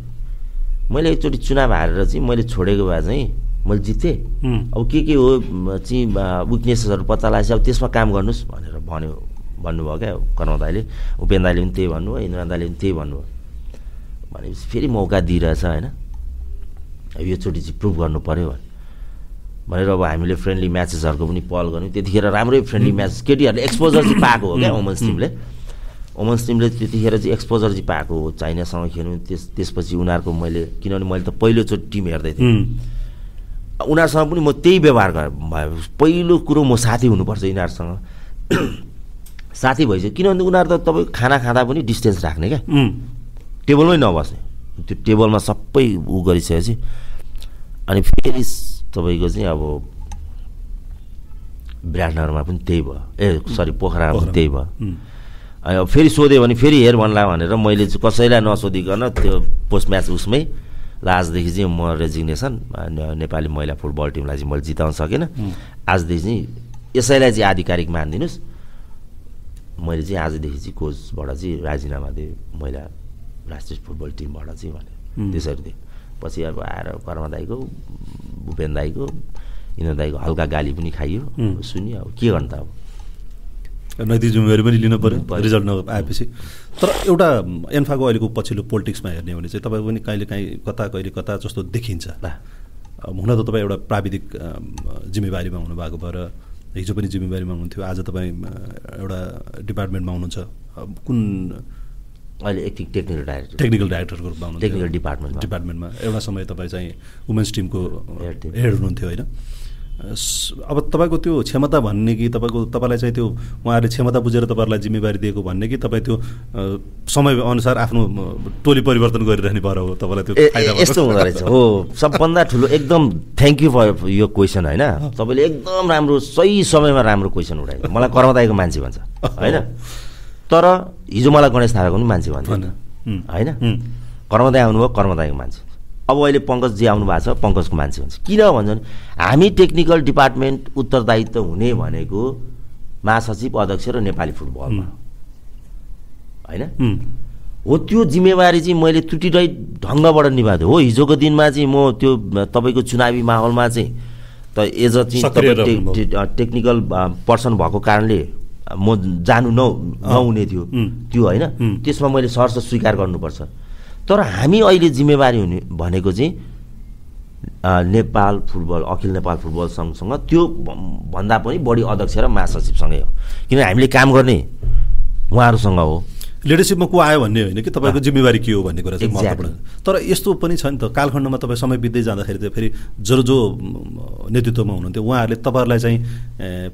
मैले एकचोटि चुनाव हारेर चाहिँ मैले छोडेको भए चाहिँ मैले जितेँ। अब के के हो चाहिँ विकनेसेसहरू पत्ता लगाएपछि अब त्यसमा काम गर्नुहोस् भनेर भन्यो। भन्नुभयो क्या कर्म दाईले। उपेन्द्र दाईले पनि त्यही भन्नुभयो इन्द्र दाईले पनि त्यही भन्नुभयो। भनेपछि फेरि मौका दिइरहेछ होइन? अब योचोटि चाहिँ प्रुभ गर्नु पऱ्यो भने। भनेर अब हामीले फ्रेन्डली म्याचेसहरूको पनि पहल गऱ्यौँ त्यतिखेर राम्रै फ्रेन्डली म्याच केटीहरूले एक्सपोजर चाहिँ पाएको हो क्या वुमन्स टिमले। वुमन्स टिमले त्यतिखेर चाहिँ एक्सपोजर चाहिँ पाएको हो चाइनासँग खेल्नु त्यस त्यसपछि उनीहरूको मैले किनभने मैले त पहिलोचोटि टिम हेर्दै थिएँ। उनीहरूसँग पनि म त्यही व्यवहार गरेँ पहिलो कुरो म साथी हुनुपर्छ यिनीहरूसँग। साथी भइसक्यो। किनभने उनीहरू त तपाईँ खाना खाँदा पनि डिस्टेन्स राख्ने क्या। टेबलमै नबस्ने। त्यो टेबलमा सबै उ गरिसकेपछि अनि फेरि तपाईँको चाहिँ अब विराटनगरमा पनि त्यही भयो। ए सरी पोखरामा पनि त्यही भयो। अनि अब फेरि सोध्यो भने फेरि हेर भन्ला भनेर मैले चाहिँ कसैलाई नसोधिकन त्यो पोस्ट म्याच उसमै ल आजदेखि चाहिँ म रेजिग्नेसन नेपाली महिला फुटबल टिमलाई चाहिँ मैले जिताउन सकेन। आजदेखि चाहिँ यसैलाई चाहिँ आधिकारिक मानिदिनुहोस्। मैले चाहिँ आजदेखि चाहिँ कोचबाट चाहिँ राजीनामा दिएँ महिला राष्ट्रिय फुटबल टिमबाट चाहिँ भने। त्यसरी दिएँ पछि अब आएर कर्मा दाईको भूपेन दाईको यिनीहरू दाईको हल्का गाली पनि खाइयो। सुन्यो अब के गर्नु त अब? नैतिक जिम्मेवारी पनि लिनु पऱ्यो रिजल्ट नआएपछि तर एउटा एन्फाको अहिलेको पछिल्लो पोलिटिक्समा हेर्ने भने चाहिँ तपाईँ पनि कहिले काहीँ कता कहिले कता जस्तो देखिन्छ। हुन त तपाईँ एउटा प्राविधिक जिम्मेवारीमा हुनुभएको भएर हिजो पनि जिम्मेवारीमा हुनुहुन्थ्यो। आज तपाईँ एउटा डिपार्टमेन्टमा हुनुहुन्छ। कुन अहिले एक्टिङ टेक्निकल डाइरेक्टर। टेक्निकल डाइरेक्टरको रूपमा हुनुहुन्छ टेक्निकल डिपार्टमेन्ट डिपार्टमेन्टमा। एउटा समय तपाईँ चाहिँ वुमेन्स टिमको हेड हुनुहुन्थ्यो होइन? अब तपाईँको त्यो क्षमता भन्ने कि तपाईँको तपाईँलाई चाहिँ त्यो उहाँहरूले क्षमता बुझेर तपाईँहरूलाई जिम्मेवारी दिएको भन्ने कि तपाईँ त्यो समय अनुसार आफ्नो टोली परिवर्तन गरिरहने भएर हो तपाईँलाई त्यो यस्तो हुँदो रहेछ। हो सबभन्दा ठुलो एकदम थ्याङ्क यू फर यो क्वेसन होइन। तपाईँले एकदम राम्रो सही समयमा राम्रो क्वेसन उठायो मलाई कर्मदायको मान्छे भन्छ होइन? तर हिजो मलाई गणेश थापाको पनि मान्छे भन्छ होइन? कर्मदाय आउनुभयो कर्मदायको मान्छे। अब अहिले पङ्कजजी आउनु भएको छ पङ्कजको मान्छे भन्छ किन भन्छ भने हामी टेक्निकल डिपार्टमेन्ट उत्तरदायित्व हुने भनेको महासचिव अध्यक्ष र नेपाली फुटबलमा। होइन? हो। त्यो जिम्मेवारी चाहिँ मैले त्रुटिरहित ढङ्गबाट निभाएको हो हिजोको दिनमा चाहिँ म त्यो तपाईँको चुनावी माहौलमा चाहिँ त एज अ चाहिँ टेक्निकल पर्सन भएको कारणले म जानु न नहुने थियो। त्यो होइन। त्यसमा मैले सहर्ष स्वीकार गर्नुपर्छ। तर हामी अहिले जिम्मेवारी हुने भनेको चाहिँ नेपाल फुटबल अखिल नेपाल फुटबल सङ्घसँग त्यो भन्दा पनि बढी अध्यक्ष र महासचिवसँगै हो। किनभने हामीले काम गर्ने उहाँहरूसँग हो। लिडरसिपमा को आयो भन्ने होइन कि? तपाईँको जिम्मेवारी के हो भन्ने कुरा चाहिँ महत्त्वपूर्ण तर यस्तो पनि छ नि त कालखण्डमा तपाईँ समय बित्दै जाँदाखेरि त फेरि जो जो नेतृत्वमा हुनुहुन्थ्यो उहाँहरूले तपाईँहरूलाई चाहिँ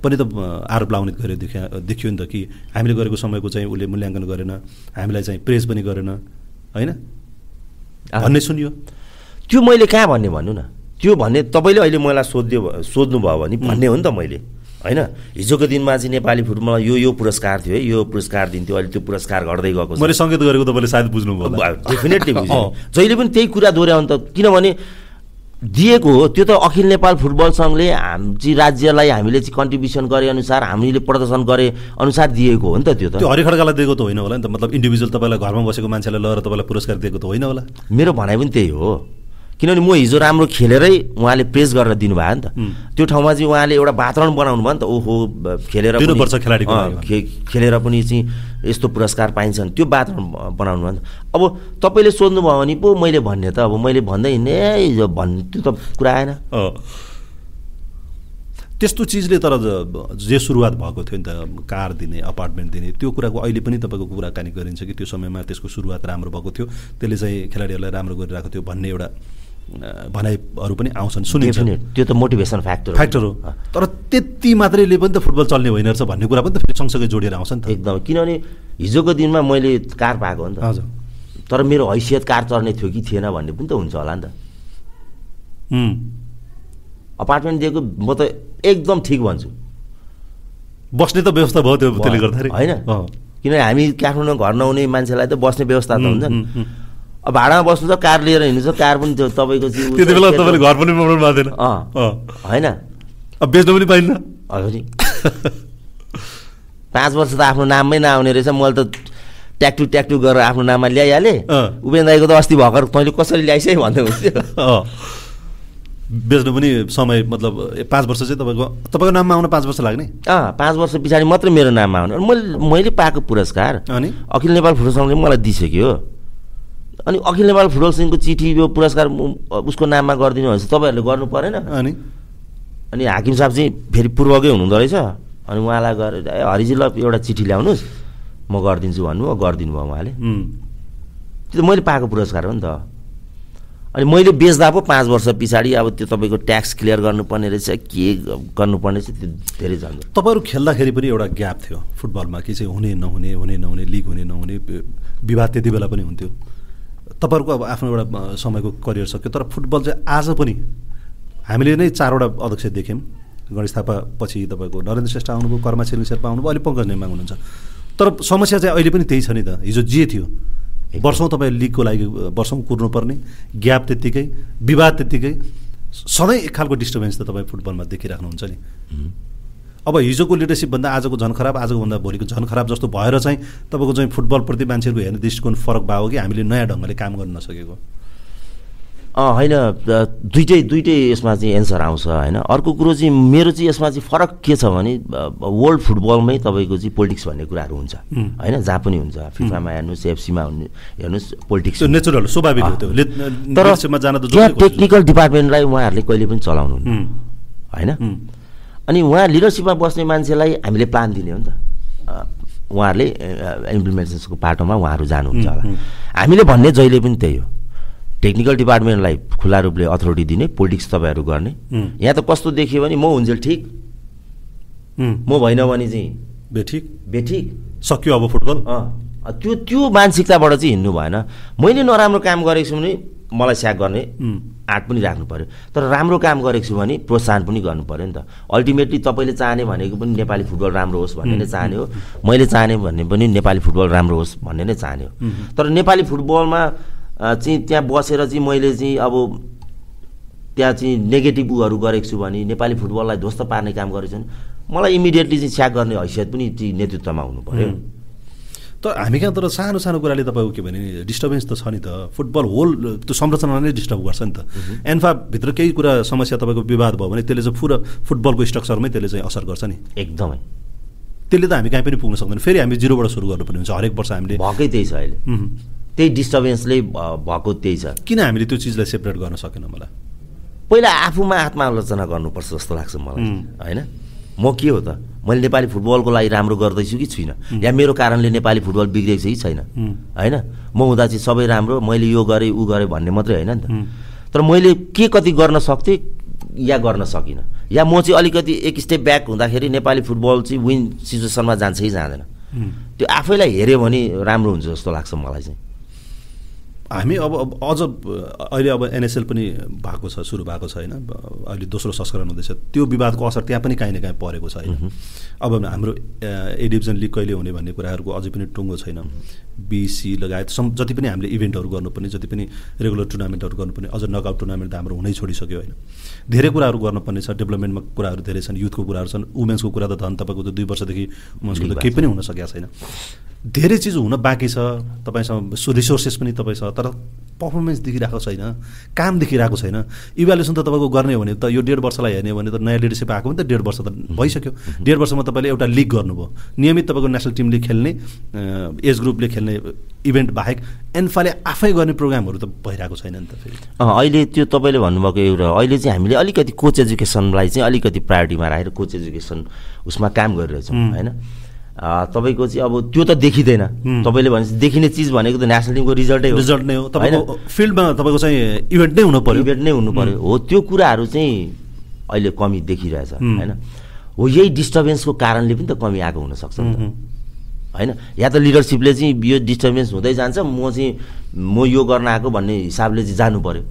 पनि त आरोप लाउने गरे देखिया देखियो नि त कि हामीले गरेको समयको चाहिँ उसले मूल्याङ्कन गरेन हामीलाई चाहिँ प्रेस पनि गरेन होइन? भन्ने सुनियो। त्यो मैले कहाँ भन्ने भन्नु न? त्यो भन्ने तपाईँले अहिले मलाई सोधिदियो सोध्नुभयो भने भन्ने हो नि त मैले। होइन? हिजोको दिनमा चाहिँ नेपाली फुटबलमा यो यो पुरस्कार थियो है यो पुरस्कार दिन्थ्यो अहिले त्यो पुरस्कार घट्दै गएको मैले सङ्केत गरेको तपाईँले सायद बुझ्नुभयो डेफिनेटली जहिले पनि त्यही कुरा दोहोऱ्याउनु त किनभने दिएको हो। त्यो त अखिल नेपाल फुटबल सङ्घले हाम चाहिँ राज्यलाई हामीले चाहिँ कन्ट्रिब्युसन गरे अनुसार हामीले प्रदर्शन गरे अनुसार दिएको हो नि त त्यो त। त्यो हरि खड्कालाई दिएको त होइन होला नि त। मतलब इन्डिभिजुअल तपाईँलाई घरमा बसेको मान्छेलाई लगेर तपाईँलाई पुरस्कार दिएको त होइन होला। मेरो भनाइ पनि त्यही हो। किनभने म हिजो राम्रो खेलेरै उहाँले प्रेस गरेर दिनुभयो नि त। त्यो ठाउँमा चाहिँ उहाँले एउटा वातावरण बनाउनु भयो नि त। ओहो खेलेर खेलाडी खेलेर पनि चाहिँ यस्तो पुरस्कार पाइन्छ त्यो वातावरण बनाउनु भयो नि त। अब तपाईँले सोध्नुभयो भने पो मैले भन्ने त। अब मैले भन्दै हिँड्ने हिजो भन्ने त्यो त कुरा आएन त्यस्तो चिजले तर जे सुरुवात भएको थियो नि त कार दिने अपार्टमेन्ट दिने त्यो कुराको अहिले पनि तपाईँको कुराकानी गरिन्छ कि त्यो समयमा त्यसको सुरुवात राम्रो भएको थियो। त्यसले चाहिँ खेलाडीहरूलाई राम्रो गरिरहेको थियो भन्ने एउटा भनाइहरू पनि आउँछन्। सुनिन्छ। त्यो त मोटिभेसन फ्याक्टर। फ्याक्टर हो। तर त्यति मात्रैले पनि त फुटबल चल्ने होइन रहेछ भन्ने कुरा पनि त फेरि सँगसँगै जोडिएर आउँछ नि त। एकदम। किनभने हिजोको दिनमा मैले कार पाएको हो नि त। हजुर। तर मेरो हैसियत कार चढ्ने थियो कि थिएन भन्ने पनि त हुन्छ होला नि त। अपार्टमेन्ट दिएको म त एकदम ठिक भन्छु। बस्ने त व्यवस्था भयो त्यो त्यसले गर्दाखेरि। होइन। किनभने हामी काठमाडौँ घर नहुने मान्छेलाई त बस्ने व्यवस्था त हुन्छ नि। भाडामा बस्नु छ कार लिएर हिँड्नु छ कार पनि त्यो तपाईँको त्यति बेला तपाईँले घर पनि बनाउनु भएको थिएन। होइन। अब बेच्नु पनि पाइन्न। अब नि। पाँच वर्ष त आफ्नो नाममै नआउने रहेछ मैले त ट्याक्टु ट्याक्टु गरेर आफ्नो नाममा ल्याइहालेँ। उपेन्द्र दाईको त अस्ति भर्खर तैँले कसरी ल्याइस् है भन्दै हुन्थ्यो। अँ। बेच्नु पनि समय मतलब पाँच वर्ष चाहिँ तपाईँको तपाईँको नाममा आउन पाँच वर्ष लाग्ने? अँ पाँच वर्ष पछाडि मात्रै मेरो नाममा आउने। मैले मैले पाएको पुरस्कार अनि? अखिल नेपाल फुटबल सङ्घले मलाई दिइसक्यो। अनि अखिल नेपाल फुटबल सङ्घको चिठी यो पुरस्कार म- उसको नाममा गरिदिनु भनेपछि तपाईँहरूले गर्नु परेन। अनि? अनि हाकिम साहब चाहिँ फेरि पूर्वकै हुनुहुँदो रहेछ। अनि उहाँलाई गएर ए हरिजी ल एउटा चिठी ल्याउनुहोस्। म गरिदिन्छु भन्नु गरिदिनु भयो उहाँले। त्यो त मैले पाएको पुरस्कार हो नि त। अनि मैले बेच्दा पो पाँच वर्ष पछाडि अब त्यो तपाईँको ट्याक्स क्लियर गर्नुपर्ने रहेछ। के गर्नुपर्ने रहेछ त्यो धेरै झन्झट तपाईँहरू खेल्दाखेरि पनि एउटा ग्याप थियो फुटबलमा कि चाहिँ हुने नहुने हुने नहुने लिग हुने नहुने विवाद त्यति बेला पनि हुन्थ्यो। तपाईँहरूको अब आफ्नो एउटा समयको करियर सक्यो तर फुटबल चाहिँ आज पनि हामीले नै चारवटा अध्यक्ष देख्यौँ। गणेश थापा पछि तपाईँको नरेन्द्र श्रेष्ठ आउनुभयो कर्मा छिरिङ शेर्पा आउनुभयो अहिले पङ्कज नेमाङ हुनुहुन्छ। तर समस्या चाहिँ अहिले पनि त्यही छ नि त। हिजो जे थियो वर्षौँ तपाईँ लिगको लागि वर्षौँ कुर्नुपर्ने ग्याप त्यत्तिकै विवाद त्यत्तिकै सधैँ एक खालको डिस्टर्बेन्स त तपाईँ फुटबलमा देखिराख्नुहुन्छ नि। अब हिजोको लिडरसिपभन्दा आजको झन् खराब आजको भन्दा भोलिको झन् खराब जस्तो भएर चाहिँ तपाईँको चाहिँ फुटबलप्रति मान्छेहरूको हेर्ने दृष्टिकोण फरक भएको कि हामीले नयाँ ढङ्गले काम गर्न नसकेको? होइन दुइटै दुइटै यसमा चाहिँ एन्सर आउँछ होइन। अर्को कुरो चाहिँ मेरो चाहिँ यसमा चाहिँ फरक के छ भने वर्ल्ड फुटबलमै तपाईँको चाहिँ पोलिटिक्स भन्ने कुराहरू हुन्छ. होइन। जहाँ पनि हुन्छ फिफामा हेर्नुहोस् एफसीमा हेर्नुहोस् पोलिटिक्स नेचुरल स्वाभाविक तर त्यहाँ टेक्निकल डिपार्टमेन्टलाई उहाँहरूले कहिले पनि चलाउनु होइन। अनि उहाँ लिडरसिपमा बस्ने मान्छेलाई हामीले प्लान दिने हो नि त। उहाँहरूले इम्प्लिमेन्टेसनको पाटोमा उहाँहरू जानुहुन्छ होला। हामीले भन्ने जहिले पनि त्यही हो। टेक्निकल डिपार्टमेन्टलाई खुला रूपले अथोरिटी दिने पोलिटिक्स तपाईँहरू गर्ने। यहाँ त कस्तो देखियो भने म हुन्जेल ठिक। म भइन भने चाहिँ बे ठिक। बेठिक सक्यो अब फुटबल। त्यो त्यो मानसिकताबाट चाहिँ हिँड्नु भएन। मैले नराम्रो काम गरेको छु भने मलाई स्याक गर्ने आँट पनि राख्नु पऱ्यो तर राम्रो काम गरेको छु भने प्रोत्साहन पनि गर्नु पऱ्यो नि त। अल्टिमेटली तपाईँले चाहने भनेको पनि नेपाली फुटबल राम्रो होस् भन्ने नै चाहने हो। मैले चाहने भन्ने पनि नेपाली फुटबल राम्रो होस् भन्ने नै चाहने हो। तर नेपाली फुटबलमा चाहिँ त्यहाँ बसेर चाहिँ मैले चाहिँ अब त्यहाँ चाहिँ नेगेटिभ उहरू गरेको छु भने नेपाली फुटबललाई ध्वस्त पार्ने काम गरेको छु भने मलाई इमिडिएटली चाहिँ स्याक गर्ने हैसियत पनि नेतृत्वमा हुनु पऱ्यो तर हामी कहाँ तर सानो सानो कुराले तपाईँको के भने डिस्टर्बेन्स त छ नि त। फुटबल होल त्यो संरचना नै डिस्टर्ब गर्छ नि त। एन्फाभित्र केही कुरा समस्या तपाईँको विवाद भयो भने त्यसले चाहिँ पुरा फुटबलको स्ट्रक्चरमै त्यसले चाहिँ असर गर्छ नि। एकदमै। त्यसले त हामी कहीँ पनि पुग्न सक्दैन। फेरि हामी जिरोबाट सुरु गर्नुपर्ने हुन्छ। हरेक वर्ष हामीले भएकै त्यही छ अहिले। त्यही डिस्टर्बेन्सले भएको त्यही छ। किन हामीले त्यो चिजलाई सेपरेट गर्न सकेन मलाई? पहिला आफूमा आत्मालोचना गर्नुपर्छ जस्तो लाग्छ मलाई. होइन? म के हो त? मैले नेपाली फुटबलको लागि राम्रो गर्दैछु कि छुइनँ? या मेरो कारणले नेपाली फुटबल बिग्रेको छ कि छैन. होइन? म हुँदा चाहिँ सबै राम्रो मैले यो गरेँ ऊ गरेँ भन्ने मात्रै होइन नि त. तर मैले के कति गर्न सक्थेँ या गर्न सकिनँ? या म चाहिँ अलिकति एक स्टेप ब्याक हुँदाखेरि नेपाली फुटबल चाहिँ विन सिचुएसनमा जान्छ कि जाँदैन. त्यो आफैलाई हेऱ्यो भने राम्रो हुन्छ जस्तो लाग्छ मलाई चाहिँ। हामी अब अझ अहिले अब एनएसएल पनि भएको छ सुरु भएको छ होइन? अहिले दोस्रो संस्करण हुँदैछ। त्यो विवादको असर त्यहाँ पनि काहीँ न काहीँ परेको छ होइन? अब हाम्रो ए डिभिजन लिग कहिले हुने भन्ने कुराहरूको अझै पनि टुङ्गो छैन। बिसी लगायत सम जति पनि हामीले इभेन्टहरू गर्नुपर्ने जति पनि रेगुलर टुर्नामेन्टहरू गर्नुपर्ने अझ नकआउट टुर्नामेन्ट त हाम्रो हुनै छोडिसक्यो होइन। धेरै कुराहरू गर्नुपर्ने छ डेभलपमेन्टमा कुराहरू धेरै छन् युथको कुराहरू छन् वुमेन्सको कुरा त धन तपाईँको त दुई वर्षदेखि वुमेन्सको त केही पनि हुन सकेको छैन। धेरै चिज हुन बाँकी छ तपाईँसँग रिसोर्सेस पनि तपाईँ छ तर पर्फर्मेन्स देखिरहेको छैन काम देखिरहेको छैन। इभ्यालुएसन त तपाईँको गर्ने हो भने त यो डेढ वर्षलाई हेर्ने हो भने त नयाँ लिडरसिप आएको भने त डेढ वर्ष त भइसक्यो। डेढ वर्षमा तपाईँले एउटा लिग गर्नुभयो। नियमित तपाईँको नेसनल टिमले खेल्ने एज ग्रुपले खेल्ने इभेन्ट बाहेक एन्फाले आफै गर्ने प्रोग्रामहरू त भइरहेको छैन नि त फेरि। अहिले त्यो तपाईँले भन्नुभएको एउटा अहिले चाहिँ हामीले अलिकति कोच एजुकेसनलाई चाहिँ अलिकति प्रायोरिटीमा राखेर कोच एजुकेसन उसमा काम गरिरहेछौँ होइन? तपाईँको चाहिँ अब त्यो त देखिँदैन। तपाईँले भनेपछि देखिने चिज भनेको त नेसनल टिमको रिजल्टै हो। रिजल्ट नै हो। होइन? फिल्डमा तपाईँको चाहिँ इभेन्ट नै हुनु पर्यो। इभेन्ट नै हुनु पर्यो। हो त्यो कुराहरू चाहिँ अहिले कमी देखिरहेछ। होइन? हो यही डिस्टर्बेन्सको कारणले पनि त कमी आएको हुनसक्छ होइन? या त लिडरसिपले चाहिँ यो डिस्टर्बेन्स हुँदै जान्छ म चाहिँ म यो गर्न आएको भन्ने हिसाबले चाहिँ जानु पर्यो।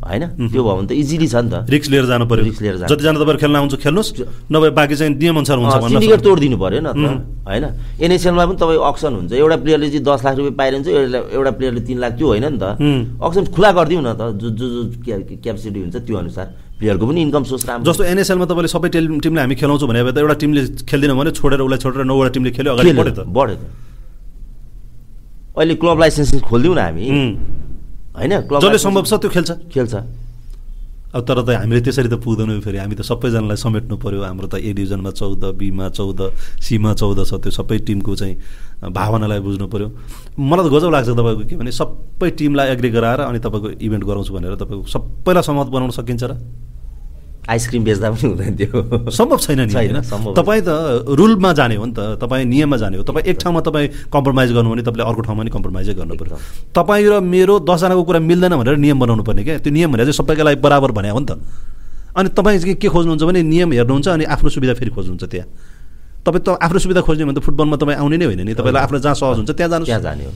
होइन? त्यो भयो भने त इजिली छ नि त। रिक्स लिएर जानु पर्यो। रिस्क लिएर जानु जतिजना तपाईँहरू खेल्न आउँछ खेल्नुहोस्। नभए बाँकी चाहिँ नियम अनुसार हुन्छ सिन्डिकेट तोडिदिनु पऱ्यो न। होइन? एनएसएलमा पनि तपाईँ अक्सन हुन्छ। एउटा प्लेयरले चाहिँ दस लाख रुपियाँ पाइरहन्छ एउटा एउटा प्लेयरले तिन लाख त्यो होइन नि त। अक्सन खुला गरिदिउँ न त। जो जो जो क्यापेसिटी हुन्छ त्यो अनुसार। प्लेयरको पनि इन्कम सोर्स राम्रो जस्तो एनएसएलमा तपाईँले सबै टिमले हामी खेलाउँछौँ भने त एउटा टिमले खेल्दैन भने छोडेर उसलाई छोडेर नौवटा टिमले खेल्यो अगाडि बढ्यो त। बढ्यो त। अहिले क्लब लाइसेन्स खोलिदिउँ न हामी। होइन क्लब जसले सम्भव छ त्यो खेल्छ। खेल्छ। अब तर त हामीले त्यसरी त पुग्दैनौँ फेरि। हामी त सबैजनालाई समेट्नु पऱ्यो हाम्रो त ए डिभिजनमा चौध बीमा चौध सीमा चौध छ। त्यो सबै टिमको चाहिँ भावनालाई बुझ्नु पऱ्यो मलाई त गजब लाग्छ तपाईँको के भने सबै टिमलाई एग्री गराएर अनि तपाईँको इभेन्ट गराउँछु भनेर तपाईँको सबैलाई सहमत बनाउन सकिन्छ र। आइसक्रिम बेच्दा पनि हुँदैन त्यो। सम्भव छैन नि होइन? तपाईँ त रुलमा जाने हो नि त तपाईँ नियममा जाने हो। तपाईँ एक ठाउँमा तपाईँ कम्प्रोमाइज गर्नु भने तपाईँले अर्को ठाउँमा नि कम्प्रोमाइजै गर्नु पऱ्यो तपाईँ र मेरो दसजनाको कुरा मिल्दैन भनेर नियम बनाउनु पर्ने क्या? त्यो नियम भनेर चाहिँ सबैको लागि बराबर भने हो नि त। अनि तपाईँ के खोज्नुहुन्छ भने नियम हेर्नुहुन्छ अनि आफ्नो सुविधा फेरि खोज्नुहुन्छ त्यहाँ। तपाईँ त आफ्नो सुविधा खोज्ने भने त फुटबलमा तपाईँ आउने नै होइन नि। तपाईँलाई आफ्नो जहाँ सहज हुन्छ त्यहाँ त्यहाँ जानुहोस् जाने हो।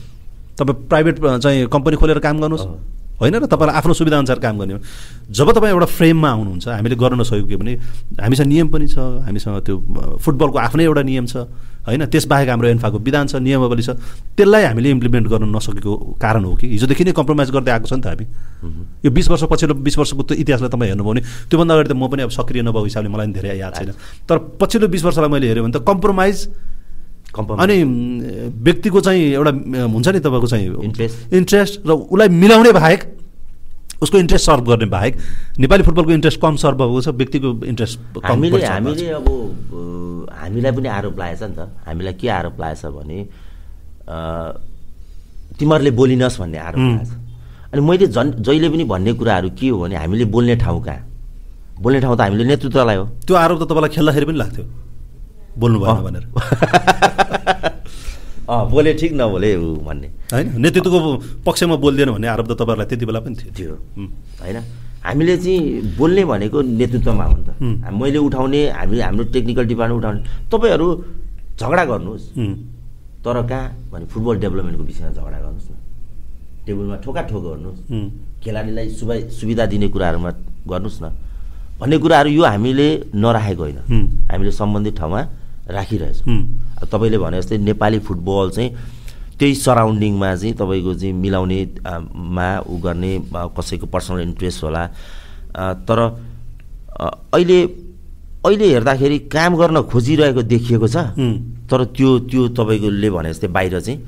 तपाईँ प्राइभेट चाहिँ कम्पनी खोलेर काम गर्नुहोस्। होइन र तपाईँलाई आफ्नो सुविधा अनुसार काम गर्ने हो। जब तपाईँ एउटा फ्रेममा आउनुहुन्छ हामीले गर्न नसकेको के भने हामीसँग नियम पनि छ हामीसँग त्यो फुटबलको आफ्नै एउटा नियम छ होइन? त्यसबाहेक हाम्रो एन्फाको विधान छ नियमावली छ। त्यसलाई हामीले इम्प्लिमेन्ट गर्न नसकेको कारण हो कि? हिजोदेखि नै कम्प्रोमाइज गर्दै आएको छ नि त हामी। यो बिस वर्ष पछिल्लो बिस वर्षको त्यो इतिहासलाई तपाईँ हेर्नुभयो भने त्योभन्दा अगाडि त म पनि अब सक्रिय नभएको हिसाबले मलाई पनि धेरै याद छैन। तर पछिल्लो बिस वर्षलाई मैले हेऱ्यो भने त कम्प्रोमाइज अनि व्यक्तिको चाहिँ एउटा हुन्छ नि तपाईँको चाहिँ. इन्ट्रेस्ट र उसलाई मिलाउने बाहेक उसको इन्ट्रेस्ट सर्भ गर्ने बाहेक नेपाली फुटबलको इन्ट्रेस्ट कम सर्भ भएको छ व्यक्तिको इन्ट्रेस्ट हामीले हामीले अब हामीलाई पनि आरोप लागेछ नि त। हामीलाई के आरोप लागेछ भने तिमीहरूले बोलिनस् भन्ने आरोप। लागेछ अनि मैले झन् जहिले पनि भन्ने कुराहरू के हो भने हामीले बोल्ने ठाउँ कहाँ? बोल्ने ठाउँ त हामीले नेतृत्वलाई हो। त्यो आरोप त तपाईँलाई खेल्दाखेरि पनि लाग्थ्यो। बोल्नु भएन भनेर। बोले ठिक नबोले ऊ भन्ने। होइन नेतृत्वको पक्षमा बोल्दैन भन्ने आरोप त तपाईँहरूलाई त्यति बेला पनि थियो। थियो। होइन हामीले चाहिँ बोल्ने भनेको नेतृत्वमा हो नि त। मैले उठाउने हामी हाम्रो टेक्निकल डिपार्टमेन्ट उठाउने। तपाईँहरू झगडा गर्नुहोस्। तर कहाँ भने फुटबल डेभलपमेन्टको विषयमा झगडा गर्नुहोस् न। टेबलमा ठोका ठोक गर्नुहोस्। खेलाडीलाई सुविधा सुविधा दिने कुराहरूमा गर्नुहोस् न। भन्ने कुराहरू यो हामीले नराखेको होइन। हामीले सम्बन्धित ठाउँमा राखिरहेछौँ। तपाईँले भने जस्तै नेपाली फुटबल चाहिँ त्यही सराउन्डिङमा चाहिँ तपाईँको चाहिँ मिलाउने मा उ गर्ने कसैको पर्सनल इन्ट्रेस्ट होला। तर अहिले अहिले हेर्दाखेरि काम गर्न खोजिरहेको देखिएको छ। तर त्यो त्यो तपाईँकोले भने जस्तै बाहिर चाहिँ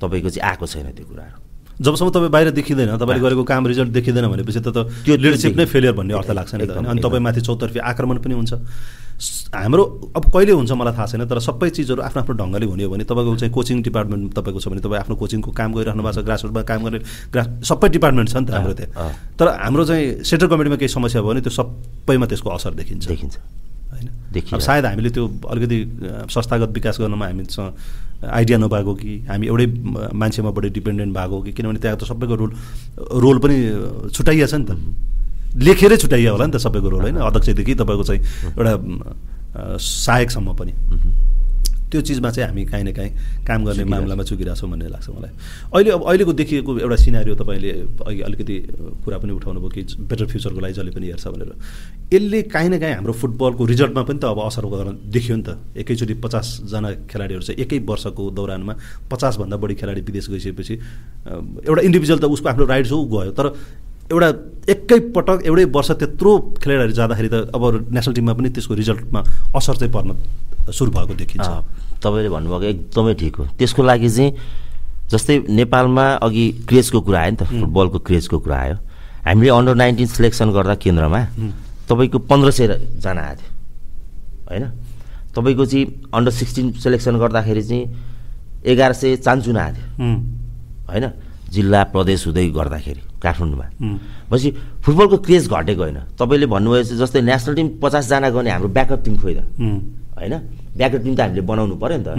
तपाईँको चाहिँ आएको छैन त्यो कुराहरू। जबसम्म तपाईँ बाहिर देखिँदैन तपाईँले गरेको काम रिजल्ट देखिँदैन भनेपछि त त्यो लिडरसिप नै फेलियर भन्ने अर्थ लाग्छ नि त। अनि। तपाईँमाथि चौतर्फी आक्रमण पनि हुन्छ। हाम्रो अब कहिले हुन्छ मलाई थाहा छैन तर सबै चिजहरू आफ्नो आफ्नो ढङ्गले हुने हो भने तपाईँको चाहिँ कोचिङ डिपार्टमेन्ट तपाईँको छ भने तपाईँ आफ्नो कोचिङको काम गरिरहनु भएको छ ग्रासरुटमा काम गर्ने ग्रास सबै डिपार्टमेन्ट छ नि त हाम्रो त्यहाँ। तर हाम्रो चाहिँ सेन्ट्रल कमिटीमा केही समस्या भयो भने त्यो सबैमा त्यसको असर देखिन्छ। देखिन्छ। होइन? सायद हामीले त्यो अलिकति संस्थागत विकास गर्नमा हामीसँग आइडिया नपाएको कि हामी एउटै मान्छेमा बढी डिपेन्डेन्ट भएको कि किनभने त्यहाँ त सबैको रोल रोल पनि छुट्याइया छ नि त। लेखेरै छुट्याइया होला नि त सबैको रोल होइन? अध्यक्षदेखि तपाईँको चाहिँ एउटा सहायकसम्म पनि। त्यो चिजमा चाहिँ हामी काहीँ न काहीँ काम गर्ने। मामलामा चुकिरहेछौँ भन्ने लाग्छ मलाई। अहिले अब अहिलेको देखिएको एउटा सिनारियो तपाईँले अघि अलिकति कुरा पनि उठाउनु भयो कि बेटर फ्युचरको लागि जसले पनि हेर्छ भनेर। यसले काहीँ न काहीँ हाम्रो फुटबलको रिजल्टमा पनि त अब असर गर्न देखियो नि त। एकैचोटि पचासजना खेलाडीहरू चाहिँ एकै वर्षको दौरानमा पचासभन्दा बढी खेलाडी विदेश गइसकेपछि एउटा इन्डिभिजुअल त उसको आफ्नो राइट्स हो गयो। तर एउटा एकै पटक एउटै वर्ष त्यत्रो खेलाडीहरू जाँदाखेरि त अब नेसनल टिममा पनि त्यसको रिजल्टमा असर चाहिँ पर्न सुरु भएको देखिन्छ। तपाईँले भन्नुभएको एकदमै ठिक हो। त्यसको लागि चाहिँ जस्तै नेपालमा अघि क्रेजको कुरा आयो नि त फुटबलको क्रेजको कुरा आयो। हामीले अन्डर नाइन्टिन सिलेक्सन गर्दा केन्द्रमा तपाईँको पन्ध्र सयजना आएको थियो होइन? तपाईँको चाहिँ अन्डर सिक्सटिन सिलेक्सन गर्दाखेरि चाहिँ एघार सय चान्चुना आएको थियो होइन? जिल्ला प्रदेश हुँदै गर्दाखेरि। काठमाडौँमा। भनेपछि फुटबलको क्रेज घटेको होइन। तपाईँले भन्नुभयो जस्तै नेसनल टिम पचासजना गर्ने हाम्रो ब्याकअप टिम खोइ त। होइन? ब्याकअप टिम त हामीले बनाउनु पऱ्यो नि त.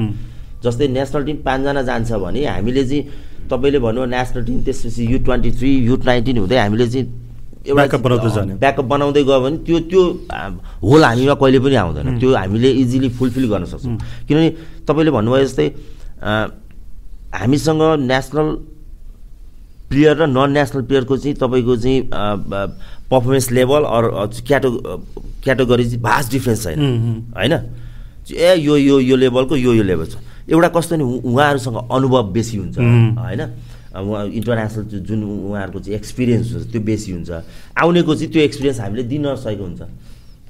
जस्तै नेसनल टिम पाँचजना जान्छ भने हामीले चाहिँ तपाईँले भन्नु नेसनल टिम त्यसपछि U twenty three U nineteen हुँदै हामीले चाहिँ जाने। ब्याकअप बनाउँदै गयो भने त्यो त्यो होल हामीमा कहिले पनि आउँदैन। त्यो हामीले इजिली फुलफिल गर्न सक्छौँ। किनभने तपाईँले भन्नुभयो जस्तै हामीसँग नेसनल प्लेयर र नन नेसनल प्लेयरको चाहिँ तपाईँको चाहिँ पर्फर्मेन्स लेभल अरू क्याटो क्याटेगोरी चाहिँ भास्ट डिफ्रेन्स छैन। होइन? ए यो यो यो लेभलको यो यो लेभल छ। एउटा कस्तो नि उहाँहरूसँग अनुभव बेसी हुन्छ। होइन? उहाँ इन्टरनेसनल जुन उहाँहरूको चाहिँ एक्सपिरियन्स हुन्छ त्यो बेसी हुन्छ। आउनेको चाहिँ त्यो एक्सपिरियन्स हामीले दिन नसकेको हुन्छ।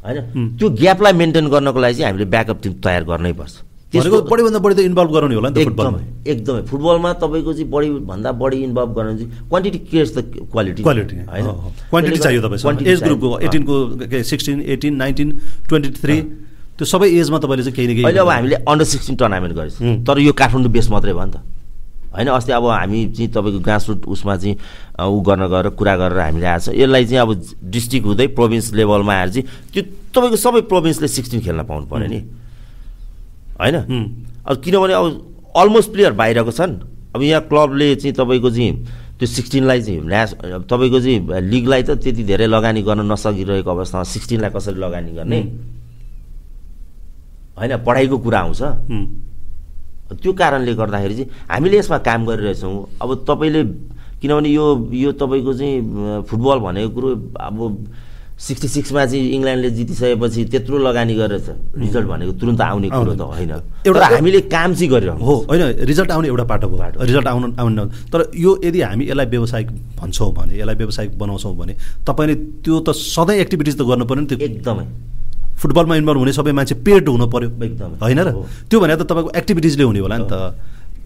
होइन? त्यो ग्यापलाई मेन्टेन गर्नको लागि चाहिँ हामीले ब्याकअप टिम तयार गर्नै पर्छ। भनेको बढीभन्दा बढी त इन्भल्भ गराउने होला नि एकदमै एकदमै। फुटबलमा तपाईँको चाहिँ बढी भन्दा बढी इन्भल्भ गर्न चाहिँ quantity creates the quality quality होइन? क्वान्टिटी चाहियो Quantity एज ग्रुपको। एटिनको sixteen eighteen nineteen twenty three त्यो सबै एजमा तपाईँले चाहिँ केही न केही अहिले अब हामीले अन्डर सिक्सटिन टुर्नामेन्ट गरेछ हुँ। तर यो काठमाडौँ बेस मात्रै भयो नि त। होइन अस्ति अब हामी चाहिँ तपाईँको ग्रासरुट उसमा चाहिँ ऊ गर्न गएर कुरा गरेर हामीले आएको छ। यसलाई चाहिँ अब डिस्ट्रिक्ट हुँदै प्रोभिन्स लेभलमा आएर चाहिँ त्यो तपाईँको सबै प्रोभिन्सले सिक्सटिन खेल्न पाउनु पऱ्यो नि। होइन। अब किनभने अब अलमोस्ट प्लेयर बाहिरको छन्। अब यहाँ क्लबले चाहिँ तपाईँको चाहिँ त्यो सिक्सटिनलाई चाहिँ न्यास तपाईँको चाहिँ लिगलाई त त्यति धेरै लगानी गर्न नसकिरहेको अवस्थामा सिक्सटिनलाई कसरी लगानी गर्ने? होइन पढाइको कुरा आउँछ। त्यो कारणले गर्दाखेरि चाहिँ हामीले यसमा काम गरिरहेछौँ। अब तपाईँले किनभने यो यो तपाईँको चाहिँ फुटबल भनेको कुरो अब सिक्सटी सिक्समा चाहिँ इङ्ल्यान्डले जितिसकेपछि त्यत्रो लगानी गरेर रिजल्ट भनेको तुरन्त आउने कुरो त होइन। एउटा- हामीले काम चाहिँ गरिरहनु हो होइन रिजल्ट आउने एउटा पाटो हो। रिजल्ट आउनु आउनु। तर यो यदि हामी यसलाई व्यावसायिक भन्छौँ भने यसलाई व्यावसायिक बनाउँछौँ भने तपाईँले त्यो त सधैँ एक्टिभिटिज त गर्नु पऱ्यो नि त्यो। एकदमै। फुटबलमा इन्भल्भ हुने सबै मान्छे पेड हुनु पऱ्यो एकदमै। होइन र। त्यो भने त तपाईँको एक्टिभिटिजले हुने होला नि त।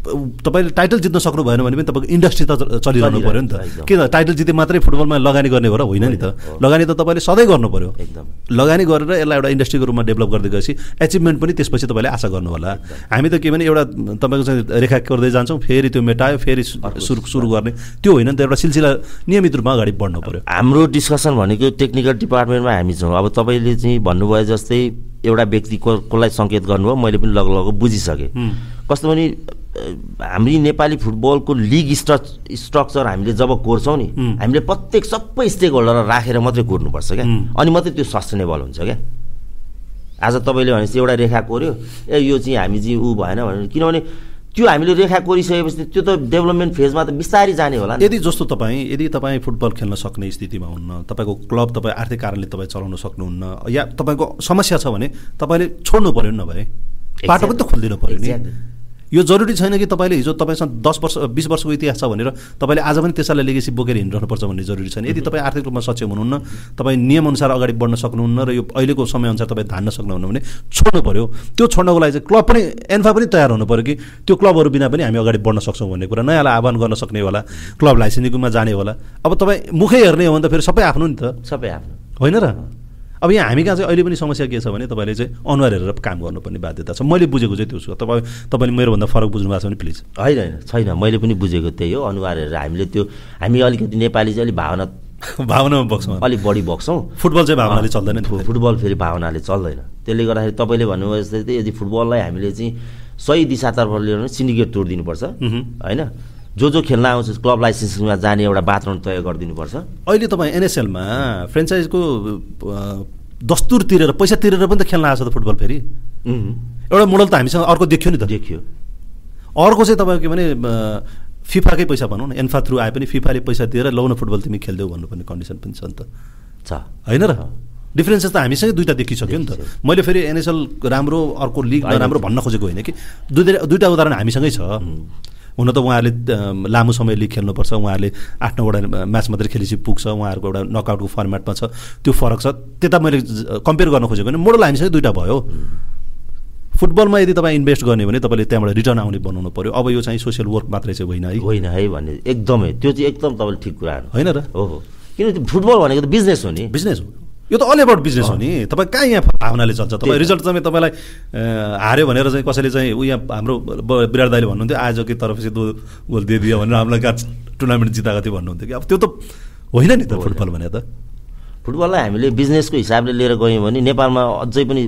तपाईँले टाइटल जित्न सक्नु भएन भने पनि तपाईँको इन्डस्ट्री त चलिरहनु पऱ्यो नि त। किन? टाइटल जिते मात्रै फुटबलमा लगानी गर्ने हो र होइन नि त। लगानी त तपाईँले सधैँ गर्नु पऱ्यो एकदम। लगानी गरेर यसलाई एउटा इन्डस्ट्रीको रूपमा डेभलप गर्दै गएपछि एचिभमेन्ट पनि त्यसपछि तपाईँले आशा गर्नु होला हामी त के भने एउटा तपाईँको चाहिँ रेखा गर्दै जान्छौँ फेरि त्यो मेटायो फेरि सुरु सुरु गर्ने। त्यो होइन नि त एउटा सिलसिला नियमित रूपमा अगाडि बढ्नु पऱ्यो हाम्रो डिस्कसन भनेको टेक्निकल डिपार्टमेन्टमा हामी छौँ। अब तपाईँले चाहिँ भन्नुभयो जस्तै एउटा व्यक्ति को कसलाई सङ्केत गर्नुभयो मैले पनि लग लग बुझिसकेँ कस्तो भने अ, हामी नेपाली फुटबलको लिग स्ट्रक स्ट्रक्चर हामीले जब कोर्छौँ नि। हामीले प्रत्येक सबै स्टेक होल्डरलाई राखेर मात्रै कोर्नुपर्छ क्या। अनि मात्रै त्यो सस्टेनेबल हुन्छ क्या। आज तपाईँले भनेपछि एउटा रेखा कोर्यो ए यो चाहिँ हामी चाहिँ ऊ भएन भने किनभने त्यो हामीले रेखा कोरिसकेपछि त्यो त डेभलपमेन्ट फेजमा त बिस्तारै जाने होला यदि जस्तो तपाईँ यदि तपाईँ फुटबल खेल्न सक्ने स्थितिमा हुन्न तपाईँको क्लब तपाईँ आर्थिक कारणले तपाईँ चलाउन सक्नुहुन्न या तपाईँको समस्या छ भने तपाईँले छोड्नु पऱ्यो नभए बाटो पनि त खोलिदिनु पऱ्यो नि. यो जरुरी छैन कि तपाईँले हिजो तपाईँसँग दस वर्ष बिस वर्षको इतिहास छ भनेर तपाईँले आज पनि त्यसैलाई लेगेसी बोकेर हिँडिरहनुपर्छ भन्ने जरुरी छैन। यदि तपाईँ आर्थिक रूपमा सक्षम हुनुहुन्न तपाईँ नियमअनुसार अगाडि बढ्न सक्नुहुन्न र यो अहिलेको समयअनुसार तपाईँ धान्न सक्नुहुन्न भने छोड्नु पऱ्यो त्यो छोड्नको लागि चाहिँ क्लब पनि एन्फा पनि तयार हुनु पऱ्यो कि त्यो क्लबहरू बिना पनि हामी अगाडि बढ्न सक्छौँ भन्ने कुरा। नयाँलाई आह्वान गर्न सक्ने होला क्लब लाइसेन्सिङमा जाने होला। अब तपाईँ मुखै हेर्ने हो भने त फेरि सबै आफ्नो नि त। सबै आफ्नो। होइन र? अब यहाँ हामी कहाँ चाहिँ अहिले पनि समस्या के छ भने तपाईँले चाहिँ अनुहार हेरेर काम गर्नुपर्ने बाध्यता छ। मैले बुझेको चाहिँ त्यो छु। तपाईँ तपाईँले मेरोभन्दा फरक बुझ्नु भएको छ भने प्लिज। होइन होइन छैन। मैले पनि बुझेको त्यही हो। अनुहार हेरेर हामीले त्यो हामी अलिकति नेपाली चाहिँ अलिक भावना भावनामा बग्छौँ अलिक बढी बग्छौँ फुटबल चाहिँ भावनाले चल्दैन फुटबल फेरि भावनाले चल्दैन। त्यसले गर्दाखेरि तपाईँले भन्नुभयो जस्तै यदि फुटबललाई हामीले चाहिँ सही दिशातर्फ लिएर सिन्डिकेट तोडिदिनुपर्छ। होइन? जो जो खेल्न आउँछ क्लब लाइसेन्सिङमा जाने एउटा वातावरण तय गरिदिनुपर्छ। अहिले तपाईँ एनएसएलमा फ्रेन्चाइजको दस्तुर तिरेर पैसा तिरेर पनि त खेल्न आएको छ त फुटबल फेरि? एउटा मोडल त हामीसँग अर्को देखियो नि त। देखियो। अर्को चाहिँ तपाईँको के भने फिफाकै पैसा भनौँ न एन्फा थ्रु आए पनि फिफाले पैसा दिएर लौ न फुटबल तिमी खेल्दैौ भन्नुपर्ने कन्डिसन पनि छ नि त। छ। होइन र? डिफ्रेन्सेस त हामीसँगै दुइटा देखिसक्यो नि त। मैले फेरि एनएसएल राम्रो अर्को लिग। नराम्रो भन्न खोजेको होइन कि। दुईवटा दुइटा उदाहरण हामीसँगै छ। हुन त उहाँहरूले लामो समय लिग खेल्नुपर्छ उहाँहरूले आठ नौवटा म्याच मात्रै खेलेपछि पुग्छ उहाँहरूको एउटा नकआउटको फर्मेटमा छ। त्यो फरक छ। त्यता मैले कम्पेयर गर्न खोजेको भने मोडल हामीसँगै दुइटा भयो। फुटबलमा यदि तपाईँ इन्भेस्ट गर्ने भने तपाईँले त्यहाँबाट रिटर्न आउने बनाउनु पऱ्यो अब यो चाहिँ सोसियल वर्क मात्रै चाहिँ होइन है। होइन है भन्ने एकदमै। त्यो चाहिँ एकदम तपाईँले ठिक कुरा होइन र? हो किनभने फुटबल भनेको त बिजनेस हो नि। बिजनेस हो। यो त अल एबाउट बिजनेस हो नि। तपाईँ कहाँ यहाँ भावनाले चल्छ? तपाईँ। रिजल्ट चाहिँ तपाईँलाई हार्यो भनेर चाहिँ कसैले चाहिँ ऊ यहाँ हाम्रो विराट दाईले भन्नुहुन्थ्यो आज कि तरफ चाहिँ दो गोल दिइदियो भनेर हामीलाई कहाँ टुर्नामेन्ट जिताएको थियो भन्नुहुन्थ्यो कि? अब त्यो त होइन नि त। फुटबल भने त। फुटबललाई हामीले बिजनेसको हिसाबले लिएर गयौँ भने नेपालमा अझै पनि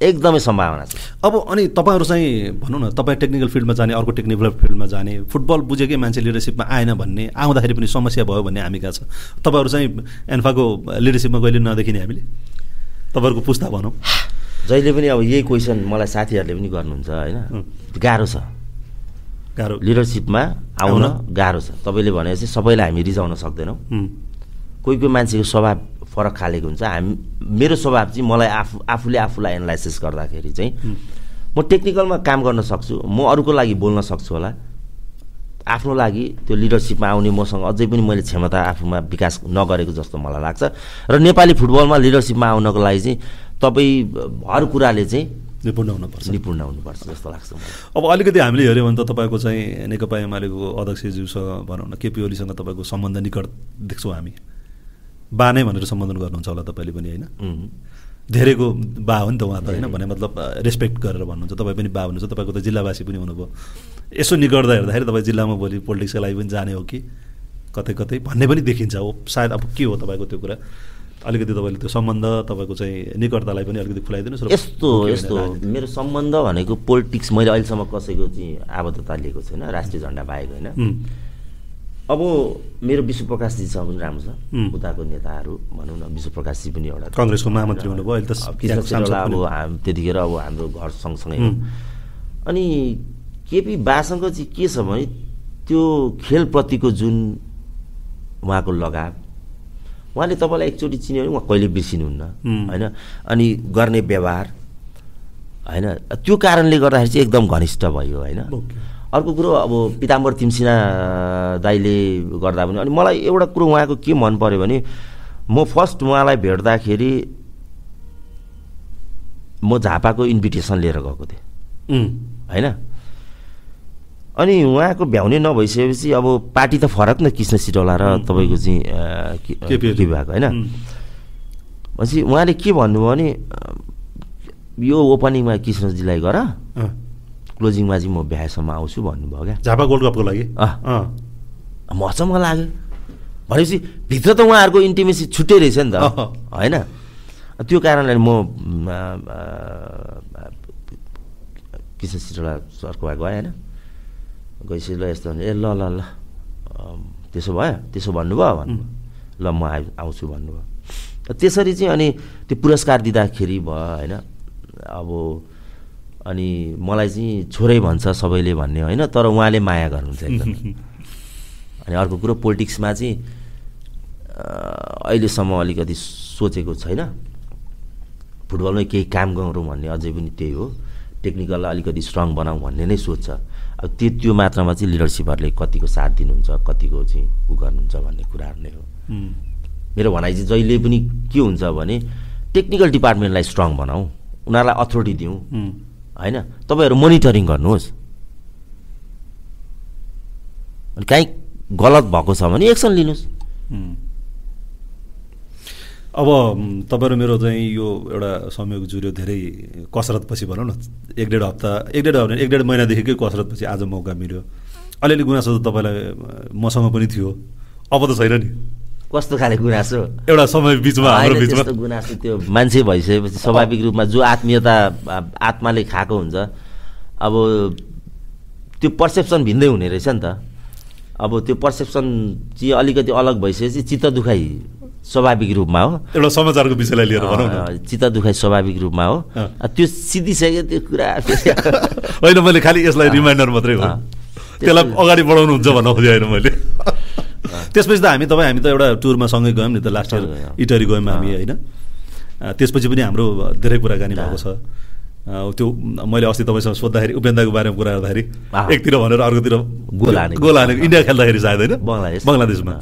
एकदमै सम्भावना छ। अब अनि तपाईँहरू चाहिँ भनौँ न तपाईँ टेक्निकल फिल्डमा जाने अर्को टेक्निकल फिल्डमा जाने फुटबल बुझेकै मान्छे लिडरसिपमा आएन भन्ने आउँदाखेरि पनि समस्या भयो भन्ने हामी कहाँ छ? तपाईँहरू चाहिँ एन्फाको लिडरसिपमा कहिले नदेखिने हामीले? तपाईँहरूको पुस्ता भनौँ। जहिले पनि अब यही क्वेसन मलाई साथीहरूले पनि गर्नुहुन्छ होइन? गाह्रो छ। गाह्रो। लिडरसिपमा आउन? गाह्रो छ। तपाईँले भनेपछि सबैलाई हामी रिजाउन सक्दैनौँ। कोही कोही मान्छेको स्वभाव फरक खालेको हुन्छ। हामी मेरो स्वभाव चाहिँ मलाई आफू आफूले आफूलाई एनालाइसिस गर्दाखेरि चाहिँ म टेक्निकलमा काम गर्न सक्छु। म अरूको लागि बोल्न सक्छु होला। आफ्नो लागि त्यो लिडरसिपमा आउने मसँग अझै पनि मैले क्षमता आफूमा विकास नगरेको जस्तो मलाई लाग्छ। र नेपाली फुटबलमा लिडरसिपमा आउनको लागि चाहिँ तपाईँ हर कुराले चाहिँ निपुण हुनुपर्छ निपुण हुनुपर्छ जस्तो लाग्छ अब अलिकति हामीले हेऱ्यो भने त तपाईँको चाहिँ नेकपा एमालेको अध्यक्षज्यूसँग भनौँ न केपी ओलीसँग तपाईँको सम्बन्ध निकट देख्छौँ हामी। बा नै भनेर सम्बोधन गर्नुहुन्छ होला तपाईँले पनि होइन. धेरैको बा हो नि त उहाँ त होइन? भने मतलब रेस्पेक्ट गरेर भन्नुहुन्छ। तपाईँ पनि बा हुनुहुन्छ। तपाईँको त जिल्लावासी पनि हुनुभयो। यसो निकट्दा हेर्दाखेरि तपाईँ जिल्लामा भोलि पोलिटिक्सको लागि पनि जाने हो कि? कतै कतै भन्ने पनि देखिन्छ हो। सायद अब के हो तपाईँको त्यो कुरा? अलिकति तपाईँले त्यो सम्बन्ध तपाईँको चाहिँ निकटतालाई पनि अलिकति खुलाइदिनुहोस् र यस्तो यस्तो। मेरो सम्बन्ध भनेको पोलिटिक्स मैले अहिलेसम्म कसैको चाहिँ आबद्धता लिएको छैन। राष्ट्रिय झन्डा बाहेक होइन? अब मेरो विश्व प्रकाशजीसँग पनि राम्रो छ. उताको नेताहरू भनौँ न विश्व प्रकाशजी पनि एउटा कङ्ग्रेसको महामन्त्री हुनुभयो अब। हाम त्यतिखेर अब हाम्रो घर सँगसँगै. अनि केपी बासँग चाहिँ के छ भने त्यो खेलप्रतिको जुन उहाँको लगाव उहाँले तपाईँलाई एकचोटि चिन्यो भने उहाँ कहिले बिर्सिनुहुन्न. होइन अनि गर्ने व्यवहार होइन त्यो कारणले गर्दाखेरि चाहिँ एकदम घनिष्ठ भयो होइन। अर्को कुरो अब पिताम्बर तिमसिना दाईले गर्दा पनि अनि मलाई एउटा कुरो उहाँको के मन पऱ्यो भने म फर्स्ट उहाँलाई भेट्दाखेरि म झापाको इन्भिटेसन लिएर गएको थिएँ। होइन? अनि उहाँको भ्याउने नभइसकेपछि अब पार्टी त फरक न कृष्ण सिटौला र तपाईँको चाहिँ के केपी भएको होइन? भनेपछि उहाँले के भन्नुभयो भने यो ओपनिङमा कृष्णजीलाई गर। क्लोजिङमा चाहिँ म भ्याएसम्म आउँछु भन्नुभयो क्या। झापा गोल्ड कपको लागि? अँ। अँ, मचम्म लाग्यो। भनेपछि भित्र त उहाँहरूको इन्टिमेसी छुट्टै रहेछ नि त। होइन? त्यो कारणले म म, कृष्ण सिटोला सरकोमा गएँ होइन? गइसकेँ ल यस्तो ए ल ल ल। त्यसो भयो। त्यसो भन्नुभयो भन्नु ल म आउँछु भन्नुभयो। त्यसरी चाहिँ अनि त्यो पुरस्कार दिँदाखेरि भयो होइन? अब अनि मलाई चाहिँ छोरै भन्छ सबैले भन्ने होइन? तर उहाँले माया गर्नुहुन्छ एकदम। अनि अर्को कुरो पोलिटिक्समा चाहिँ अहिलेसम्म अलिकति सोचेको छैन फुटबलमै केही काम गरौँ भन्ने अझै पनि त्यही हो। टेक्निकल अलिकति स्ट्रङ बनाऊँ भन्ने नै सोच छ। अब त्यो त्यो मात्रामा चाहिँ लिडरसिपहरूले कतिको साथ दिनुहुन्छ कतिको चाहिँ उ गर्नुहुन्छ भन्ने कुराहरू नै हो। मेरो भनाइ चाहिँ जहिले पनि के हुन्छ भने टेक्निकल डिपार्टमेन्टलाई स्ट्रङ बनाऊ। उनीहरूलाई अथोरिटी दिउँ। होइन? तपाईँहरू मोनिटरिङ गर्नुहोस्। अनि काहीँ गलत भएको छ भने एक्सन लिनुहोस्। अब तपाईँहरू मेरो चाहिँ यो एउटा संयोग जुर्यो धेरै कसरतपछि भनौँ न एक डेढ हप्ता एक डेढ हप्ता एक डेढ महिनादेखिकै कसरतपछि आज मौका मिल्यो। अलिअलि गुनासो त तपाईँलाई मसँग पनि थियो। अब त छैन नि। कस्तो खाले गुनासो? एउटा समय बिचमा त्यस्तो गुनासो त्यो मान्छे भइसकेपछि स्वाभाविक रूपमा जो आत्मीयता आत्माले खाएको हुन्छ अब त्यो पर्सेप्सन भिन्दै हुने रहेछ नि त। अब त्यो पर्सेप्सन चाहिँ अलिकति अलग भइसकेपछि चित्त दुखाइ स्वाभाविक रूपमा हो। एउटा समाचारको विषयलाई लिएर भनौँ चित्त दुखाइ स्वाभाविक रूपमा हो। त्यो सिद्धिसक्यो त्यो कुरा। होइन मैले खालि यसलाई रिमाइन्डर मात्रै हो। त्यसलाई अगाडि बढाउनुहुन्छ भन्न खोजेँ होइन मैले त्यसपछि त हामी तपाईँ हामी त एउटा टुरमा सँगै गयौँ नि त लास्ट इयर सँगै गयौँ। इटरी गयौँ हामी होइन त्यसपछि पनि हाम्रो धेरै कुराकानी भएको छ त्यो मैले अस्ति तपाईँसँग सोद्धाखेरि उपेन्द्रको बारेमा कुरा गर्दाखेरि। एकतिर भनेर अर्कोतिर गोल हानेको। गोल हानेको इन्डिया खेल्दाखेरि सायद होइन बङ्गलादेश। बङ्गलादेशमा।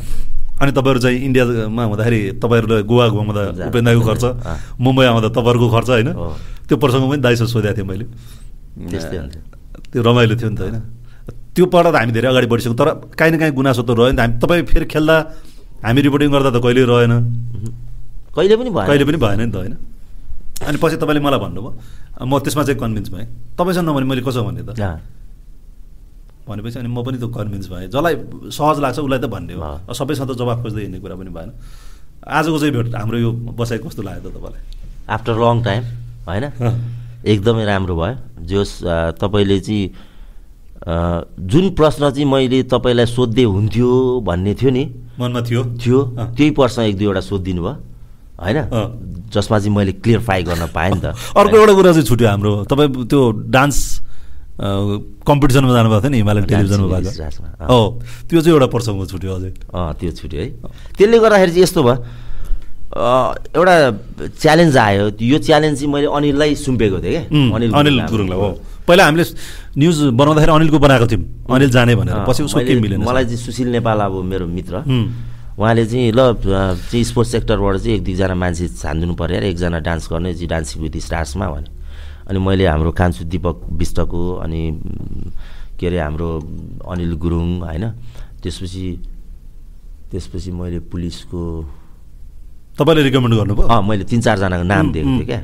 अनि तपाईँहरू चाहिँ इन्डियामा हुँदाखेरि तपाईँहरूले गोवा घुमाउँदा उपेन्द्रको खर्च। मुम्बई आउँदा तपाईँहरूको खर्च होइन। त्यो प्रसङ्ग पनि दाइसँग सोधेको थिएँ मैले त्यो रमाइलो थियो नि त होइन त्यो पढ त हामी धेरै अगाडि बढिसक्यौँ तर काहीँ न काहीँ गुनासो त रह्यो नि त। हामी तपाईँ फेरि खेल्दा हामी रिपोर्टिङ गर्दा त कहिल्यै रहेन कहिले पनि भएन। कहिले पनि भएन नि त होइन? अनि पछि तपाईँले मलाई भन्नुभयो म त्यसमा चाहिँ कन्भिन्स भएँ। तपाईँसँग नभने मैले कसो भने त? भनेपछि अनि म पनि त कन्भिन्स भएँ। जसलाई सहज लाग्छ उसलाई त भन्ने हो। सबैसँग त जवाब खोज्दै हिँड्ने कुरा पनि भएन। आजको चाहिँ भेट हाम्रो यो बसाइ कस्तो लाग्यो त तपाईँलाई? आफ्टर लङ टाइम होइन? एकदमै राम्रो भयो। जोस् अ, तपाईँले चाहिँ जुन प्रश्न चाहिँ मैले तपाईँलाई सोध्दै हुन्थ्यो भन्ने थियो नि मनमा थियो? थियो। त्यही प्रश्न एक दुईवटा सोधिदिनु भयो होइन। जसमा चाहिँ मैले क्लियरफाई गर्न पाएँ नि त। अर्को एउटा कुरा चाहिँ छुट्यो हाम्रो तपाईँ त्यो डान्स कम्पिटिसनमा जानुभएको थियो नि हिमालयन टेलिभिजनमा भएको। हो त्यो चाहिँ एउटा प्रसङ्ग छुट्यो अझै। अँ त्यो छुट्यो है। त्यसले गर्दाखेरि चाहिँ यस्तो भयो एउटा च्यालेन्ज आयो यो च्यालेन्ज चाहिँ मैले अनिललाई सुम्पेको थिएँ क्या। उम्, अनिल गुरुङलाई हो। पहिला हामीले न्युज बनाउँदाखेरि अनिलको बनाएको थियौँ। अनिल जाने भनेर। पछि उसको के मैले- मिलेन। मलाई चाहिँ सुशील नेपाल अब मेरो मित्र। उहाँले चाहिँ ल चाहिँ स्पोर्ट्स सेक्टरबाट चाहिँ एक दुईजना मान्छे छानिदिनु पऱ्यो अरे। एकजना डान्स गर्ने चाहिँ डान्सिङ विथ स्टार्समा भने। अनि मैले हाम्रो कान्छु दिपक विष्टको अनि के अरे हाम्रो अनिल गुरुङ होइन। त्यसपछि त्यसपछि मैले पुलिसको तपाईँले रिकमेन्ड गर्नुभयो? मैले तिन चारजनाको नाम दिएको। थिएँ क्या।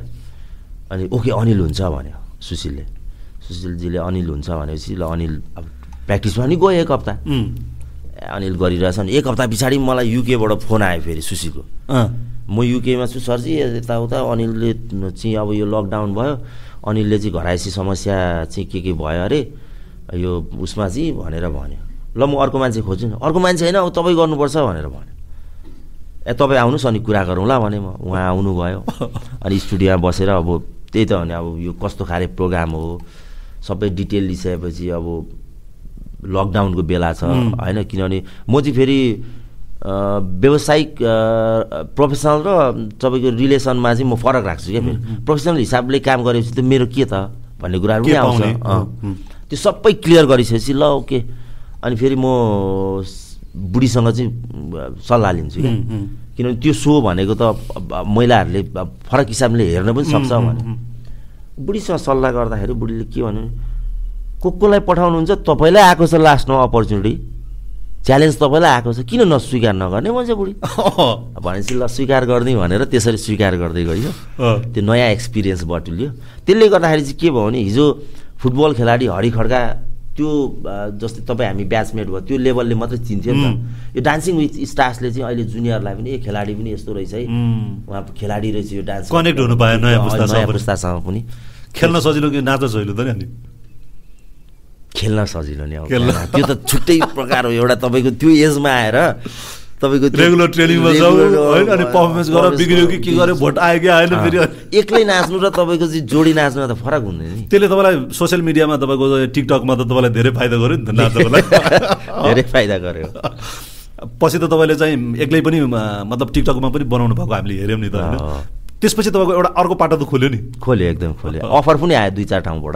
अनि ओके अनिल हुन्छ भन्यो सुशीलले। सुशीलजीले अनिल हुन्छ भनेपछि ल अनिल अब प्र्याक्टिसमा नि गयो एक हप्ता। अनिल गरिरहेछ अनि एक हप्ता पछाडि मलाई युकेबाट फोन आयो फेरि सुशीलको। अँ, म युकेमा छु सरजी यताउता अनिलले चाहिँ अब यो लकडाउन भयो। अनिलले चाहिँ घरायसी समस्या चाहिँ के के भयो अरे यो उसमा चाहिँ भनेर भन्यो। ल म अर्को मान्छे खोज्छु नि। अर्को मान्छे होइन अब तपाईँ गर्नुपर्छ भनेर भन्यो। ए तपाईँ आउनुहोस् अनि कुरा गरौँला भने म। उहाँ आउनुभयो। अनि स्टुडियोमा बसेर अब त्यही त भने अब यो कस्तो खाले प्रोग्राम हो। सबै डिटेल लिइसकेपछि अब लकडाउनको बेला छ होइन? किनभने म चाहिँ फेरि व्यावसायिक प्रोफेसनल र तपाईँको रिलेसनमा चाहिँ म फरक राख्छु क्या फेरि। प्रोफेसनल हिसाबले काम गरेपछि त मेरो के त भन्ने कुराहरू पनि आउँछ। त्यो सबै क्लियर गरिसकेपछि ल ओके। अनि फेरि म बुढीसँग चाहिँ सल्लाह लिन्छु क्या। किनभने त्यो सो भनेको त महिलाहरूले फरक हिसाबले हेर्न पनि सक्छ भने। बुढीसँग सल्लाह गर्दाखेरि बुढीले के भन्यो? भने, को कोलाई पठाउनुहुन्छ तपाईँलाई आएको छ लास्टमा अपर्च्युनिटी च्यालेन्ज तपाईँलाई आएको छ। किन नस्वीकार नगर्ने भन्छ बुढी? भनेपछि ल स्वीकार गरिदिउँ भनेर त्यसरी स्वीकार गर्दै गयो। त्यो नयाँ एक्सपिरियन्स बटुल्यो। त्यसले गर्दाखेरि चाहिँ के भयो भने हिजो फुटबल खेलाडी हरि खड्का त्यो जस्तै तपाईँ हामी ब्याचमेट भयो त्यो लेभलले मात्रै चिन्थ्यो नि. त यो डान्सिङ विथ स्टार्सले चाहिँ अहिले जुनियरलाई पनि ए खेलाडी पनि यस्तो रहेछ है। उहाँ खेलाडी रहेछ यो डान्स Connect हुनु पायो नयाँ पुस्तासँग पनि। खेल्न सजिलो कि नाच्न सजिलो त नि खेल्न सजिलो नि। त्यो त छुट्टै प्रकार हो एउटा तपाईँको त्यो एजमा आएर तपाईँको रेगुलर ट्रेनिङमा जाऊ होइन? अनि पर्फर्मेन्स गरेर बिग्रियो कि के गर्यो? भोट आयो कि आएन। फेरि? एक्लै नाच्नु र तपाईँको चाहिँ जोडी नाच्नुमा त फरक हुँदैन नि। त्यसले तपाईँलाई सोसियल मिडियामा तपाईँको टिकटकमा त तपाईँलाई धेरै फाइदा गर्यो नि त नाच्नको लागि। धेरै फाइदा गर्यो। पछि त तपाईँले चाहिँ एक्लै पनि मतलब टिकटकमा पनि बनाउनु भएको हामीले हेऱ्यौँ नि त होइन। त्यसपछि तपाईँको एउटा अर्को पाटो त खोल्यो नि? खोल्यो एकदम खोल्यो। अफर पनि आयो दुई चार ठाउँबाट।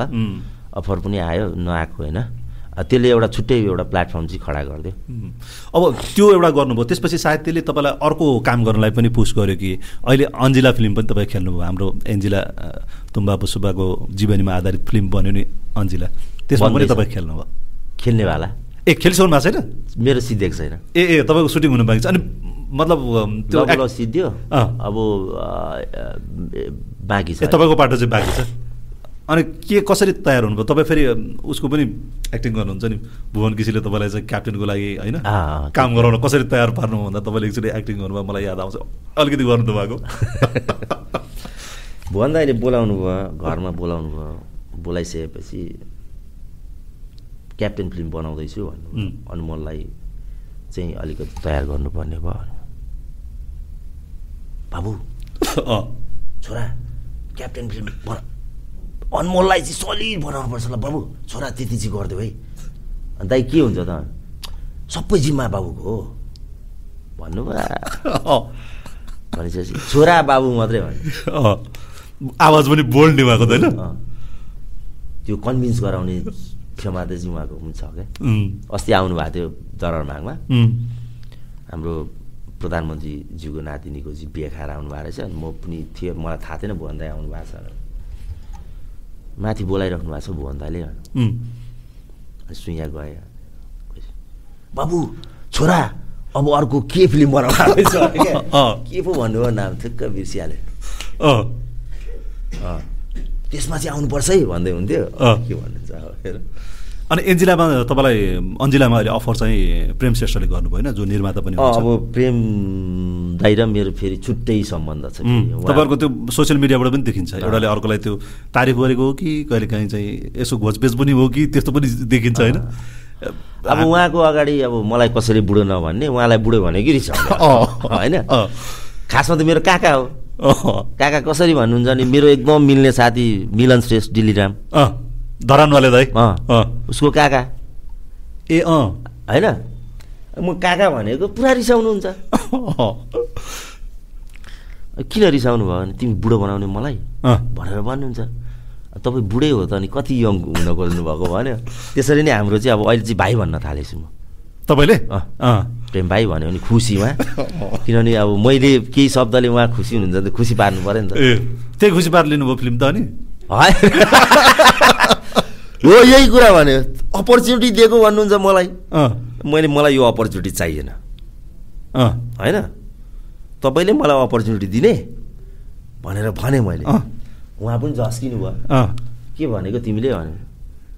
अफर पनि आयो नआएको होइन। त्यसले एउटा छुट्टै एउटा प्लेटफर्म चाहिँ खडा गरिदियो। अब त्यो एउटा गर्नुभयो। त्यसपछि सायद त्यसले तपाईँलाई अर्को काम गर्नलाई पनि पुस गर्यो कि अहिले अन्जिला फिल्म पनि तपाईँ खेल्नुभयो। हाम्रो एन्जिला तुम्बा पुसुबाको जीवनीमा आधारित फिल्म बन्यो नि अन्जिला त्यसमा पनि। तपाईँ खेल्नुभयो। खेल्नेवाला। ए खेलिसक्नु भएको छैन मेरो सिद्धेको छैन। ए ए तपाईँको सुटिङ हुनु बाँकी छ। अनि मतलब त्यो सिद्धियो। अब बाँकी छ। तपाईँको पाटो चाहिँ बाँकी छ। अनि के कसरी तयार हुनुभयो? तपाईँ फेरि उसको पनि एक्टिङ गर्नुहुन्छ नि। भुवन किसीले तपाईँलाई चाहिँ क्याप्टेनको लागि होइन? काम गराउन कसरी तयार पार्नु भन्दा तपाईँले एकचोटि एक्टिङ गर्नुभयो मलाई याद आउँछ। अलिकति गर्नु भएको। भुवन दाइले बोलाउनु भयो घरमा बोलाउनु भयो। बोलाइसकेपछि क्याप्टेन फिल्म बनाउँदैछु भन्नु उम्. अनमोललाई चाहिँ अलिकति तयार गर्नुपर्ने भयो बाबु छोरा क्याप्टेन फिल्म बना। अनमोललाई चाहिँ सलिड बनाउनुपर्छ ल बाबु छोरा त्यति चाहिँ गरिदेऊ है। अनि दाइ के हुन्छ त? सबै जिम्मा बाबुको हो। भन्नुभयो। भनेपछि छोरा बाबु मात्रै भने अँ आवाज पनि बोल्ड नि भएको त होइन। त्यो कन्भिन्स गराउने क्षमता चाहिँ उहाँको पनि छ क्या। अस्ति आउनुभएको थियो दरबारमागमा उम्, हाम्रो प्रधानमन्त्रीज्यूको नातिनीको चाहिँ बिहे खाएर आउनुभएको रहेछ। अनि म पनि थिएँ मलाई थाहा थिएन भुवन दाई आउनु भएको छ। माथि बोलाइराख्नु भएको छ भुवन। अनि सुइया गएँ बाबु छोरा अब अर्को के फिल्म बनाउनु। के? पो भन्नुभयो नाम? ठिक्क बिर्सिहाल्यो। त्यसमा चाहिँ आउनुपर्छ है भन्दै हुन्थ्यो। के भन्नुहुन्छ? अब हेर अनि एन्जिलामा तपाईँलाई अन्जिलामा अहिले अफर चाहिँ प्रेम श्रेष्ठले गर्नुभयो होइन जो निर्माता पनि अब प्रेम दाइ र मेरो फेरि छुट्टै सम्बन्ध छ तपाईँहरूको त्यो सोसियल मिडियाबाट पनि देखिन्छ। एउटाले अर्कोलाई त्यो तारिफ गरेको हो कि कहिले काहीँ चाहिँ यसो घोचपेच पनि हो कि त्यस्तो पनि देखिन्छ होइन? अब उहाँको अगाडि अब मलाई कसरी बुढो नभन्ने उहाँलाई बुढो भने कि रिस। होइन। खासमा त मेरो काका हो। काका कसरी भन्नुहुन्छ नि मेरो एकदम मिल्ने साथी मिलन श्रेष्ठ डिलिराम। अँ, धरानवाले अँ, उसको काका। ए अँ। होइन? म काका भनेको पुरा रिसाउनुहुन्छ। किन रिसाउनु भयो भने तिमी बुढो बनाउने मलाई भनेर भन्नुहुन्छ। तपाईँ बुढै हो त अनि कति यङ हुन खोज्नु भएको भन्यो। त्यसरी नै हाम्रो चाहिँ अब अहिले चाहिँ भाइ भन्न थालेछु म। तपाईँले? अँ। अँ, प्रेम भाइ भन्यो भने खुसी उहाँ। किनभने अब मैले केही शब्दले उहाँ खुसी हुनुहुन्छ भने त खुसी पार्नु पऱ्यो नि त। त्यही खुसी पारेर लिनुभयो फिल्म त अनि? है। हो यही कुरा भन्यो। अपर्च्युनिटी दिएको भन्नुहुन्छ मलाई। मैले मलाई यो अपर्च्युनिटी चाहिएन। अँ, होइन? तपाईँले मलाई अपर्च्युनिटी दिने भनेर भने मैले। उहाँ पनि झस्किनु भयो। अँ, के भनेको तिमीले भन्यो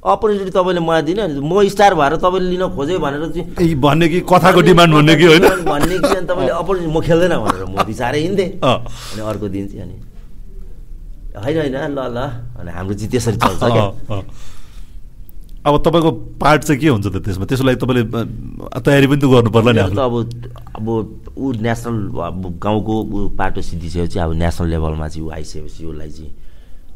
अपर्च्युनिटी तपाईँले मलाई दिने अनि म स्टार भएर तपाईँले लिन खोज्यो भनेर चाहिँ भन्ने कि कथाको डिमान्ड भन्ने कि होइन? भन्ने कि अनि तपाईँले अपर्च्युनिटी म खेल्दैन भनेर म बिचारै हिँड्थेँ। अँ, अनि अर्को दिन चाहिँ अनि होइन होइन ल ल। अनि हाम्रो चाहिँ त्यसरी चल्छ क्या। अब तपाईँको पार्ट चाहिँ के हुन्छ त त्यसमा? त्यसको लागि तपाईँले तयारी पनि त गर्नु पर्ला नि। अब अब ऊ नेसनल अब गाउँको ऊ पाटो सिद्धिसकेपछि अब नेसनल लेभलमा चाहिँ ऊ आइसकेपछि उसलाई चाहिँ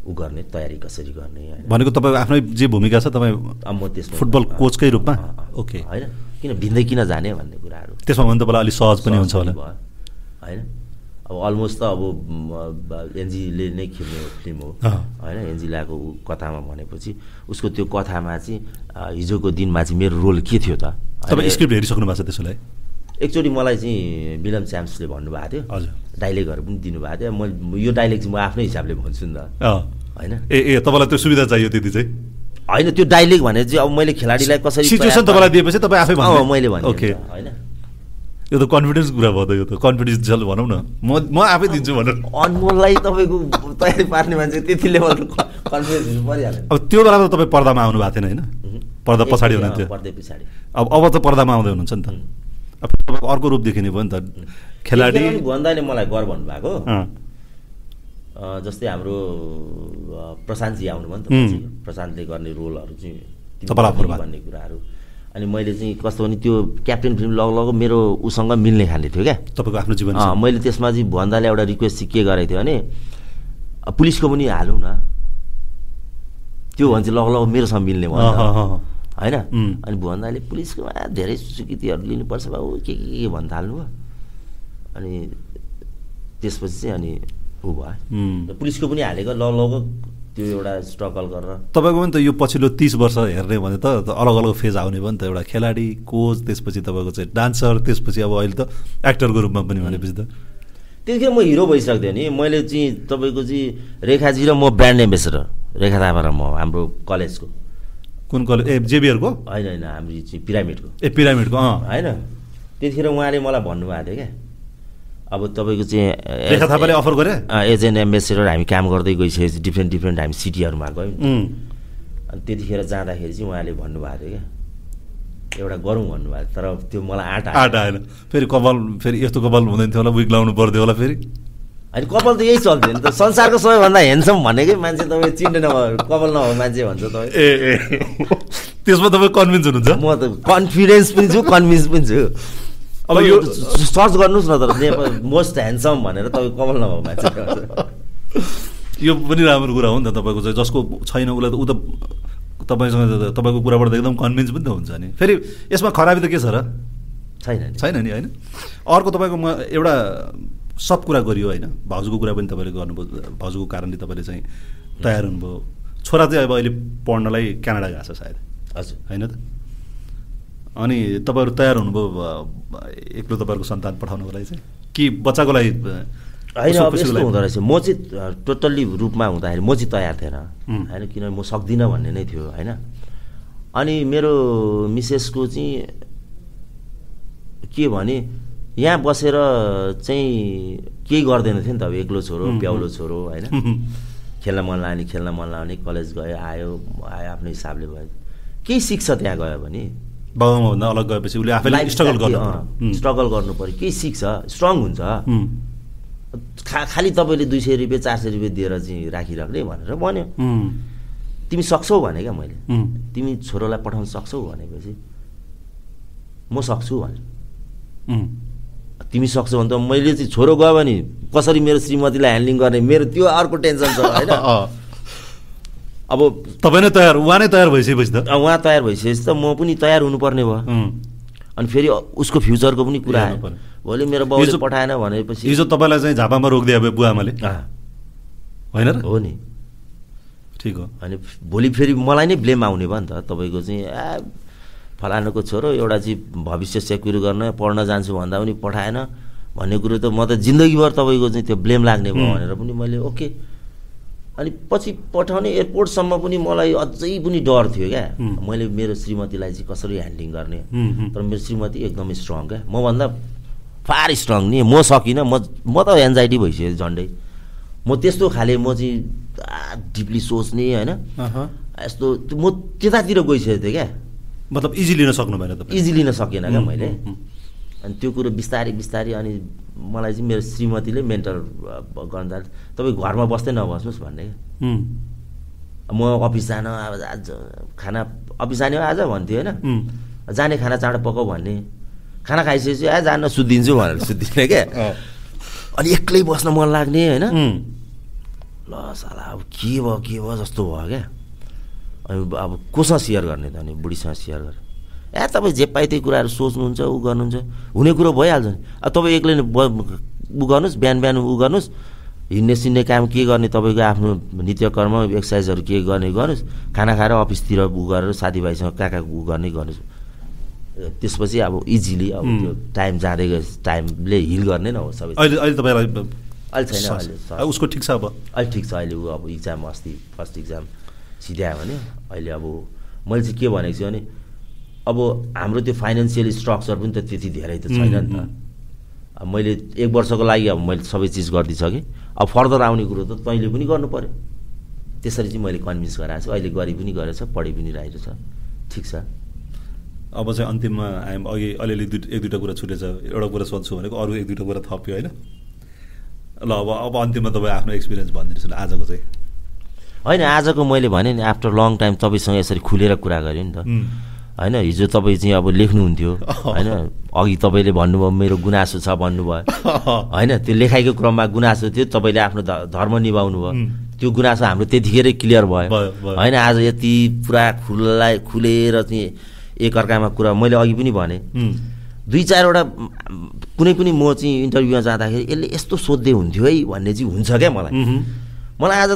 ऊ गर्ने तयारी कसरी गर्ने भनेको तपाईँको आफ्नै जे भूमिका छ तपाईँ म त्यसमा फुटबल कोचकै रूपमा? ओके। होइन। किन भिन्दै किन जाने भन्ने कुराहरू? त्यसमा भने तपाईँलाई अलिक सहज पनि हुन्छ होला। होइन? अब अलमोस्ट त अब म, एनजीले नै खेल्ने फिल्म हो। होइन एनजिलाको ऊ कथामा भनेपछि उसको त्यो कथामा चाहिँ हिजोको दिनमा चाहिँ मेरो रोल के थियो त? तपाईँ स्क्रिप्ट हेरिसक्नु भएको छ त्यसको लागि एकचोटि मलाई चाहिँ विलियम च्याम्सले भन्नुभएको थियो। हजुर। डाइलेगहरू पनि दिनुभएको थियो। मैले यो डाइलेग चाहिँ म आफ्नै हिसाबले भन्छु नि त। होइन। ए ए तपाईँलाई त्यो सुविधा चाहियो त्यति चाहिँ? होइन त्यो डाइलेग भने चाहिँ अब मैले खेलाडीलाई कसरी सिचुएसन तपाईँलाई दिएपछि तपाईँ आफै मैले भने ओके होइन। यो त कन्फिडेन्स कुरा भयो त यो त कन्फिडेन्सियल भनौँ न। म म आफै दिन्छु भनेर। अनमोललाई तपाईँको तयारी पार्ने मान्छे त्यति लेभलको कन्फिडेन्स परिहाल्यो। अब त्यो बेलामा त तपाईँ पर्दामा आउनु भएको थिएन होइन? पर्दा पछाडि हुनुहुन्थ्यो। अब अब त पर्दामा आउँदै हुनुहुन्छ नि त। अब तपाईँको अर्को रूप देखिने भयो नि त। खेलाडी भन्दाले मलाई गर भन्नुभएको। जस्तै हाम्रो प्रशान्तजी आउनुभयो नि त। प्रशान्तले गर्ने रोलहरू चाहिँ? भन्ने कुराहरू। अनि मैले चाहिँ कस्तो भने त्यो क्याप्टेन फिल्म लग लग मेरो उसँग मिल्ने खाले थियो क्या। तपाईँको आफ्नो जीवन मैले त्यसमा चाहिँ भन्दाले एउटा रिक्वेस्ट चाहिँ के गरेको थियो भने पुलिसको पनि हालौँ न। त्यो भने चाहिँ लग लग मेरोसँग मिल्ने भयो। होइन. अनि भन्दाले पुलिसकोमा धेरै स्वीकृतिहरू लिनुपर्छ बाबु। के के के भन्न थाल्नुभयो? अनि त्यसपछि चाहिँ अनि ऊ भयो. पुलिसको पनि हालेको ल लग त्यो एउटा स्ट्रगल गरेर। तपाईँको पनि त यो पछिल्लो तिस वर्ष हेर्ने भने त अलग अलग फेज आउने भयो नि त एउटा खेलाडी कोच त्यसपछि तपाईँको चाहिँ डान्सर त्यसपछि अब अहिले त एक्टरको रूपमा पनि भनेपछि त। त्यतिखेर म हिरो भइसकेको थिएँ नि। मैले चाहिँ तपाईँको चाहिँ रेखाजी र म ब्रान्ड एम्बेसडर रेखा थापा र म हाम्रो कलेजको। कुन कलेज ए जेबियरको? होइन होइन हाम्रो चाहिँ पिरामिडको। ए पिरामिडको अँ। होइन। त्यतिखेर उहाँले मलाई भन्नुभएको थियो क्या अब तपाईँको चाहिँ अफर गरे? एज एन एम्बेसेडर हामी काम गर्दै गइसकेपछि डिफ्रेन्ट डिफ्रेन्ट हामी सिटीहरूमा गयौँ. अनि त्यतिखेर जाँदाखेरि चाहिँ उहाँले भन्नुभएको थियो क्या। एउटा गरौँ भन्नुभएको तर त्यो मलाई आँट आँट आएन। फेरि कपाल फेरि यस्तो कपाल हुँदैन थियो होला विग लाउनु पर्थ्यो होला फेरि। अनि कपाल त यही चल्थ्यो नि त। संसारको सबैभन्दा हेन्डसम भनेकै मान्छे तपाईँ चिन्ने नभए कपाल नभए मान्छे भन्छ तपाईँ। ए ए। त्यसमा तपाईँ कन्भिन्स हुनुहुन्छ? म त कन्फिडेन्स पनि छु कन्भिन्स पनि छु। अब यो- सर्च गर्नुहोस् न तर मोस्ट ह्यान्डसम भनेर तपाईँ कपाल नभएको मान्छे। यो पनि राम्रो कुरा हो नि त तपाईँको चाहिँ जसको छैन उसलाई त ऊ त तपाईँसँग तपाईँको कुराबाट त एकदम कन्भिन्स पनि त हुन्छ नि। फेरि यसमा खराबी त के छ र? छैन नि। छैन नि होइन? अर्को तपाईँको म एउटा सब कुरा गरियो होइन? भाउजूको कुरा पनि तपाईँले गर्नुभयो भाउजूको कारणले तपाईँले चाहिँ तयार हुनुभयो। छोरा चाहिँ अब अहिले पढ्नलाई क्यानाडा गएको छ सायद। हजुर। होइन त? अनि तपाईँहरू तयार हुनुभयो एक्लो तपाईँहरूको सन्तान पठाउनको लागि चाहिँ? कि बच्चाको लागि होइन? हुँदो रहेछ। म चाहिँ टोटल्ली रूपमा हुँदाखेरि म चाहिँ तयार थिएन. होइन किनभने म सक्दिनँ भन्ने नै थियो होइन। अनि मेरो मिसेसको चाहिँ के भने यहाँ बसेर चाहिँ केही गर्दैन थियो नि त अब एक्लो छोरो प्याउलो. छोरो होइन। खेल्न मन लाग्ने खेल्न मन लाग्ने कलेज गयो आयो आयो आफ्नो हिसाबले भयो। केही सिक्छ त्यहाँ गयो भने बाबुआमाभन्दा अलग गएपछि उसले आफैले लाइफ स्ट्रगल गर्नु। स्ट्रगल गर्नु पऱ्यो केही सिक्छ स्ट्रङ हुन्छ। खा खालि तपाईँले दुई सय रुपियाँ चार सय रुपियाँ दिएर चाहिँ राखिराख्ने भनेर भन्यो। तिमी सक्छौ भने क्या मैले? तिमी छोरोलाई पठाउन सक्छौ भनेपछि म सक्छु भने तिमी सक्छौ भने त मैले चाहिँ छोरो गयो भने कसरी मेरो श्रीमतीलाई ह्यान्डलिङ गर्ने? मेरो त्यो अर्को टेन्सन छ होइन? अब तपाईँ नै तयार उहाँ नै तयार भइसकेपछि त? उहाँ तयार भइसकेपछि त म पनि तयार हुनुपर्ने भयो। अनि फेरि उसको फ्युचरको पनि कुरा आयो। भोलि मेरो बाउले पठाएन भनेपछि हिजो तपाईँलाई चाहिँ झापामा रोकिदियो अब बुवा आमाले अँ, होइन र? हो नि। ठिक हो। अनि भोलि फेरि मलाई नै ब्लेम आउने भयो नि त। तपाईँको चाहिँ आ फलानुको छोरो एउटा चाहिँ भविष्य सेक्युर गर्न पढ्न जान्छु भन्दा पनि पठाएन। भन्ने कुरो त म त जिन्दगीभर तपाईँको चाहिँ त्यो ब्लेम लाग्ने भयो भनेर पनि मैले ओके। अनि पछि पठाउने एयरपोर्टसम्म पनि मलाई अझै पनि डर थियो क्या। मैले मेरो श्रीमतीलाई चाहिँ कसरी ह्यान्डलिङ गर्ने। तर मेरो श्रीमती एकदमै स्ट्रङ क्या। मभन्दा फार स्ट्रङ नि। म सकिनँ। म म त एन्जाइटी भइसक्यो झन्डै। म त्यस्तो खाले म चाहिँ डिपली सोच्ने होइन। यस्तो म त्यतातिर गइसकेको थिएँ क्या। मतलब इजी लिन सक्नु भएन तपाईँ। इजी लिन सकेन क्या मैले। अनि त्यो कुरो बिस्तारै बिस्तारै अनि मलाई चाहिँ मेरो श्रीमतीले मेन्टर जान्छ तपाईँ घरमा बस्दै नबस्नुहोस् भन्ने म अफिस जान अब आज खाना अफिस जाने हो आज भन्थ्यो होइन। जाने खाना चाँडो पकाउ भन्ने। खाना खाइसकेपछि आ जान सुत्दिन्छु भनेर सुत्दिने क्या। अनि एक्लै बस्न मन लाग्ने होइन। ल साला अब के भयो के भयो जस्तो भयो क्या। अनि अब कोसँग सेयर गर्ने त अनि बुढीसँग सेयर गर्ने। ए तपाईँ जे पाए त्यही कुराहरू सोच्नुहुन्छ ऊ गर्नुहुन्छ। हुने कुरो भइहाल्छ। नि अब तपाईँ एक्लै ऊ गर्नुहोस् बिहान बिहान ऊ गर्नुहोस्। हिँड्ने सिन्ने काम के गर्ने तपाईँको आफ्नो नित्यकर्म एक्सर्साइजहरू के गर्ने गर्नुहोस्। खाना खाएर अफिसतिर ऊ गरेर साथीभाइसँग कहाँ कहाँ ऊ गर्ने गर्नुहोस्। त्यसपछि अब इजिली अब. त्यो टाइम जाँदै गए टाइमले हिल गर्ने न हो सबै। अहिले अहिले तपाईँलाई अहिले छैन उसको ठिक छ अब? अहिले ठिक छ अहिले ऊ अब इक्जाम अस्ति फर्स्ट इक्जाम सिध्यायो भने अहिले अब मैले चाहिँ के भनेको छु भने अब हाम्रो त्यो फाइनेन्सियल स्ट्रक्चर पनि त त्यति धेरै त छैन नि त। अब मैले एक वर्षको लागि अब मैले सबै चिज गरिदिइसकेँ। अब फर्दर आउने कुरो त तैँले पनि गर्नु पऱ्यो त्यसरी चाहिँ मैले कन्भिन्स गराएको छु। अहिले गरी पनि गरेछ पढि पनि रहेको छ। ठिक छ। अब चाहिँ अन्तिममा आयौँ। अघि अलिअलि दुई एक दुईवटा कुरा छुटेछ। एउटा कुरा सोध्छु भनेको अरू एक दुईवटा कुरा थप्यो होइन? ल अब अब अन्तिममा तपाईँ आफ्नो एक्सपिरियन्स भनिदिनुहोस् न आजको चाहिँ। होइन आजको मैले भने नि आफ्टर लङ टाइम तपाईँसँग यसरी खुलेर कुरा गरेँ नि त। होइन हिजो तपाईँ चाहिँ अब लेख्नुहुन्थ्यो। होइन अघि तपाईँले भन्नुभयो मेरो गुनासो छ भन्नुभयो। होइन त्यो लेखाइको क्रममा गुनासो थियो तपाईँले आफ्नो धर्म निभाउनु भयो. त्यो गुनासो हाम्रो त्यतिखेरै क्लियर भयो। होइन आज यति पुरा खुल्ला खुलेर चाहिँ एकअर्कामा कुरा मैले अघि पनि भने। दुई चारवटा कुनै पनि म चाहिँ इन्टरभ्यूमा जाँदाखेरि यसले यस्तो सोध्दै हुन्थ्यो है भन्ने चाहिँ हुन्छ क्या मलाई। मलाई आज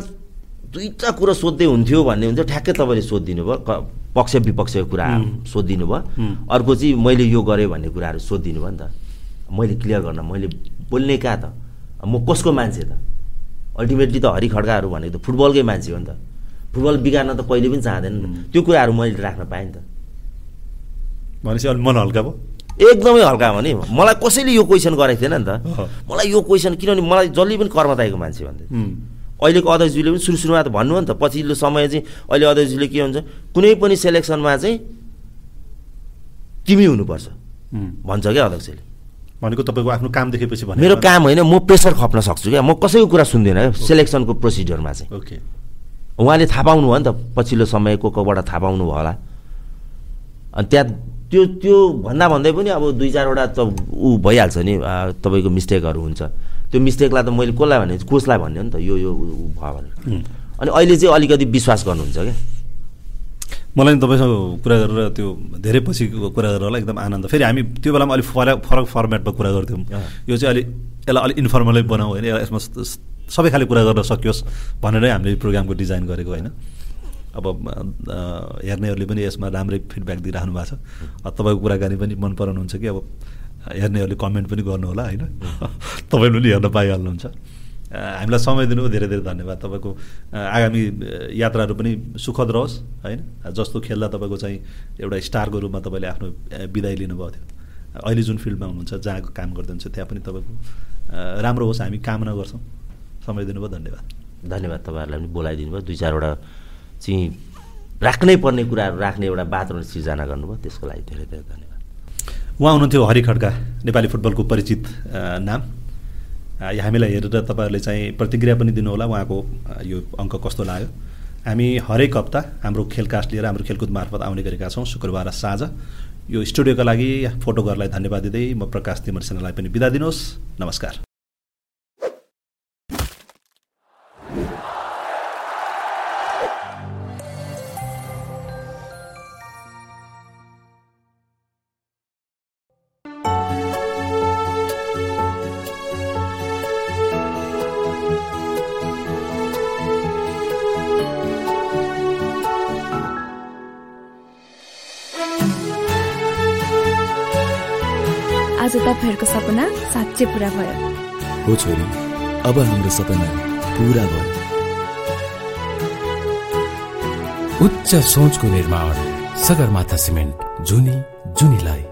दुईवटा कुरो सोध्दै हुन्थ्यो भन्ने हुन्थ्यो ठ्याक्कै तपाईँले सोधिदिनु भयो पक्ष विपक्षको कुरा. सोधिदिनु भयो. अर्को चाहिँ मैले यो गरेँ भन्ने कुराहरू सोधिदिनु भयो नि त। मैले क्लियर गर्न मैले बोल्ने कहाँ त? म कसको मान्छे त? अल्टिमेटली त हरि खड्काहरू भनेको त फुटबलकै मान्छे हो नि त। फुटबल बिगार्न त कहिले पनि चाहँदैन त्यो कुराहरू मैले राख्न पाएँ नि त। भनेपछि अलिक मन हल्का भयो? एकदमै हल्का हो नि। मलाई कसैले यो क्वेसन गरेको थिएन नि त। मलाई यो क्वेसन किनभने मलाई जसले पनि कर्मदायको मान्छे भन्दै। अहिलेको अध्यक्षजीले पनि सुरु सुरुमा त भन्नुभयो नि त पछिल्लो समय चाहिँ अहिले अध्यक्षजीले के हुन्छ कुनै पनि सेलेक्सनमा चाहिँ तिमी हुनुपर्छ। भन्छ क्या अध्यक्षले। भनेको तपाईँको आफ्नो काम देखेपछि भने मेरो काम होइन म प्रेसर खप्न सक्छु क्या। म कसैको कुरा सुन्दिनँ क्या सेलेक्सनको प्रोसिडियरमा चाहिँ। ओके। उहाँले थाहा पाउनु भयो नि त पछिल्लो समय को कोबाट थाहा पाउनु भयो होला। अनि त्यहाँ त्यो त्यो भन्दा भन्दै पनि अब दुई चारवटा त ऊ भइहाल्छ नि तपाईँको मिस्टेकहरू हुन्छ। त्यो मिस्टेकलाई त मैले कसलाई भने कोचलाई भन्ने हो नि त यो यो भयो भनेर. अनि अहिले चाहिँ अलिकति विश्वास गर्नुहुन्छ क्या? मलाई तपाईँसँग कुरा गरेर त्यो धेरै पछिको कुरा गरेर होला एकदम आनन्द। फेरि हामी त्यो बेलामा अलिक फरक फरक फर्मेटमा कुरा गर्थ्यौँ। यो चाहिँ अलिक यसलाई अलिक इन्फर्मलै बनाऊ होइन यसमा सबै खाले कुरा गर्न सकियोस् भनेरै हामीले प्रोग्रामको डिजाइन गरेको होइन। अब हेर्नेहरूले पनि यसमा राम्रै फिडब्याक दिइराख्नु भएको छ। तपाईँको कुराकानी पनि मन पराउनुहुन्छ कि? अब हेर्नेहरूले कमेन्ट पनि गर्नु होला होइन? तपाईँले पनि हेर्न पाइहाल्नुहुन्छ। हामीलाई समय दिनुभयो धेरै धेरै धन्यवाद तपाईँको आगामी यात्राहरू पनि सुखद रहोस् होइन? जस्तो खेल्दा तपाईँको चाहिँ एउटा स्टारको रूपमा तपाईँले आफ्नो विदाय लिनुभएको थियो। अहिले जुन फिल्डमा हुनुहुन्छ जहाँ काम गर्दै हुनुहुन्छ त्यहाँ पनि तपाईँको राम्रो होस् हामी कामना गर्छौँ। समय दिनुभयो धन्यवाद। धन्यवाद तपाईँहरूलाई पनि बोलाइदिनु भयो। दुई चारवटा चाहिँ राख्नै पर्ने कुराहरू राख्ने एउटा वातावरण सिर्जना गर्नुभयो त्यसको लागि धेरै धेरै धन्यवाद। उहाँ हुनुहुन्थ्यो हरि खड्का नेपाली फुटबलको परिचित नाम। हामीलाई हेरेर तपाईँहरूले चाहिँ प्रतिक्रिया पनि दिनुहोला उहाँको यो अङ्क कस्तो लाग्यो। हामी हरेक हप्ता हाम्रो खेलकास्ट लिएर हाम्रो खेलकुद मार्फत आउने गरेका छौँ शुक्रबार साँझ। यो स्टुडियोका लागि फोटोघरलाई धन्यवाद दिँदै म प्रकाश तिमर सेनालाई पनि बिदा दिनुहोस्। नमस्कार। साँच्चै पुरा भयो। हो छोरी अब हाम्रो सपना पुरा भयो। उच्च सोचको निर्माण सगरमाथा सिमेन्ट जुनी जुनीलाई।